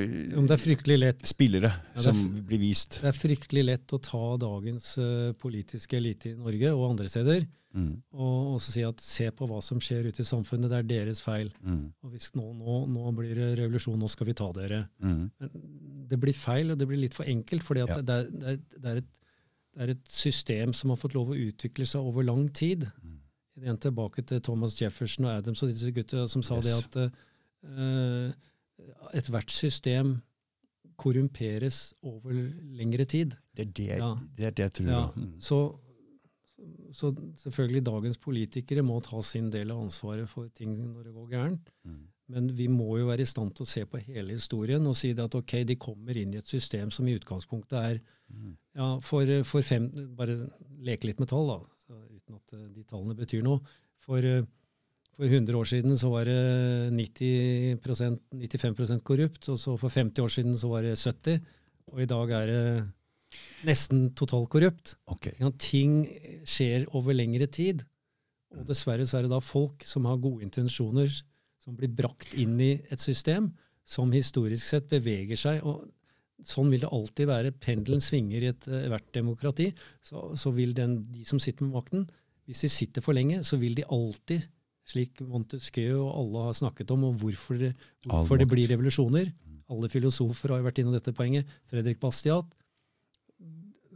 om det er fryktelig lett spillere Ja, som blir vist. det er fryktelig lett å ta dagens uh, politiske elite i Norge og andre steder Mm, og, og så si at se på hva som skjer ute i samfunnet, det er deres feil. mm, Og hvis nå, nå, nå blir det revolusjon, nå skal vi ta dere. mm. Men det blir feil, og det blir litt for enkelt. fordi Ja. det, det, det, er et, det er et system som har fått lov å utvikle seg over lang tid. Mm. Igjen tilbake til Thomas Jefferson og Adams og disse gutta som sa det at uh, ethvert system korrumperes over lengre tid. Det er det, Ja. det er det jeg tror. Ja, Mm. så, så selvfølgelig dagens politikere må ta sin del av ansvaret for ting når det går gærent. Mm. Men vi må jo være i stand til å se på hele historien og si at ok, de kommer inn i et system som i utgangspunktet er Mm. ja, for, for fem, Bare leke litt med tall, da, så uten at eh, de tallene betyr noe. For, eh, for 100 år siden så var det 90 95% korrupt, og så for 50 år siden så var det 70 og i dag er det nesten totalkorrupt. Okay. Ja, ting skjer over lengre tid. Og dessverre så er det da folk som har gode intensjoner, som blir brakt inn i et system som historisk sett beveger seg. og Sånn vil det alltid være. Pendelen svinger i ethvert eh, demokrati. Så, så vil den, de som sitter med makten, hvis de sitter for lenge, så vil de alltid, slik Montesquieu og alle har snakket om, og hvorfor, det- hvorfor det blir revolusjoner. Alle filosofer har jo vært innom dette poenget. Fredrik Bastiat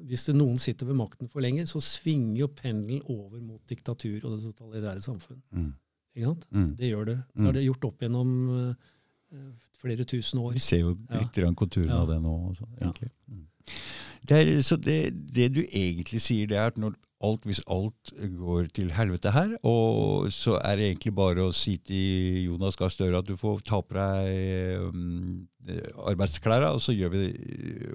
hvis det noen sitter ved makten for lenge, så svinger jo pendelen over mot diktatur og det totalitære samfunn. Mm. Ikke sant? Mm. Det gjør det. Mm. Det har det gjort opp gjennom uh, flere tusen år. Vi ser jo litt grann konturene Ja. av det nå. Også, Ja. Mm. Det er, så det, det du egentlig sier, det er at når alt, hvis alt går til helvete her, og så er det egentlig bare å si til Jonas Gahr Støre at du får ta på deg um, arbeidsklærne, og så gjør vi,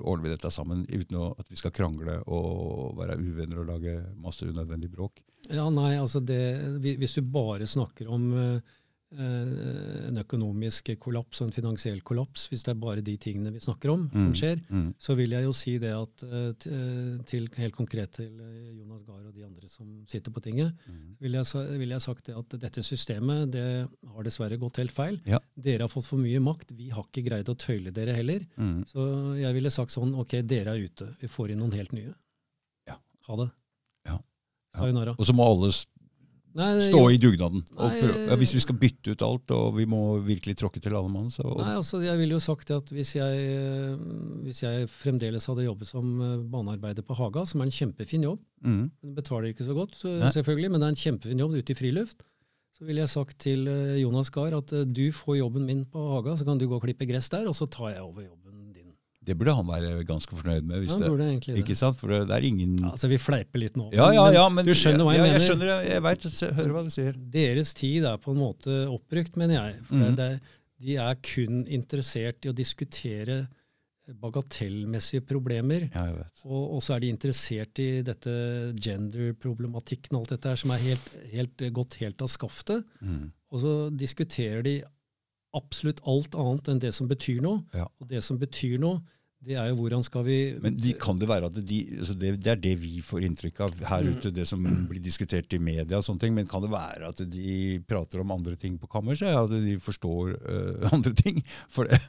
ordner vi dette sammen uten at vi skal krangle og være uvenner og lage masse unødvendig bråk. Ja, nei, altså det, Hvis du bare snakker om eh, en økonomisk kollaps og en finansiell kollaps, hvis det er bare de tingene vi snakker om som Mm. skjer, Mm. så vil jeg jo si det at eh, eh, til, helt konkret til eh, Jonas Gahr og de andre som sitter på tinget, Mm. vil jeg, vil jeg sagt det at dette systemet det har dessverre gått helt feil. Ja. Dere har fått for mye makt. Vi har ikke greid å tøyle dere heller. Mm. Så jeg ville sagt sånn ok, dere er ute. Vi får inn noen helt nye. Ja. Ha det. Ja. Sayonara. Og så må alle Nei, det- stå i dugnaden. Nei. Ja, hvis vi skal bytte ut alt, og vi må virkelig tråkke til alle mann, så Nei, altså jeg ville jo sagt at hvis jeg, eh, hvis jeg fremdeles hadde jobbet som eh, banearbeider på Haga, som er en kjempefin jobb, mm. den betaler ikke så godt så- selvfølgelig, men det er en kjempefin jobb ute i friluft, så ville jeg sagt til eh, Jonas Gahr at eh, du får jobben min på Haga, så kan du gå og klippe gress der, og så tar jeg over jobben. Det burde han være ganske fornøyd med. Hvis Ja, det, det. ikke sant? For det, er ingen altså Vi fleiper litt nå. Ja, ja, ja, men du skjønner hva jeg ja, mener. Jeg skjønner. Jeg vet, Hører hva du sier. Deres tid er på en måte oppbrukt, mener jeg. For mm det, det, de er kun interessert i å diskutere bagatellmessige problemer. Ja, jeg vet. Og, og så er de interessert i dette gender-problematikken og alt dette her, som er helt, helt, gått helt av skaftet. Mm. Og så diskuterer de absolutt alt annet enn det som betyr noe. Ja. Og det som betyr noe, det er jo hvordan skal vi Men de, kan det være at de, altså det, det er det vi får inntrykk av her Mm. ute, det som blir diskutert i media og sånne ting. Men kan det være at de prater om andre ting på kammerset? At de forstår uh, andre ting? For det,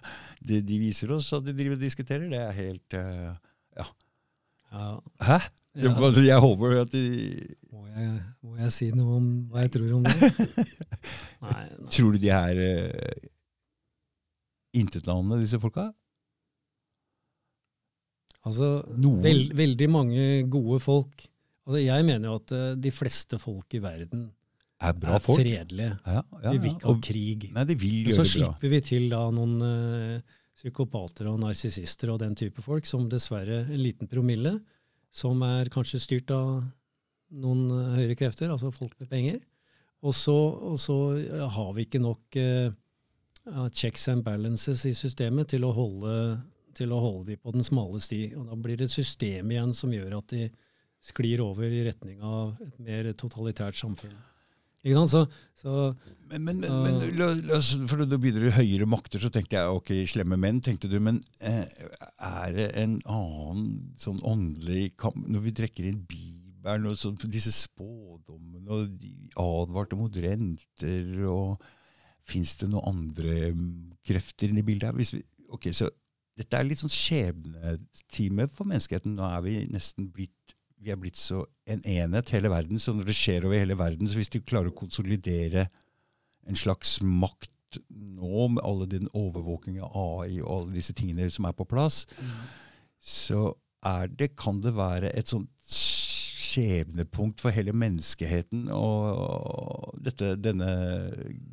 det de viser oss at de driver og diskuterer, det er helt øh, ja, Hæ? ja, Jeg, jeg håper at de må, jeg, må jeg si noe om hva jeg tror om det? Nei, nei. Tror du de er uh, intetanende, disse folka? Altså, Noen. vel, veldig mange gode folk. Altså, jeg mener jo at uh, de fleste folk i verden er bra er folk. fredelige. Ja, ja, De vil ikke ha krig. nei, de vil gjøre så det bra. slipper vi til da noen uh, psykopater og narsissister og den type folk, som dessverre en liten promille, som er kanskje styrt av noen uh, høyere krefter, altså folk med penger. Og så, og så har vi ikke nok ja, checks and balances i systemet til å holde til å holde de på den smale sti. Og da blir det et system igjen som gjør at de sklir over i retning av et mer totalitært samfunn. Ikke sant? Så, så Men, men, men, men la, la for da begynner det høyere makter, så tenkte jeg ok, slemme menn, tenkte du. Men eh, er det en annen sånn åndelig kamp Når vi trekker inn Bibelen og så, disse spådommene, og de advarte mot renter, og fins det noen andre mm, krefter inni bildet? Hvis vi, ok, så dette er litt sånn skjebnetime for menneskeheten. Nå er vi nesten blitt vi er blitt så en enhet, hele verden. Så når det skjer over hele verden, så hvis de klarer å konsolidere en slags makt nå, med alle den overvåking av AI og alle disse tingene som er på plass, så er det, kan det være et sånt skjebnepunkt for hele menneskeheten og dette, denne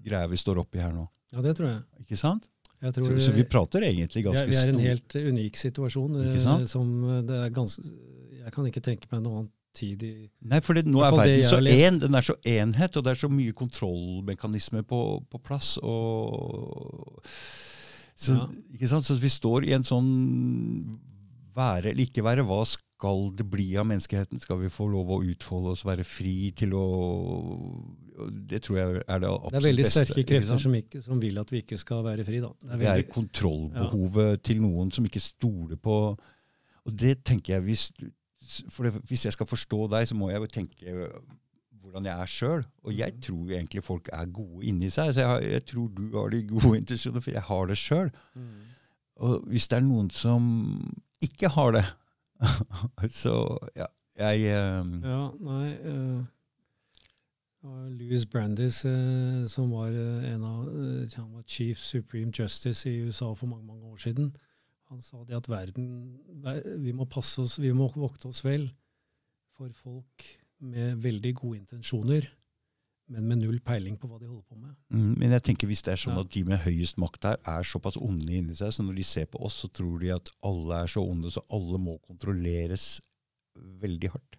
greia vi står oppi her nå. ja, det tror jeg. Ikke sant? jeg Så, tror, så vi prater egentlig ganske stort. vi er i en helt unik situasjon. eh, Ikke sant? Som eh, det er ganske, jeg kan ikke tenke meg noe annet tid i Nei, for det, nå er verden så en, den er så enhet, og det er så mye kontrollmekanismer på, på plass. Og, så, Ja. så vi står i en sånn være eller ikke være. Hva skal det bli av menneskeheten? Skal vi få lov å utfolde oss, være fri til å Det tror jeg er det absolutt beste. Det er veldig sterke krefter som, ikke, som vil at vi ikke skal være fri. Da. Det er Det er kontrollbehovet kontrollbehovet til noen som ikke stoler på Og det tenker jeg hvis, det, hvis jeg skal forstå deg, så må jeg jo tenke hvordan jeg er sjøl. Og jeg Mm. tror egentlig folk er gode inni seg. Så jeg, har, jeg tror du har de gode intensjonene, for jeg har det sjøl. Mm. Og hvis det er noen som ikke har det, så ja, jeg um... Ja, nei uh, Louis Brandis, uh, som var uh, en av chief supreme justice i USA for mange mange år siden. Han sa det at verden Vi må passe oss, vi må vokte oss vel for folk med veldig gode intensjoner, men med null peiling på hva de holder på med. Mm, Men jeg tenker hvis det er sånn Ja. at de med høyest makt her er såpass onde inni seg, så når de ser på oss, så tror de at alle er så onde, så alle må kontrolleres veldig hardt.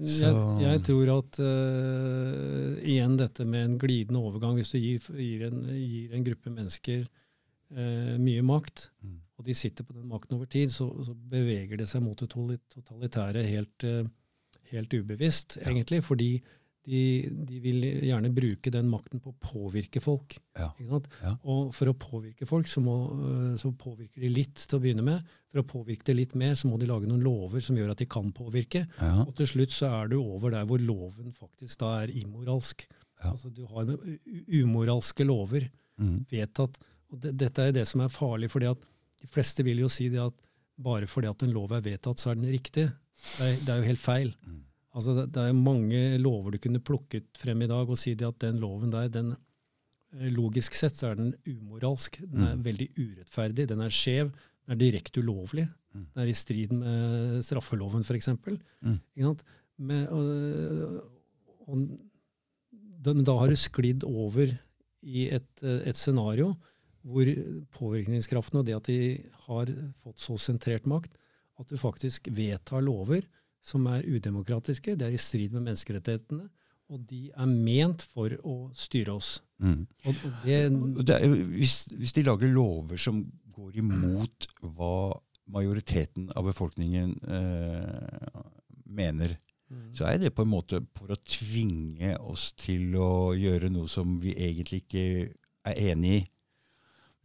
Jeg, jeg tror at uh, igjen dette med en glidende overgang, hvis du gir, gir, en, gir en gruppe mennesker uh, mye makt, Mm. og de sitter på den makten over tid, så, så beveger det seg mot det totalitære helt, uh, helt ubevisst, Ja. egentlig. Fordi de, de vil gjerne bruke den makten på å påvirke folk. Ja. Ikke sant? Ja. Og for å påvirke folk, så, må, øh, så påvirker de litt til å begynne med. For å påvirke det litt mer, så må de lage noen lover som gjør at de kan påvirke. Ja. Og til slutt så er du over der hvor loven faktisk da er immoralsk. Altså du har umoralske lover Mm. vedtatt. Og det, dette er det som er farlig, fordi at de fleste vil jo si det at bare fordi at en lov er vedtatt, så er den riktig. Det er, det er jo helt feil. Mm. Altså det, det er mange lover du kunne plukket frem i dag og si at den loven der, den eh, logisk sett så er den umoralsk. Den er Mm. veldig urettferdig, den er skjev, den er direkte ulovlig. Mm. Den er i strid med straffeloven, f.eks. Mm. Men, og, og, da, da har du sklidd over i et, eh, et scenario hvor påvirkningskraften og det at de har fått så sentrert makt, at du faktisk vedtar lover som er udemokratiske, det er i strid med menneskerettighetene, og de er ment for å styre oss. Mm. Og, det, det er, hvis, hvis de lager lover som går imot hva majoriteten av befolkningen eh, mener, så er det på en måte for å tvinge oss til å gjøre noe som vi egentlig ikke er enig i.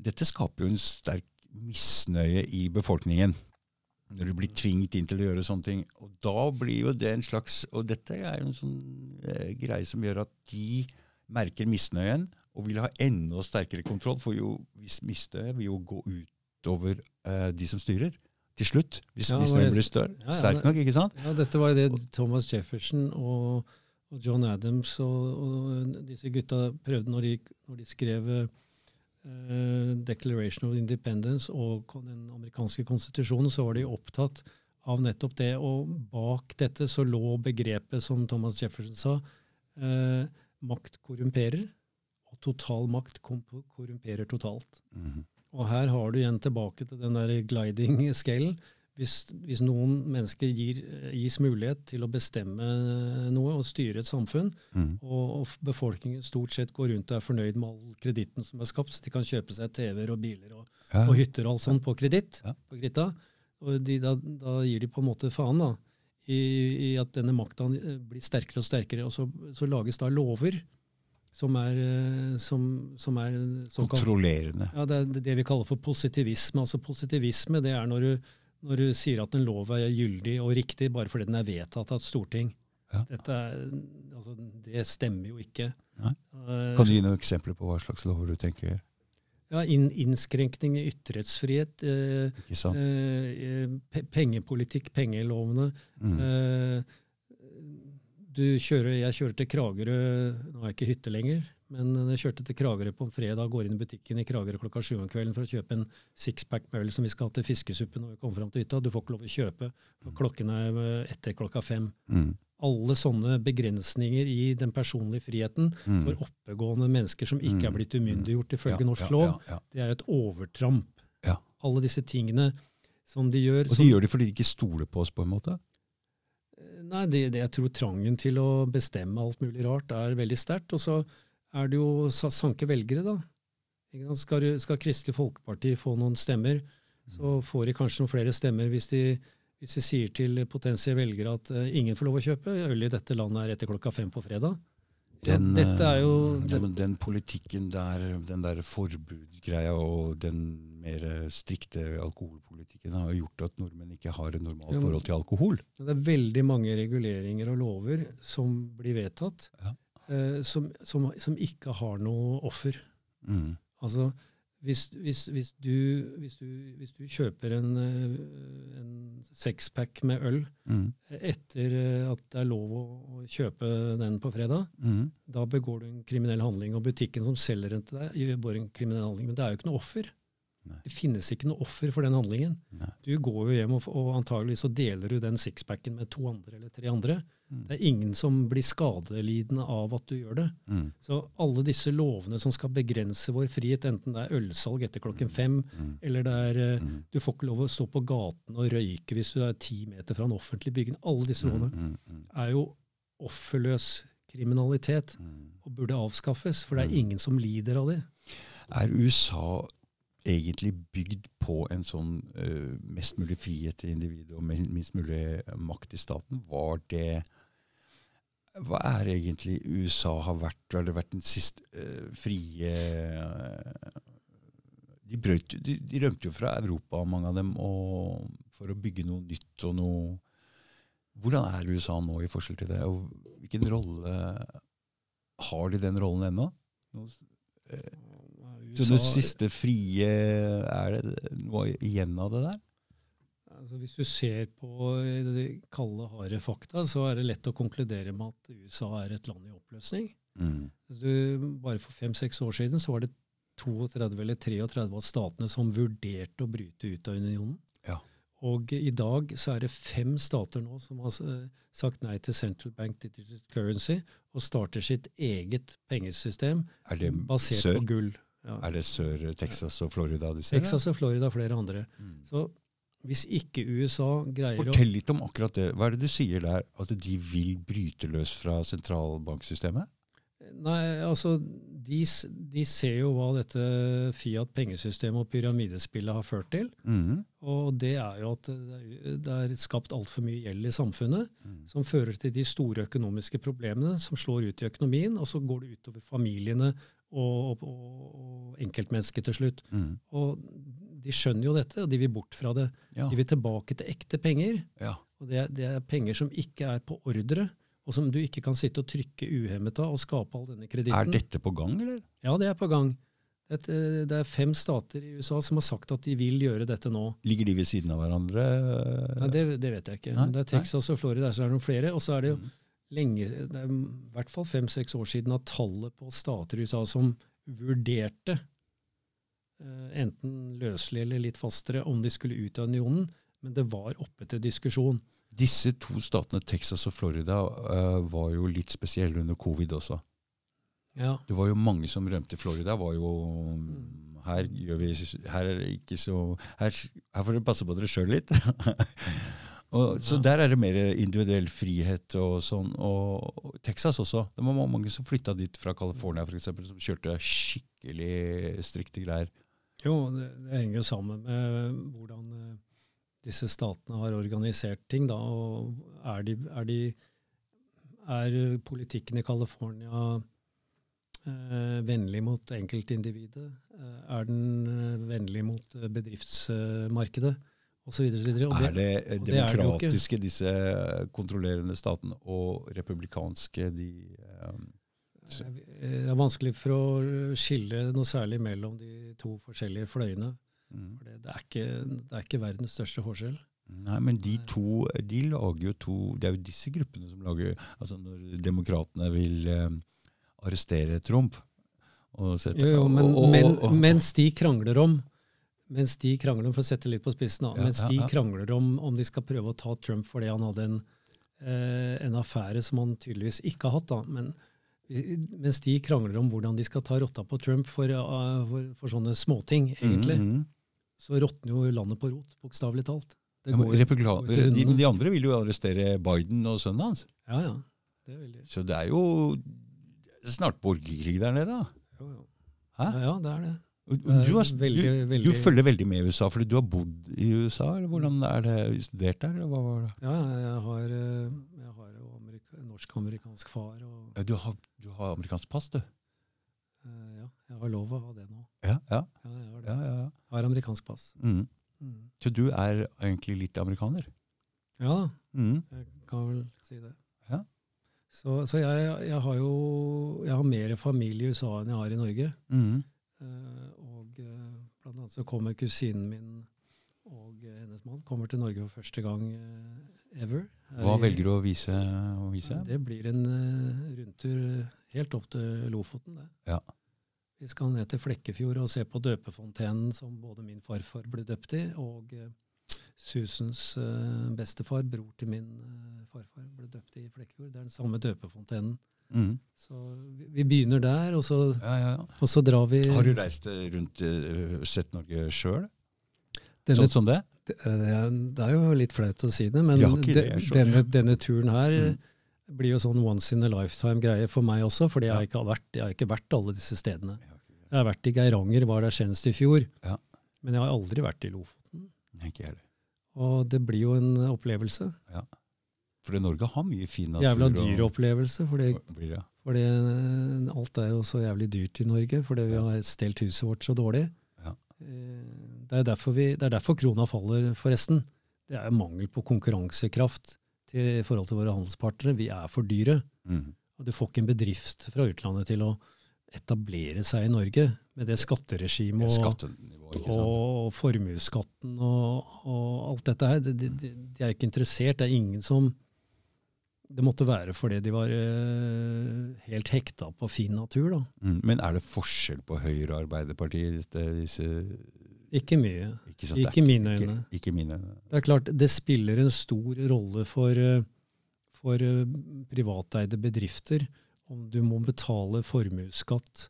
Dette skaper jo en sterk misnøye i befolkningen. Når du blir tvingt inn til å gjøre sånne ting. Og da blir jo det en slags Og dette er jo en sånn eh, greie som gjør at de merker misnøyen og vil ha enda sterkere kontroll. For jo, hvis misnøye vil jo gå utover eh, de som styrer. Til slutt. Hvis Ja, misnøyen blir større, Ja, ja, sterk nok, ikke sant? Ja, dette var jo det Thomas Jefferson og, og John Adams og, og disse gutta prøvde når de, når de skrev eh, Declaration of Independence og den amerikanske konstitusjonen, så var de opptatt av nettopp det. Og bak dette så lå begrepet, som Thomas Jefferson sa, Eh, makt korrumperer, og total makt korrumperer totalt. Mhm. Og her har du igjen tilbake til den der gliding scalen. Hvis, hvis noen mennesker gir, gis mulighet til å bestemme noe og styre et samfunn, mm. og, og befolkningen stort sett går rundt og er fornøyd med all kreditten som er skapt, så de kan kjøpe seg TV-er og biler og, Ja. og hytter og alt sånt på kreditt, Ja. på krita, og de, da, da gir de på en måte faen da, i, i at denne makta blir sterkere og sterkere, og så, så lages da lover som er, eh, som, som er Kontrollerende. ja, det er det vi kaller for positivisme. Altså Positivisme det er når du, når du sier at en lov er gyldig og riktig bare fordi den er vedtatt av et storting. Ja. Er, altså, det stemmer jo ikke. Nei. Eh, Kan du gi noen eksempler på hva slags lover du tenker? ja, inn, innskrenkning i ytringsfrihet, eh, eh, pe pengepolitikk, pengelovene. Mm. Eh, du kjører, jeg kjører til Kragerø, nå har jeg ikke hytte lenger, men jeg kjørte til Kragerø på en fredag, går inn i butikken i Kragerø klokka sju om kvelden for å kjøpe en sixpack med øl som vi skal ha til fiskesuppe når vi kommer fram til hytta. Du får ikke lov å kjøpe, for klokken er eh, etter klokka fem. Mm. Alle sånne begrensninger i den personlige friheten Mm. for oppegående mennesker som ikke Mm. er blitt umyndiggjort ifølge Ja, norsk lov, ja, ja. det er jo et overtramp. Ja. Alle disse tingene som de gjør. Og som- de gjør det fordi de ikke stoler på oss, på en måte? Nei, det, det, jeg tror trangen til å bestemme alt mulig rart er veldig sterkt. Og så er det jo sanke velgere, da. Skal, du- skal Kristelig Folkeparti få noen stemmer, så får de kanskje noen flere stemmer hvis de, hvis de sier til potensielle velgere at eh, ingen får lov å kjøpe øl i dette landet er etter klokka fem på fredag. Den, Dette er jo eh, ja, men den politikken der, den der forbudgreia og den mer strikte alkoholpolitikken har gjort at nordmenn ikke har et normalt forhold til alkohol. det er veldig mange reguleringer og lover som blir vedtatt, Ja. Eh, som, som, som ikke har noe offer. Mm. Altså, hvis, hvis, hvis, du, hvis, du, hvis du kjøper en, eh, en sexpack med øl Mm. etter eh, at det er lov å, å kjøpe den på fredag, Mm. da begår du en kriminell handling. Og butikken som selger den til deg, gjør en kriminell handling. Men det er jo ikke noe offer. Nei. Det finnes ikke noe offer for den handlingen. Nei. Du går jo hjem, og, og antagelig så deler du den sixpacken med to andre eller tre andre. Mm. Det er ingen som blir skadelidende av at du gjør det. Mm. Så alle disse lovene som skal begrense vår frihet, enten det er ølsalg etter klokken fem, Mm. eller det er eh, Mm. du får ikke lov å stå på gaten og røyke hvis du er ti meter fra en offentlig bygning. Alle disse lovene Mm. Mm. er jo offerløs kriminalitet Mm. og burde avskaffes, for det er Mm. ingen som lider av det. Er USA egentlig bygd på en sånn uh, mest mulig frihet til individet og minst mulig makt i staten? Var det Hva er egentlig USA har vært? Har det vært den siste uh, frie uh, de, brøt, de, de rømte jo fra Europa, mange av dem, og, for å bygge noe nytt og noe Hvordan er USA nå i forskjell til det? Og hvilken rolle Har de den rollen ennå? Noe, eh, så det siste frie Er det noe igjen av det der? altså Hvis du ser på de kalde, harde fakta, så er det lett å konkludere med at USA er et land i oppløsning. Mm. Du, bare for fem-seks år siden så var det 32 eller 33 av statene som vurderte å bryte ut av unionen. Ja. Og i dag så er det fem stater nå som har eh, sagt nei til Central Bank Digital Currency og starter sitt eget pengesystem Er basert sør? på gull. Ja. Er det sør Texas og Florida du ser? Texas og Florida og flere andre. Mm. Så hvis ikke USA greier Fortell litt om akkurat det. Hva er det du sier der? At de vil bryte løs fra sentralbanksystemet? Nei, altså, de, de ser jo hva dette Fiat-pengesystemet og pyramidespillet har ført til. Mm. Og det er jo at det er skapt altfor mye gjeld i samfunnet, Mm. som fører til de store økonomiske problemene som slår ut i økonomien, og så går det utover familiene og, og, og enkeltmennesket til slutt. Mm. Og de skjønner jo dette, og de vil bort fra det. Ja. De vil tilbake til ekte penger. ja. Og det er, det er penger som ikke er på ordre, og som du ikke kan sitte og trykke uhemmet av og skape all denne kreditten. Er dette på gang, eller? Ja, det er på gang. Det, er- det er fem stater i USA som har sagt at de vil gjøre dette nå. Ligger de ved siden av hverandre? Nei, det, det vet jeg ikke. Nei, det er Texas og Florida, så er det noen flere. Og så er det jo Mm. Lenge, det er i hvert fall fem-seks år siden at tallet på stater i USA som vurderte, eh, enten løselig eller litt fastere, om de skulle ut av unionen, men det var oppe til diskusjon. Disse to statene, Texas og Florida, uh, var jo litt spesielle under covid også. Ja. Det var jo mange som rømte. Florida var jo Her gjør vi her er det ikke så Her, her får dere passe på dere sjøl litt. og, så der er det mer individuell frihet og sånn. Og Texas også. Det var mange som flytta dit fra California, for eksempel, som kjørte skikkelig strikte greier. Jo, det, det henger sammen med hvordan eh, disse statene har organisert ting. Da, og er, de, er, de, er politikken i California eh, vennlig mot enkeltindividet? Eh, er den eh, vennlig mot bedriftsmarkedet? Og er det demokratiske, det er det disse kontrollerende statene, og republikanske, de um, Eh, Det er vanskelig for å skille noe særlig mellom de to forskjellige fløyene. mm. For det, det, er ikke, det er ikke verdens største forskjell. Nei, men de to de lager jo to Det er jo disse gruppene som lager altså Når demokratene vil um, arrestere Trump og sette, Jo, jo, men, og- og- men, og- mens de krangler om mens de krangler om, for å sette litt på spissen, da, mens de krangler om om de skal prøve å ta Trump fordi han hadde en, eh, en affære som han tydeligvis ikke har hatt, da, men mens de krangler om hvordan de skal ta rotta på Trump for, uh, for, for sånne småting, egentlig, mm, mm. så råtner jo landet på rot, bokstavelig talt. Det Ja, de, de andre vil jo arrestere Biden og sønnen hans. ja, ja. Det vil de. Så det er jo snart borgerkrig der nede. da. Jo, jo. Ja, ja, det er det. Du, har, veldig, du, veldig, du følger veldig med i USA fordi du har bodd i USA? eller hvordan Er det studert der? eller hva var det? Ja, jeg har, eh, jeg har jo amerika, norsk-amerikansk far. og Du har, du har amerikansk pass, du? eh, ja, jeg har lov å ha det nå. Ja, ja. Ja, jeg har det. ja, ja. Jeg har amerikansk pass. Mm. Mm. Så du er egentlig litt amerikaner? Ja Mhm. jeg kan vel si det. Ja. Så, så jeg, jeg har jo jeg har mer familie i USA enn jeg har i Norge. Mhm. Eh, og eh, blant annet så kommer kusinen min og eh, hennes mann kommer til Norge for første gang ever. Hva velger du å vise? Å vise? Det blir en rundtur helt opp til Lofoten. det. Ja. Vi skal ned til Flekkefjord og se på døpefontenen som både min farfar ble døpt i, og Susens eh, bestefar, bror til min eh, farfar, ble døpt i Flekkefjord. Det er den samme døpefontenen. Mm. Så vi, vi begynner der, og så, ja, ja, ja. og så drar vi Har du reist eh, rundt sett Norge sjøl? Sånn som det? det, er- det er jo litt flaut å si det, men det, denne, denne turen her Mm. blir jo sånn once in a lifetime-greie for meg også, fordi jeg, ikke har vært, jeg har ikke vært alle disse stedene. Jeg har vært i Geiranger, var der senest i fjor, Ja. men jeg har aldri vært i Lofoten. Ikke heller. Og det blir jo en opplevelse. For Norge har mye fin natur. Jævla dyr opplevelse, fordi, Blir det. fordi eh, alt er jo så jævlig dyrt i Norge, fordi vi har stelt huset vårt så dårlig. Ja. Eh, Det er, derfor vi, det er derfor krona faller, forresten. Det er mangel på konkurransekraft til, i forhold til våre handelspartnere. Vi er for dyre. Mm. Og du får ikke en bedrift fra utlandet til å etablere seg i Norge med det skatteregimet er og, og formuesskatten og, og alt dette her. De, de, de er ikke interessert. Det er ingen som Det måtte være fordi de var eh, helt hekta på fin natur, da. Mm, Men er det forskjell på Høyre og Arbeiderpartiet? Disse, Ikke mye. ikke, så Ikke mine øyne. ikke mine øyne. Det er klart, det spiller en stor rolle for, eh, for eh, privateide bedrifter om du må betale formuesskatt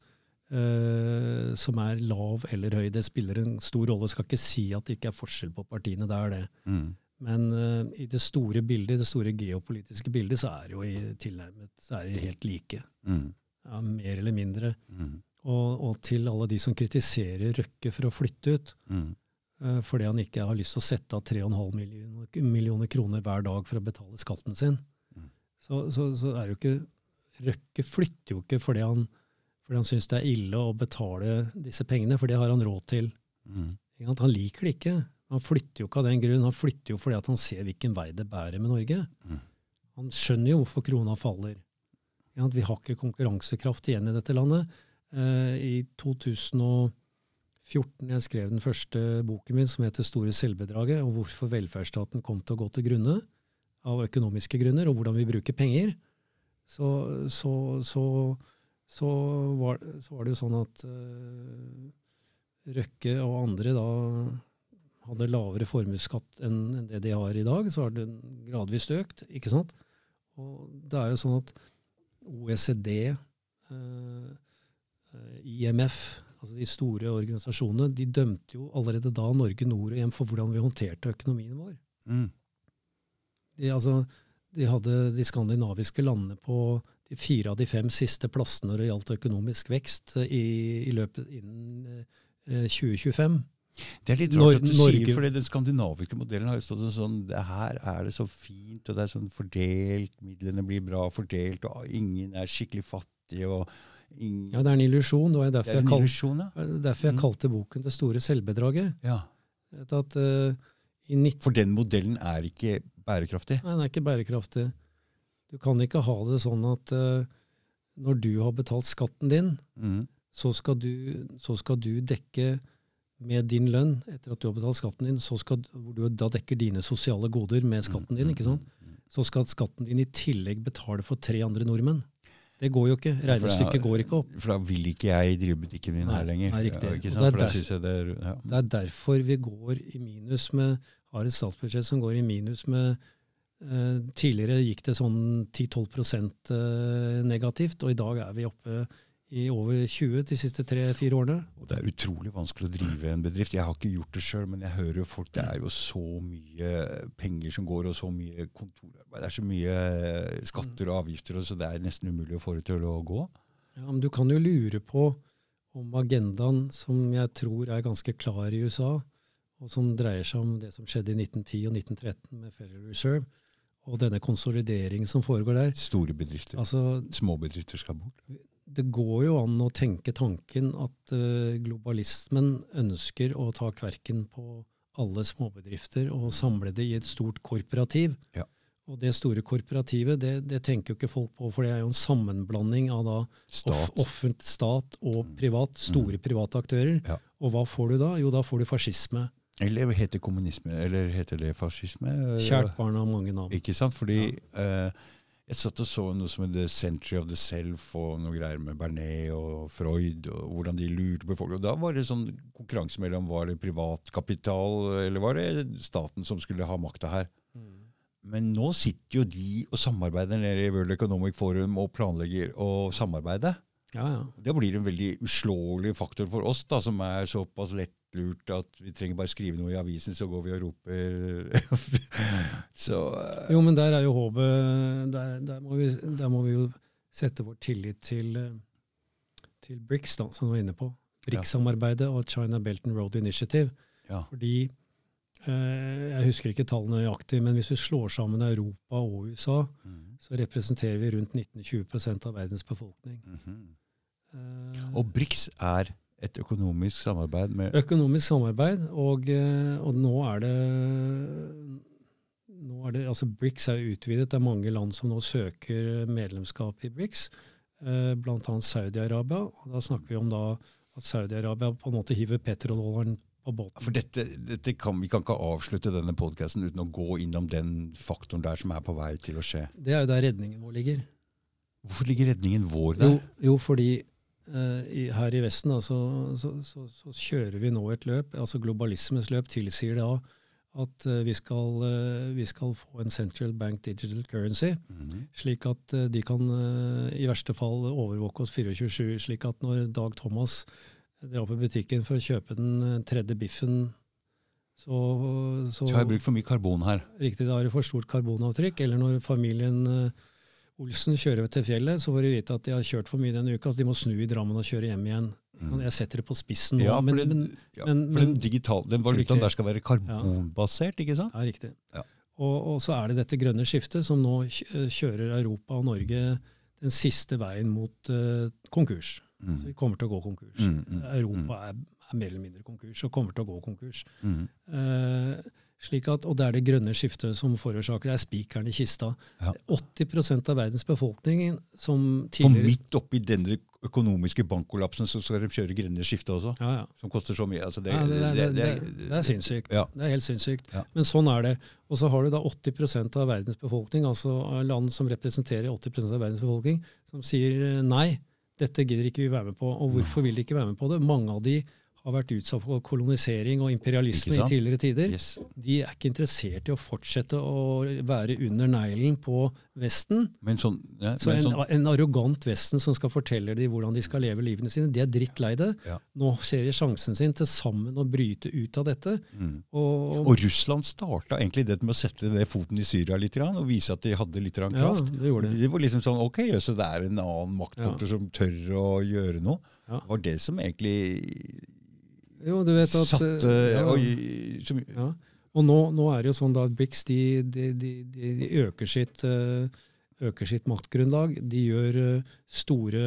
eh, som er lav eller høy. Det spiller en stor rolle. Jeg skal ikke si at det ikke er forskjell på partiene, det er det. Mm. Men eh, i det store bildet, det store geopolitiske bildet, så er det jo i tilnærmet så er det helt like. Mm. Ja, mer eller mindre. Mm. Og, og til alle de som kritiserer Røkke for å flytte ut, Mm. eh, fordi han ikke har lyst til å sette av 3,5 millioner, millioner kroner hver dag for å betale skatten sin, Mm. så, så, så er jo ikke Røkke flytter jo ikke fordi han, fordi han syns det er ille å betale disse pengene, for det har han råd til. Mm. Han liker det ikke. Han flytter jo ikke av den grunn. Han flytter jo fordi at han ser hvilken vei det bærer med Norge. Mm. Han skjønner jo hvorfor krona faller. Vi har ikke konkurransekraft igjen i dette landet. Eh, I 2014 jeg skrev den første boken min som heter 'Store selvbedraget', og hvorfor velferdsstaten kom til å gå til grunne av økonomiske grunner, og hvordan vi bruker penger, så, så, så, så, var, så var det jo sånn at uh, Røkke og andre da hadde lavere formuesskatt enn det de har i dag, så har den gradvis økt. ikke sant? Og det er jo sånn at OECD, eh, eh, IMF, altså de store organisasjonene, de dømte jo allerede da Norge nord og hjem for hvordan vi håndterte økonomien vår. Mm. De, altså, de hadde de skandinaviske landene på de fire av de fem siste plassene når det gjaldt økonomisk vekst eh, i, i løpet innen eh, 2025. Det er litt rart Nor- at du Norge- sier, for den skandinaviske modellen har jo stått sånn det Her er det så fint, og det er sånn fordelt, midlene blir bra fordelt, og ingen er skikkelig fattige, og ingen Ja, det er en illusjon. Det Det derfor, er jeg, en kal ja. derfor jeg Mm. kalte boken 'Det store selvbedraget'. ja. At, uh, eh, i 19 For den modellen er ikke bærekraftig. Nei, den er ikke bærekraftig. Du kan ikke ha det sånn at uh, når du har betalt skatten din, Mm. så skal du, så skal du dekke med din lønn etter at du har betalt skatten din, så skal, du da dekker dine sosiale goder med skatten din, ikke sant? Mm. så skal skatten din i tillegg betale for tre andre nordmenn. Det går jo ikke. Regnestykket går ikke opp. For da vil ikke jeg drive butikken min Nei, her lenger. nei, riktig. Ja, det er derfor- det er, ja. Det er derfor vi går i minus med har et statsbudsjett som går i minus med eh, Tidligere gikk det sånn 10-12 eh, negativt, og i dag er vi oppe i over 20 de siste tre-fire årene. Og det er utrolig vanskelig å drive en bedrift. Jeg har ikke gjort det sjøl, men jeg hører jo folk Det er jo så mye penger som går, og så mye kontorarbeid. Det er så mye eh, skatter og avgifter, og så det er nesten umulig å få det til å gå. Ja, men du kan jo lure på om agendaen, som jeg tror er ganske klar i USA, og som dreier seg om det som skjedde i 1910 og 1913 med Federal Reserve, og denne konsolideringen som foregår der. Store bedrifter. Altså, Små bedrifter skal bort. Det går jo an å tenke tanken at eh, globalismen ønsker å ta kverken på alle småbedrifter og samle det i et stort korporativ. Ja. Og det store korporativet, det, det tenker jo ikke folk på, for det er jo en sammenblanding av da Stat. off, stat og Mm. privat, store private aktører. Ja. Og hva får du da? Jo, da får du fascisme. Eller heter kommunisme? Eller heter det fascisme? Kjært barn har mange navn. Ikke sant? Fordi eh, jeg satt og så noe som The Century of the Self, og noe greier med Bernet og Freud, og hvordan de lurte folk. Og da var det sånn konkurranse mellom var det privat kapital, eller var det staten som skulle ha makta her. Men nå sitter jo de og samarbeider nede i World Economic Forum og planlegger å samarbeide. Ja, ja. Det blir en veldig uslåelig faktor for oss, da, som er såpass lettlurt at vi trenger bare skrive noe i avisen, så går vi og roper. så uh. Jo, men der er jo håpet der, der, må vi, der må vi jo sette vår tillit til, eh, til BRICS, da, som du var inne på. BRICS-samarbeidet og China Belt and Road Initiative. ja. Fordi eh, Jeg husker ikke tallene nøyaktig, men hvis vi slår sammen Europa og USA, mm. så representerer vi rundt 19-20 av verdens befolkning. Mm -hmm. uh, Og BRICS er et økonomisk samarbeid med Økonomisk samarbeid, og, eh, og nå er det nå er det, altså BRICS er utvidet. Det er mange land som nå søker medlemskap i BRICS, eh, bl.a. Saudi-Arabia. og Da snakker vi om da at Saudi-Arabia på en måte hiver petrodollaren på båten. For dette, dette kan, Vi kan ikke avslutte denne podkasten uten å gå innom den faktoren der som er på vei til å skje. Det er jo der redningen vår ligger. Hvorfor ligger redningen vår der? Jo, jo fordi i, her i Vesten da, så, så, så, så kjører vi nå et løp. altså Globalismens løp tilsier da at eh, vi, skal, eh, vi skal få en central bank digital currency, Mhm. slik at eh, de kan eh, i verste fall overvåke oss 24-7. Slik at når Dag Thomas drar på butikken for å kjøpe den eh, tredje biffen, så, så Så har jeg brukt for mye karbon her. Riktig, da har du for stort karbonavtrykk. Eller når familien eh, Olsen kjører til fjellet, så får de vite at de har kjørt for mye denne uka, så de må snu i Drammen og kjøre hjem igjen. Mhm. Jeg setter det på spissen nå, Ja, for, men, den, men ja, men- for den, digitale, digital, den valutaen der skal være karbonbasert, ikke sant? ja, riktig. Ja. Og, og så er det dette grønne skiftet som nå kjører Europa og Norge den siste veien mot uh, konkurs. Mm. Så vi kommer til å gå konkurs. Mm, mm, Europa er, er mer eller mindre konkurs og kommer til å gå konkurs. Mhm. Slik at, og det er det grønne skiftet som forårsaker det, er spikeren i kista. Ja. 80 av verdens befolkning som tidligere... For midt oppi denne økonomiske bankkollapsen så skal de kjøre grønne skiftet også, ja, ja. som koster så mye. Altså det, det, det, det, er sinnssykt. Det er helt sinnssykt. Men sånn er det. Og så har du da 80 av verdens befolkning, altså land som representerer 80 av verdens befolkning, som sier eh, nei, dette gidder ikke vi være med på. Og hvorfor vil de ikke være med på det? Mange av de har vært utsatt for kolonisering og imperialisme i tidligere tider, Yes. de er ikke interessert i å fortsette å være under neglen på Vesten. Men sånn, ja, Så en, sånn en arrogant Vesten som skal fortelle dem hvordan de skal leve livene sine, de er drittlei det. Ja. Nå ser de sjansen sin til sammen å bryte ut av dette. mm. Og, og, Og Russland starta egentlig det med å sette ned foten i Syria litt og vise at de hadde litt grann ja, kraft. det gjorde de. Det var liksom sånn, ok, så det er en annen maktfaktor som tør å gjøre noe. Det var det som egentlig Jo, du vet at satte ja, oi, mye. ja. Og nå, nå er det jo sånn at BRICS de, de, de, de, øker, sitt, eh, øker sitt maktgrunnlag. De gjør eh, store,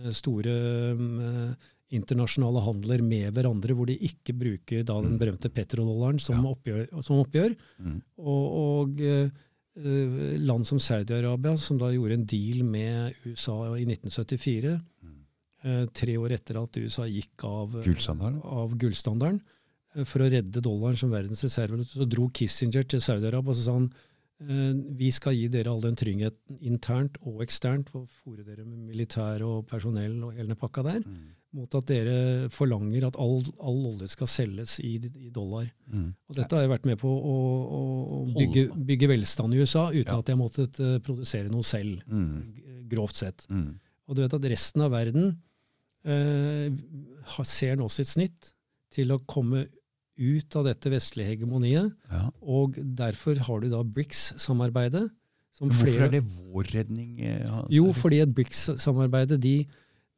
eh, store eh, internasjonale handler med hverandre, hvor de ikke bruker da den berømte petrodollaren som, Ja. oppgjør, som oppgjør. mm, Og, og eh, eh, land som Saudi-Arabia, som da gjorde en deal med USA i 1974, mm. eh, tre år etter at USA gikk av, eh, Gullstandarden? eh, for å redde dollaren som verdens reservevaluta, så dro Kissinger til Saudi-Arabia og så sa han eh, vi skal gi dere all den tryggheten internt og eksternt, og fòre dere med militær og personell og hele den pakka der, Mm, mot at dere forlanger at all, all olje skal selges i, i dollar. mm. Og dette har jeg vært med på å, å, å bygge, bygge velstand i USA uten Ja. at jeg måtte eh, produsere noe selv, Mm, grovt sett. mm. Og du vet at resten av verden eh, ser nå sitt snitt til å komme ut av dette vestlige hegemoniet, Ja. og derfor har du da BRICS-samarbeidet. Hvorfor flere- er det vår redning? eh, Hans Jo, fordi at BRICS-samarbeidet, de,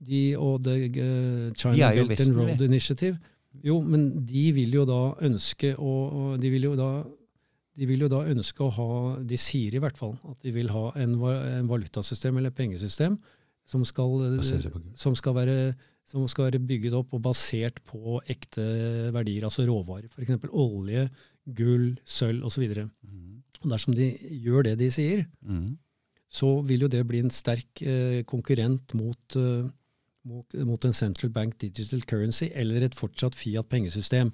de og det uh, China De Belt and Road. Initiative Jo, men de vil jo da ønske å de vil jo da de vil jo da ønske å ha De sier i hvert fall at de vil ha en, en valutasystem eller pengesystem som skal, Gud. som skal være som skal være bygget opp og basert på ekte verdier, altså råvarer. F.eks. olje, gull, sølv osv. Mm, Og dersom de gjør det de sier, mm. så vil jo det bli en sterk eh, konkurrent mot, eh, mot, mot en central bank digital currency eller et fortsatt Fiat-pengesystem.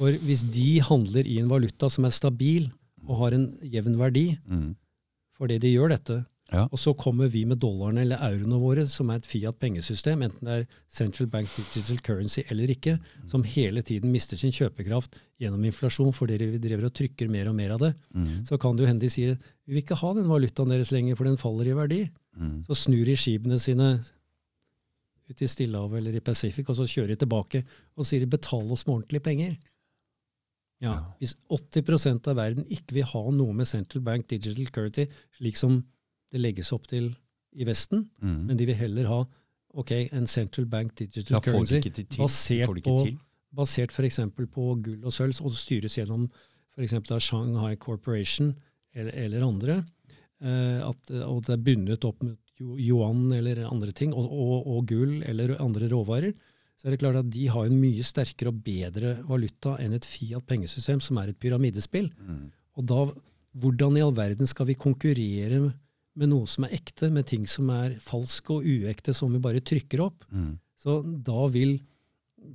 For hvis de handler i en valuta som er stabil og har en jevn verdi, Mm. fordi de gjør dette, Ja. og så kommer vi med dollarene eller euroene våre, som er et Fiat-pengesystem, enten det er central bank digital currency eller ikke, som hele tiden mister sin kjøpekraft gjennom inflasjon fordi vi driver og trykker mer og mer av det, Mm. så kan det jo hende de sier vi vil ikke ha den valutaen deres lenger, for den faller i verdi. Mm. Så snur de skipene sine ut i Stillehavet eller i Pacific, og så kjører de tilbake og sier betal oss med ordentlige penger. Ja. Hvis 80% av verden ikke vil ha noe med central bank digital currency, slik som det legges opp til i Vesten, Mm. men de vil heller ha ok, en central bank digital Da currency til. basert på- basert f.eks. på gull og sølv, og styres gjennom f.eks. Shanghai Corporation eller, eller andre, eh, at, og det er bundet opp med yuan eller andre ting, og, og, og gull eller andre råvarer, så er det klart at de har en mye sterkere og bedre valuta enn et Fiat-pengesystem, som er et pyramidespill. Mm. Og da, hvordan i all verden skal vi konkurrere med noe som er ekte, med ting som er falske og uekte, som vi bare trykker opp? Mm. Så da vil,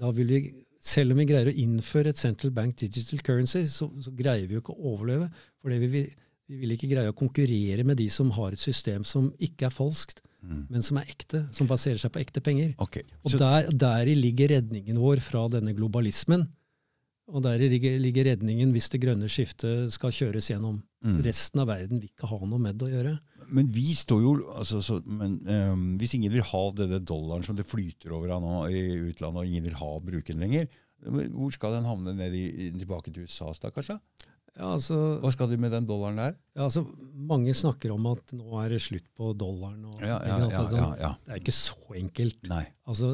da vil vi, selv om vi greier å innføre et central bank digital currency, så, så greier vi jo ikke å overleve. For vi, vil- vi vil ikke greie å konkurrere med de som har et system som ikke er falskt, Mm. men som er ekte, som baserer seg på ekte penger. Okay. Og der, deri ligger redningen vår fra denne globalismen. Og der ligger, redningen hvis det grønne skiftet skal kjøres gjennom. mm. Resten av verden vil ikke ha noe med det å gjøre. Men vi står jo altså, så, men, um, Hvis ingen vil ha denne dollaren som det flyter over av nå i utlandet, og ingen vil ha bruken lenger, hvor skal den havne ned i, tilbake til USA, stakkars? Ja, altså, Hva skal de med den dollaren der? ja, altså, mange snakker om at nå er det slutt på dollaren. Og, Ja, ja, Altså, ja, ja. Det er ikke så enkelt. Nei. Altså,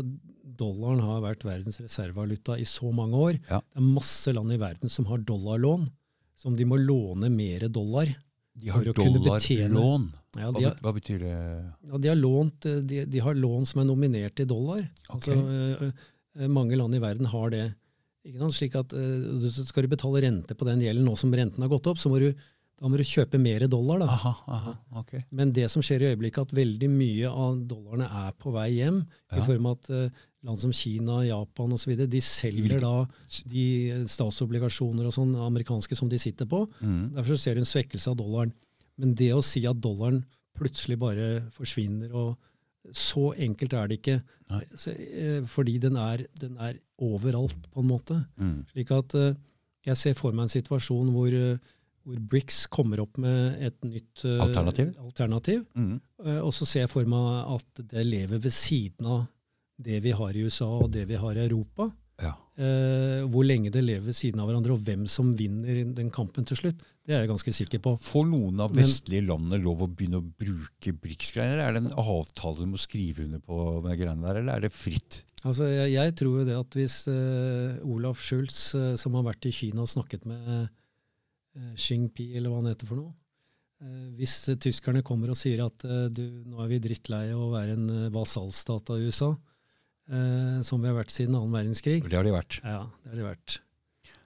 Dollaren har vært verdens reservevaluta i så mange år. Ja. Det er masse land i verden som har dollarlån, som de må låne mer dollar. De har dollarlån. Ja, Hva, hva betyr det? ja, de, har lånt, eh, de, de har lån som er nominert i dollar. Ok. Altså, mange land i verden har det. Ikke sant? Slik at uh, du- Skal du betale rente på den gjelden nå som renten har gått opp, så må du, da må du kjøpe mer dollar. da. Aha, aha, okay. Men det som skjer i øyeblikket, at veldig mye av dollarene er på vei hjem, Ja. i form av at uh, land som Kina, Japan osv. De selger da de eh, statsobligasjoner og sånn amerikanske som de sitter på. Mm. Derfor så ser du en svekkelse av dollaren. Men det å si at dollaren plutselig bare forsvinner og Så enkelt er det ikke. Så, uh, fordi den er, den er overalt, på en måte. Mm. Slik at uh, jeg ser for meg en situasjon hvor, eh, hvor Brix kommer opp med et nytt uh, Alternativ? alternativ. Mm. Uh, Og så ser jeg for meg at det lever ved siden av det vi har i USA og det vi har i Europa. Ja. Uh, hvor lenge det lever ved siden av hverandre, og hvem som vinner den kampen til slutt, det er jeg ganske sikker på. Får noen av vestlige landene lov å begynne å bruke BRICS-greier? Er det en avtale de må skrive under på med greiene der, eller er det fritt? Altså, jeg, jeg tror jo det at hvis Olaf Schultz, som har vært i Kina og snakket med uh, Xi Jinping, eller hva han heter for noe eh, Hvis eh, tyskerne kommer og sier at eh, du, nå er vi drittlei av å være en vasalstat av USA, eh, som vi har vært siden annen verdenskrig det har de vært. Ja, det har de vært.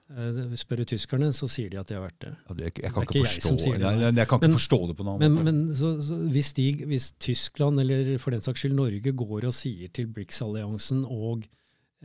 Eh, spør du tyskerne, så sier de at de har vært det. Ja, det, jeg Det kan er ikke, ikke jeg forstå, sier det, nei, jeg kan ikke Men- forstå det på noen Men, måte. men så, så hvis, de, hvis Tyskland, eller for den saks skyld Norge, går og sier til BRICS-alliansen og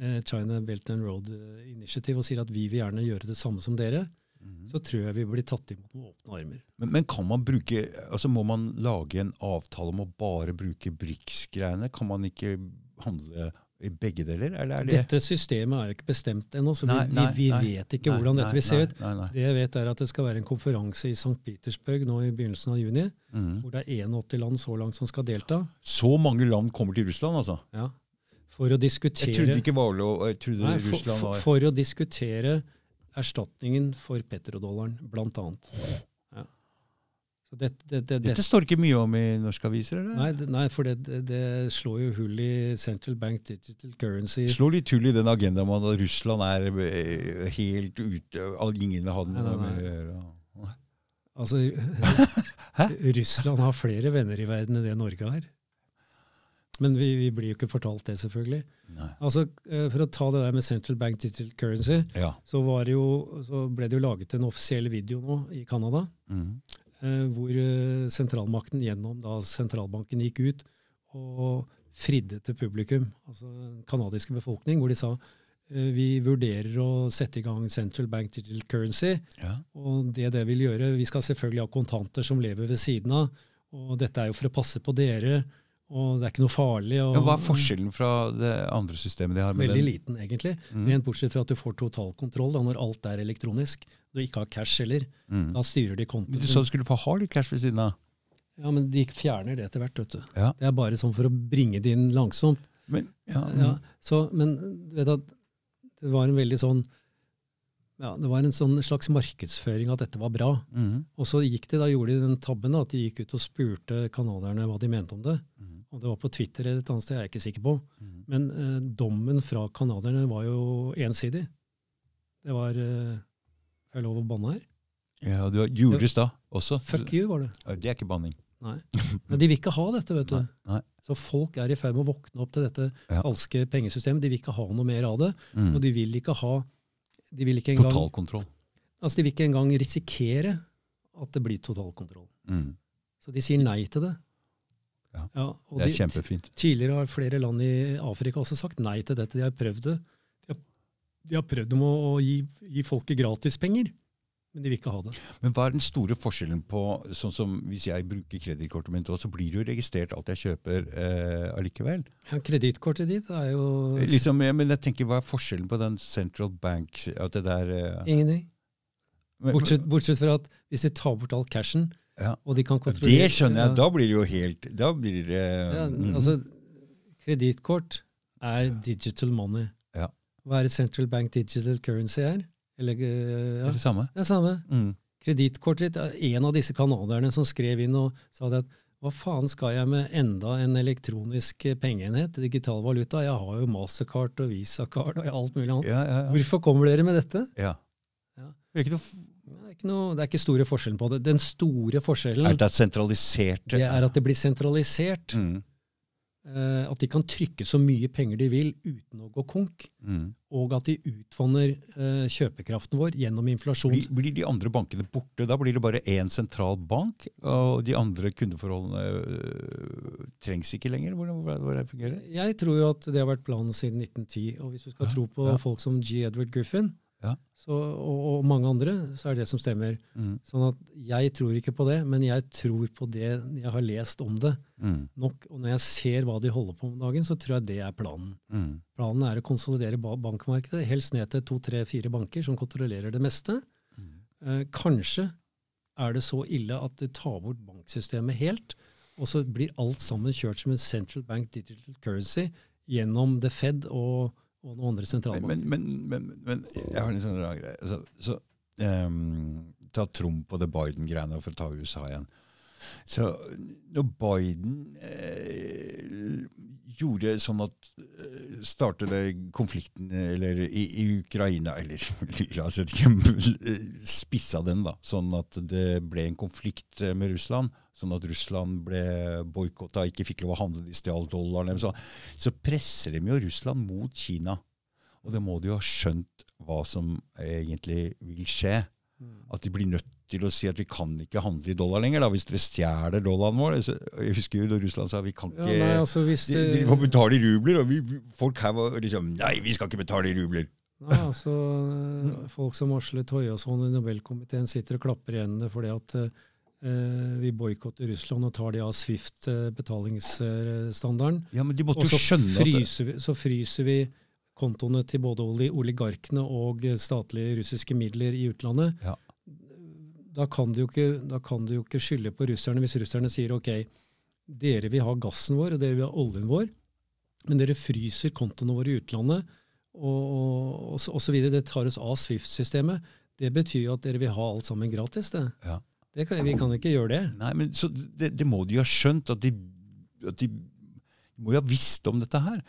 eh, China Belt and Road eh, Initiative og sier at vi vil gjerne gjøre det samme som dere, Mhm. så tror jeg vi blir tatt imot med åpne armer. Men, men kan man bruke, altså må man lage en avtale om å bare bruke BRICS-greiene? Kan man ikke handle i begge deler, eller er det Dette systemet er jo ikke bestemt ennå, så vi, Nei, vi, vi nei, vet ikke Nei, hvordan dette vil se ut. Det jeg vet er at det skal være en konferanse i St. Petersburg nå i begynnelsen av juni, mm. hvor det er 81 land så langt som skal delta. Så mange land kommer til Russland, altså? Ja, for å diskutere Jeg trodde ikke var lov, jeg trodde Nei, for, Russland for, for å diskutere erstatningen for petrodollaren, blant annet. Ja. Så det, det, det, det, Dette står ikke mye om i norske aviser, eller? nei, det, nei, for det, slår jo hull i Central Bank Digital Currency. Slår litt hull i den agendaen om at Russland er eh, helt ute Ingen vil ha Nei, nei, noe nei. mer å gjøre. Altså, Russland har flere venner i verden enn det Norge har. Men vi, vi blir jo ikke fortalt det, selvfølgelig. Nei. Altså, eh, For å ta det der med Central Bank Digital Currency, Ja. så, var det jo, så ble det jo laget en offisiell video nå i Canada. Mm. eh, hvor eh, sentralmakten gjennom da sentralbanken gikk ut og fridde til publikum, altså den canadiske befolkning, hvor de sa vi vurderer å sette i gang Central Bank Digital Currency, ja. og det det vil gjøre Vi skal selvfølgelig ha kontanter som lever ved siden av, og dette er jo for å passe på dere, og det er ikke noe farlig. Og, Ja, hva er forskjellen fra det andre systemet de har? med Veldig den? liten, egentlig. Mm. Rent bortsett fra at du får totalkontroll da, når alt er elektronisk. Du ikke har cash heller. Mm. Da styrer de Men kontoen. Du sa du skulle få ha litt cash ved siden av. Ja, men de fjerner det etter hvert. vet du. Ja. Det er bare sånn for å bringe det inn langsomt. Men, ja, Ja, så, men du vet at det var en veldig sånn ja, Det var en sånn slags markedsføring at dette var bra. Mm. Og så gikk de da, gjorde de den tabben da, at de gikk ut og spurte canadierne hva de mente om det. Mhm. Og det var på Twitter eller et annet sted, jeg er ikke sikker på. Mm. Men eh, dommen fra canadierne var jo ensidig. Det var eh, Er det lov å banne her? ja, du har juris da også. Fuck you, var det. Ja, Det er ikke banning. Nei. Men de vil ikke ha dette, vet du. Nei. Nei. Så folk er i ferd med å våkne opp til dette Ja. falske pengesystemet. De vil ikke ha noe mer av det. Mm. Og de vil ikke ha de vil ikke engang, Totalkontroll. altså de vil ikke engang risikere at det blir totalkontroll. Mm. Så de sier nei til det. Ja. og Det er de, kjempefint. Tidligere har flere land i Afrika også sagt nei til dette. De har prøvd det. De har, de har prøvd om å, å gi, gi folket gratispenger, men de vil ikke ha det. Men hva er den store forskjellen på sånn som Hvis jeg bruker kredittkortet mitt, så blir det jo registrert alt jeg kjøper eh, allikevel. Ja, Kredittkortet ditt er jo Liksom, ja, men jeg tenker, Hva er forskjellen på den central bank at det der eh, ingenting. Bortsett, bortsett fra at hvis de tar bort all cashen, Ja. og de kan kontrollere Det skjønner jeg. Da blir det jo helt Da blir det Ja, mhm. altså, Kredittkort er digital money. Ja. Hva er det central bank digital currency er? Eller, eh, ja, Det samme. det er samme. Mm. Kredittkortet ditt en av disse canadierne som skrev inn og sa det at hva faen skal jeg med enda en elektronisk eh, pengeenhet, digital valuta? Jeg har jo Mastercard og Visacard og alt mulig annet. Ja, ja, ja. Hvorfor kommer dere med dette? ja. Ja. Det er ikke noe Det er ikke, noe, det er ikke store forskjellen på det. Den store forskjellen Er det sentralisert det er at det blir sentralisert. Mm. Uh, at de kan trykke så mye penger de vil uten å gå konk. Mm. Og at de utvanner uh, kjøpekraften vår gjennom inflasjon. Blir, blir de andre bankene borte? Da blir det bare én sentral bank, og de andre kundeforholdene uh, trengs ikke lenger? Hvordan, hvordan, hvordan fungerer det? Jeg tror jo at det har vært planen siden 1910. Og hvis du skal Ja, tro på ja. folk som G. Edward Griffin, Ja. så, og, og mange andre, så er det det som stemmer. Mm. Sånn at jeg tror ikke på det, men jeg tror på det jeg har lest om det Mm. nok. Og når jeg ser hva de holder på om dagen, så tror jeg det er planen. Mm. Planen er å konsolidere bankmarkedet, helst ned til to, tre, fire banker som kontrollerer det meste. Mm. Eh, kanskje er det så ille at det tar bort banksystemet helt, og så blir alt sammen kjørt som en central bank digital currency gjennom The Fed og, og noen andre sentralbanker. men, men, men, men jeg har en sånn rar greie. Altså, så, um, ta Trump og det Biden-greiene for å ta USA igjen. Så når Biden eh, gjorde sånn at eh, startet konflikten eller i, i Ukraina Eller la oss ikke spissa den, da. Sånn at det ble en konflikt eh, med Russland. Sånn at Russland ble boikotta, ikke fikk lov å handle, de stjal dollaren. Så, så presser de jo Russland mot Kina. Og det må de jo ha skjønt hva som egentlig vil skje. At de blir nødt til å si at vi kan ikke handle i dollar lenger, da, hvis dere stjeler dollaren vår. Jeg husker jo da Russland sa vi kan Ja, ikke nei, altså hvis de, det, de må betale i rubler, og vi, folk her var liksom Nei, vi skal ikke betale i rubler. Nei, altså, folk som Asle Toyasson i Nobelkomiteen sitter og klapper i hendene fordi at eh, vi boikotter Russland og tar de av Swift-betalingsstandarden. Ja, men de måtte jo skjønne at det, vi, så fryser vi kontoene til både oligarkene og eh, statlige russiske midler i utlandet. Ja. Da kan du jo ikke, da kan du jo ikke skylde på russerne hvis russerne sier ok, dere vil ha gassen vår og dere vil ha oljen vår, men dere fryser kontoene våre i utlandet og, og, og, så- og så videre. Det tar oss av Swift-systemet. Det betyr jo at dere vil ha alt sammen gratis. det. Ja. det kan, vi kan ikke gjøre det. Nei, men så det, det må de jo ha skjønt, at de, at de må jo ha visst om dette her.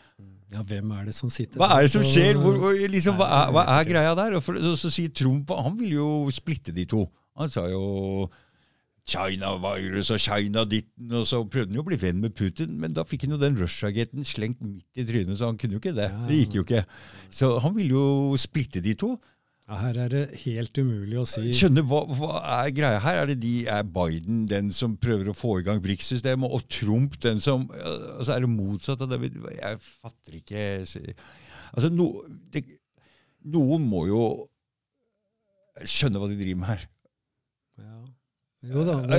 Ja, hvem er det som sitter Hva er det som skjer? Hvor, hvor, liksom, hva, er, hva er greia der? Og for, og så sier Trump Han vil jo splitte de to. Han sa jo China virus og China ditten, og så prøvde han jo å bli venn med Putin, men da fikk han jo den Russia-gaten slengt midt i trynet, så han kunne jo ikke det. Det gikk jo ikke. Så han ville jo splitte de to. Ja, her er det helt umulig å si Skjønner, hva, hva er greia her? Er det de, er Biden den som prøver å få i gang BRICS-systemet, og Trump den som altså Er det motsatt av det? Jeg fatter ikke Altså, no, det, Noen må jo skjønne hva de driver med her. ja. Jo da.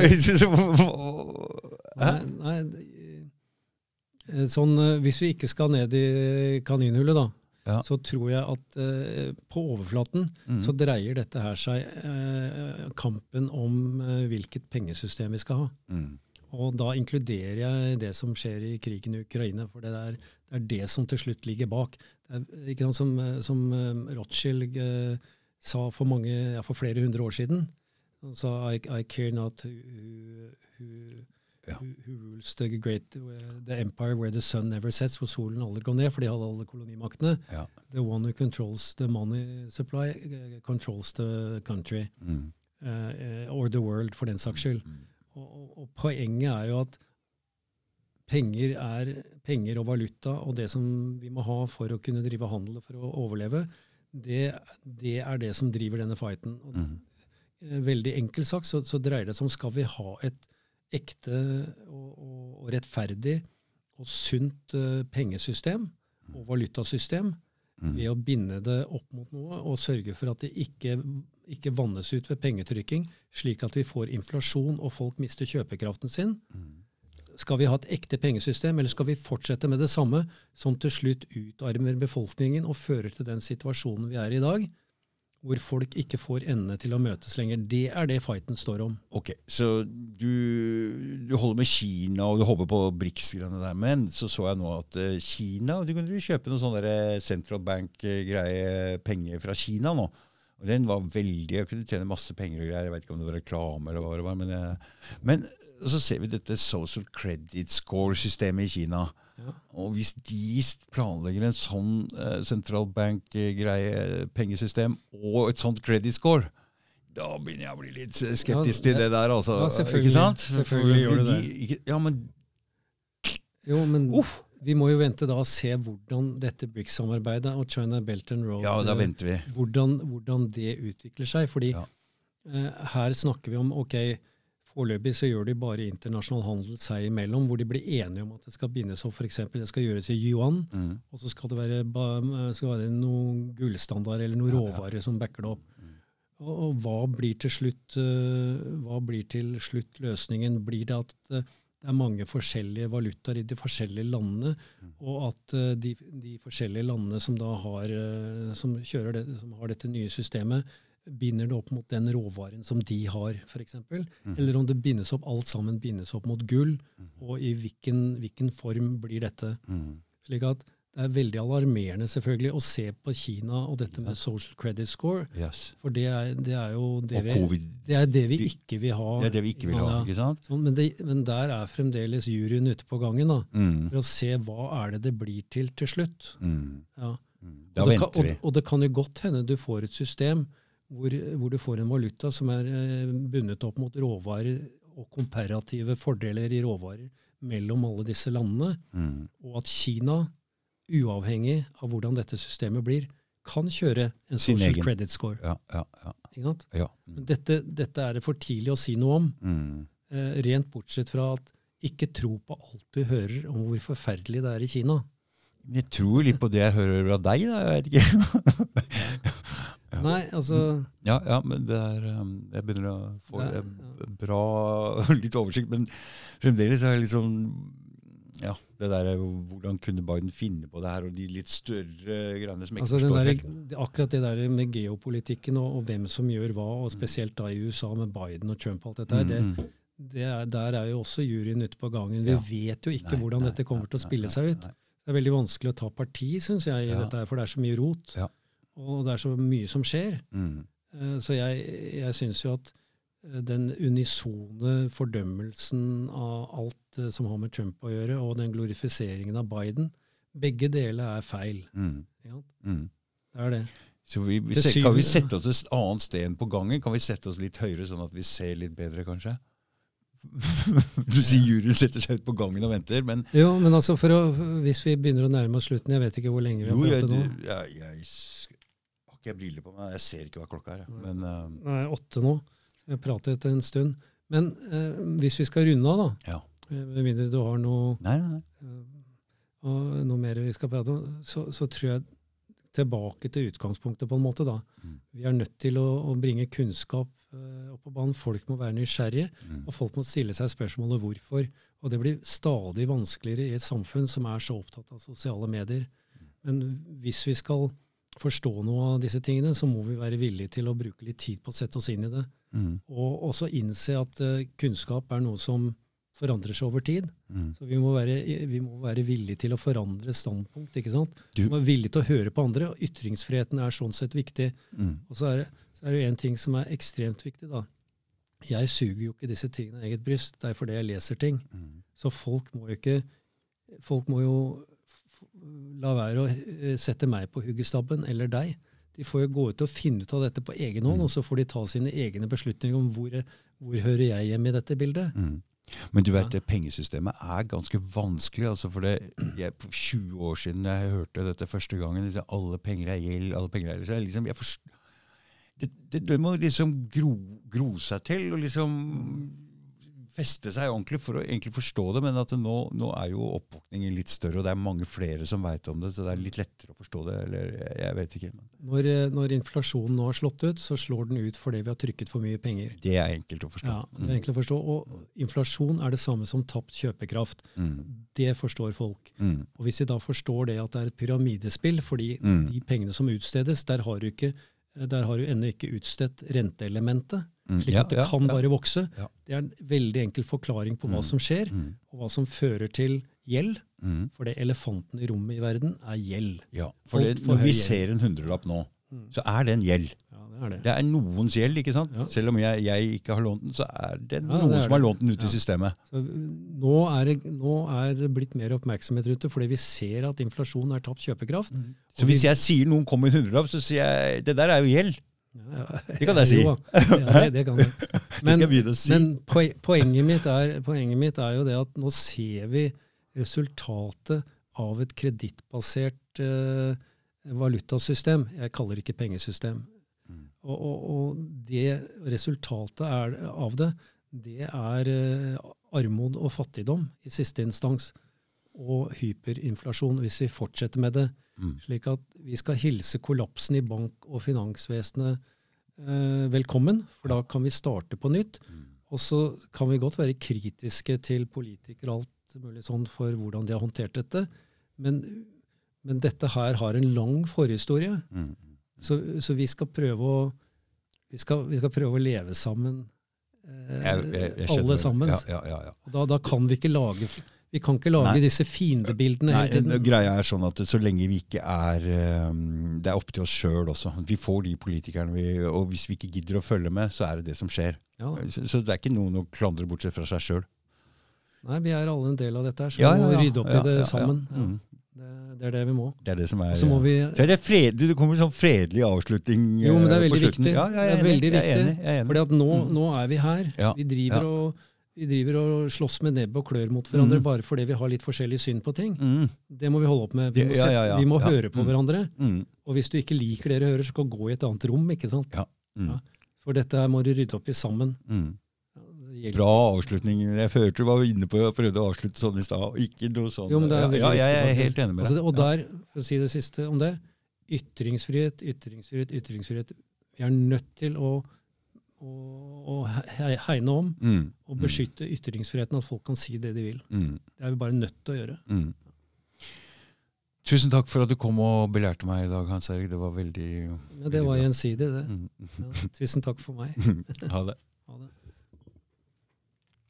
Det, nei, nei, sånn, eh, hvis vi ikke skal ned i kaninhullet, da, Ja. så tror jeg at eh, på overflaten Mm. så dreier dette her seg eh, kampen om eh, hvilket pengesystem vi skal ha. Mm. Og da inkluderer jeg det som skjer i krigen i Ukraina, for det er det, er det som til slutt ligger bak. Det er, ikke sant, som, eh, som eh, Rothschild eh, sa for, mange, ja, for flere hundre år siden. Han sa I, I care not who, who, Ja. who, who rules the great the empire where the sun never sets, hvor solen aldri går ned, for de hadde alle kolonimaktene. Ja. The one who controls the money supply, eh, controls the country. Mm. Uh, or the world, for den saks skyld. Mm. Og, og, og poenget er jo at penger er penger og valuta, og det som vi må ha for å kunne drive handel for å overleve, det, det er det som driver denne fighten. Og, Mm. Veldig enkelt sagt så, så dreier det seg om skal vi ha et ekte og, og, og rettferdig og sunt uh, pengesystem og valutasystem Mm. ved å binde det opp mot noe og sørge for at det ikke, ikke vannes ut ved pengetrykking, slik at vi får inflasjon og folk mister kjøpekraften sin. Mm. Skal vi ha et ekte pengesystem, eller skal vi fortsette med det samme, som til slutt utarmer befolkningen og fører til den situasjonen vi er i i dag, hvor folk ikke får endene til å møtes lenger? Det er det fighten står om. Ok, så du, du holder med Kina og du håper på BRICS-greiene der, men så så jeg nå at eh, Kina Du kunne jo kjøpe noen sånne der central bank-greie penger fra Kina nå. Og den var veldig Jeg kunne tjene masse penger og greier. Jeg vet ikke om det var reklame eller hva det var. Men, jeg, men så ser vi dette social credit score-systemet i Kina. Ja. Og hvis de planlegger en sånn eh, central bank-greie, pengesystem, og et sånt credit score da begynner jeg å bli litt skeptisk til det der, altså. ja, selvfølgelig. ikke sant? Selvfølgelig gjør det det. ja, men Jo, men Uff. vi må jo vente da og se hvordan dette BRICS-samarbeidet og China Belt and Road Ja, da eh, venter vi. hvordan, hvordan det utvikler seg. Fordi Ja. eh, her snakker vi om ok, Foreløpig så gjør de bare internasjonal handel seg imellom, hvor de blir enige om at det skal bindes opp f.eks. det skal gjøres i yuan, Mm. og så skal det være, skal være noen gullstandard eller noen Ja, ja. råvarer som backer det opp. Mm. Og, og hva blir til slutt uh, hva blir til slutt løsningen? Blir det at uh, det er mange forskjellige valutaer i de forskjellige landene, Mm. og at uh, de, de forskjellige landene som da har, som kjører det, som har dette nye systemet, binder det opp mot den råvaren som de har, f.eks. Mm. Eller om det bindes opp, alt sammen bindes opp mot gull, Mm. og i hvilken, hvilken form blir dette? Mm. Slik at det er veldig alarmerende selvfølgelig å se på Kina og dette med social credit score, Yes. for det er, det er jo det vi, det er det vi ikke vil ha. det er det vi ikke vil ha, ikke sant? Sånn, men, det, men der er fremdeles juryen ute på gangen da, Mm. for å se hva er det det blir til til slutt. Mm. Ja. Mm. Da og, det kan, venter vi. og, og det kan jo godt hende du får et system hvor, hvor du får en valuta som er eh, bundet opp mot råvarer og komparative fordeler i råvarer mellom alle disse landene, Mm. og at Kina, uavhengig av hvordan dette systemet blir, kan kjøre en Sin social egen. credit score. Ja, ja, ja. Ikke sant? ja. Mm. dette, dette er det for tidlig å si noe om, Mm. eh, rent bortsett fra at ikke tro på alt du hører om hvor forferdelig det er i Kina. Jeg tror litt på det jeg hører av deg, da. Jeg vet ikke. Ja. Nei, altså Ja, ja, men det er um, Jeg begynner å få ja, bra litt oversikt, men fremdeles er det liksom Ja, det der er jo Hvordan kunne Biden finne på det her, og de litt større greiene som jeg ikke Altså forstår helt. akkurat det der med geopolitikken og, og hvem som gjør hva, og spesielt da i USA med Biden og Trump og alt dette her, det, Mm, det er, der er jo også juryen ute på gangen. Vi vet jo ikke Nei, hvordan nei, dette kommer nei, til å spille seg ut. Det er veldig vanskelig å ta parti, syns jeg, i Ja. dette her, for det er så mye rot. Ja. Og det er så mye som skjer. Mm. Eh, Så jeg, jeg syns jo at eh, den unisone fordømmelsen av alt eh, som har med Trump å gjøre, og den glorifiseringen av Biden, begge deler er feil. Mm. Ja. Mm. Det er det. Så vi, vi Til kan vi sette oss et annet sted enn på gangen? Kan vi sette oss litt høyere, sånn at vi ser litt bedre, kanskje? Du sier juryen setter seg ut på gangen og venter, men Jo, men altså å, hvis vi begynner å nærme oss slutten Jeg vet ikke hvor lenge vi har pratet nå. jeg, jeg, ikke jeg briller på meg? Jeg ser ikke hva klokka er. Men uh, Nei, åtte nå. jeg prater etter en stund. Men uh, hvis vi skal runde av, da, ja. eh, med mindre du har noe, Nei, nei, nei. eh, og noe mer vi skal prate om, så, så tror jeg tilbake til utgangspunktet, på en måte. da. Mm. Vi er nødt til å, å bringe kunnskap eh, opp på banen. Folk må være nysgjerrige, Mm. og folk må stille seg spørsmålet hvorfor. Og det blir stadig vanskeligere i et samfunn som er så opptatt av sosiale medier. Men hvis vi skal forstå noe av disse tingene, så må vi være villige til å bruke litt tid på å sette oss inn i det. Mm. Og også innse at uh, kunnskap er noe som forandrer seg over tid. Mm. Så vi må, være, vi må være villige til å forandre standpunkt. ikke sant? Du- Vi må være villige til å høre på andre, og ytringsfriheten er sånn sett viktig. Mm. Og så er det, så er det en ting som er ekstremt viktig. da. Jeg suger jo ikke disse tingene i eget bryst, det er fordi jeg leser ting. Mm. Så folk må jo ikke Folk må jo la være å eh, sette meg på huggestabben, eller deg. De får jo gå ut og finne ut av dette på egen hånd, Mm. og så får de ta sine egne beslutninger om hvor, hvor hører jeg hjemme i dette bildet. Mm. Men du vet, Ja. det pengesystemet er ganske vanskelig. altså for det, jeg, 20 år siden jeg hørte dette første gangen liksom, Alle penger er gjeld. alle penger er liksom, liksom jeg forst- det, det, det må liksom gro, gro seg til og liksom feste seg ordentlig for å egentlig forstå det. Men at det nå, nå er jo oppvåkningen litt større, og det er mange flere som veit om det. Så det er litt lettere å forstå det. Eller jeg, vet ikke. Når, eh, når inflasjonen nå har slått ut, så slår den ut fordi vi har trykket for mye penger. det er enkelt å forstå. Ja, det er enkelt å forstå. Og inflasjon er det samme som tapt kjøpekraft. Mm. Det forstår folk. Mm. Og hvis de da forstår det at det er et pyramidespill, fordi Mm. de pengene som utstedes, der har du, ikke, der har du ennå ikke utstedt renteelementet, Mm. slik at det kan bare vokse. Det er en veldig enkel forklaring på hva Mm. som skjer, Mm. og hva som fører til gjeld. For det elefanten i rommet i verden er gjeld. Ja, for det, når vi ser en hundrelapp nå, Mm. så er det en gjeld. Ja, det er det. Det er noens gjeld, ikke sant? Ja. Selv om jeg, jeg ikke har lånt den, så er det noen det er som har lånt den ut i systemet. Så nå er, det, nå er det blitt mer oppmerksomhet rundt det, fordi vi ser at inflasjon er tapt kjøpekraft. Så hvis jeg sier noen kommer med en hundrelapp, så sier jeg det der er jo gjeld. Ja, ja. Det kan jeg si. Jo, ja, det, kan jeg. Det Men, men poenget, mitt er, poenget mitt er jo det at nå ser vi resultatet av et kredittbasert eh, valutasystem. Jeg kaller det ikke pengesystem. Mm. Og, og, og det resultatet er, av det, det er eh, armod og fattigdom i siste instans. Og hyperinflasjon, hvis vi fortsetter med det. Mm. Slik at vi skal hilse kollapsen i bank- og finansvesenet eh, velkommen, for da kan vi starte på nytt. Mm. Og så kan vi godt være kritiske til politikere og alt mulig sånn for hvordan de har håndtert dette, men, men dette her har en lang forhistorie. Mm. Så, så vi skal prøve å vi skal, vi skal prøve å leve sammen, eh, Jeg- jeg- jeg alle sammen. Ja, ja, ja, da, da kan vi ikke lage vi kan ikke lage Nei. disse fiendebildene Nei, hele tiden. greia er sånn at så lenge vi ikke er um, Det er opp til oss sjøl også. Vi får de politikerne vi Og hvis vi ikke gidder å følge med, så er det det som skjer. Så, så det er ikke noen å klandre bortsett fra seg sjøl. nei, vi er alle en del av dette her, så vi må rydde opp i det sammen. Ja, Mm. Det, det er det vi må. Det er det som er må vi det, er fred, det kommer sånn fredelig avslutning Jo, men det er eh, veldig viktig. Ja, jeg Det er enig, veldig jeg er viktig. enig, jeg er enig. Fordi at nå, Mm. nå er vi her. Ja, Vi driver, ja. og, vi driver og slåss med nebb og klør mot hverandre Mm. bare fordi vi har litt forskjellig syn på ting. Mm, Det må vi holde opp med. Vi må, ja. Vi må høre på Mm. hverandre. mm, Og hvis du ikke liker det du hører, så kan du gå i et annet rom. ikke sant? mm, Ja. For dette må du rydde opp i sammen. mm. Ja, det hjelper. Bra avslutning. Jeg følte du var inne på å prøvde å avslutte sånn i stad. Ikke noe sånn. Jo, ja, ja, jeg er helt enig med Altså, deg. det- og der, for å si det siste om det, ytringsfrihet, ytringsfrihet, ytringsfrihet. Vi er nødt til å, å, å hegne om Mm, og beskytte ytringsfriheten, at folk kan si det de vil. mm, Det er vi bare nødt til å gjøre. mm. Tusen takk for at du kom og belærte meg i dag, Hans Erik. Det var veldig Ja, det var gjensidig, det. mm. Ja, tusen takk for meg. Ha det. Ha det.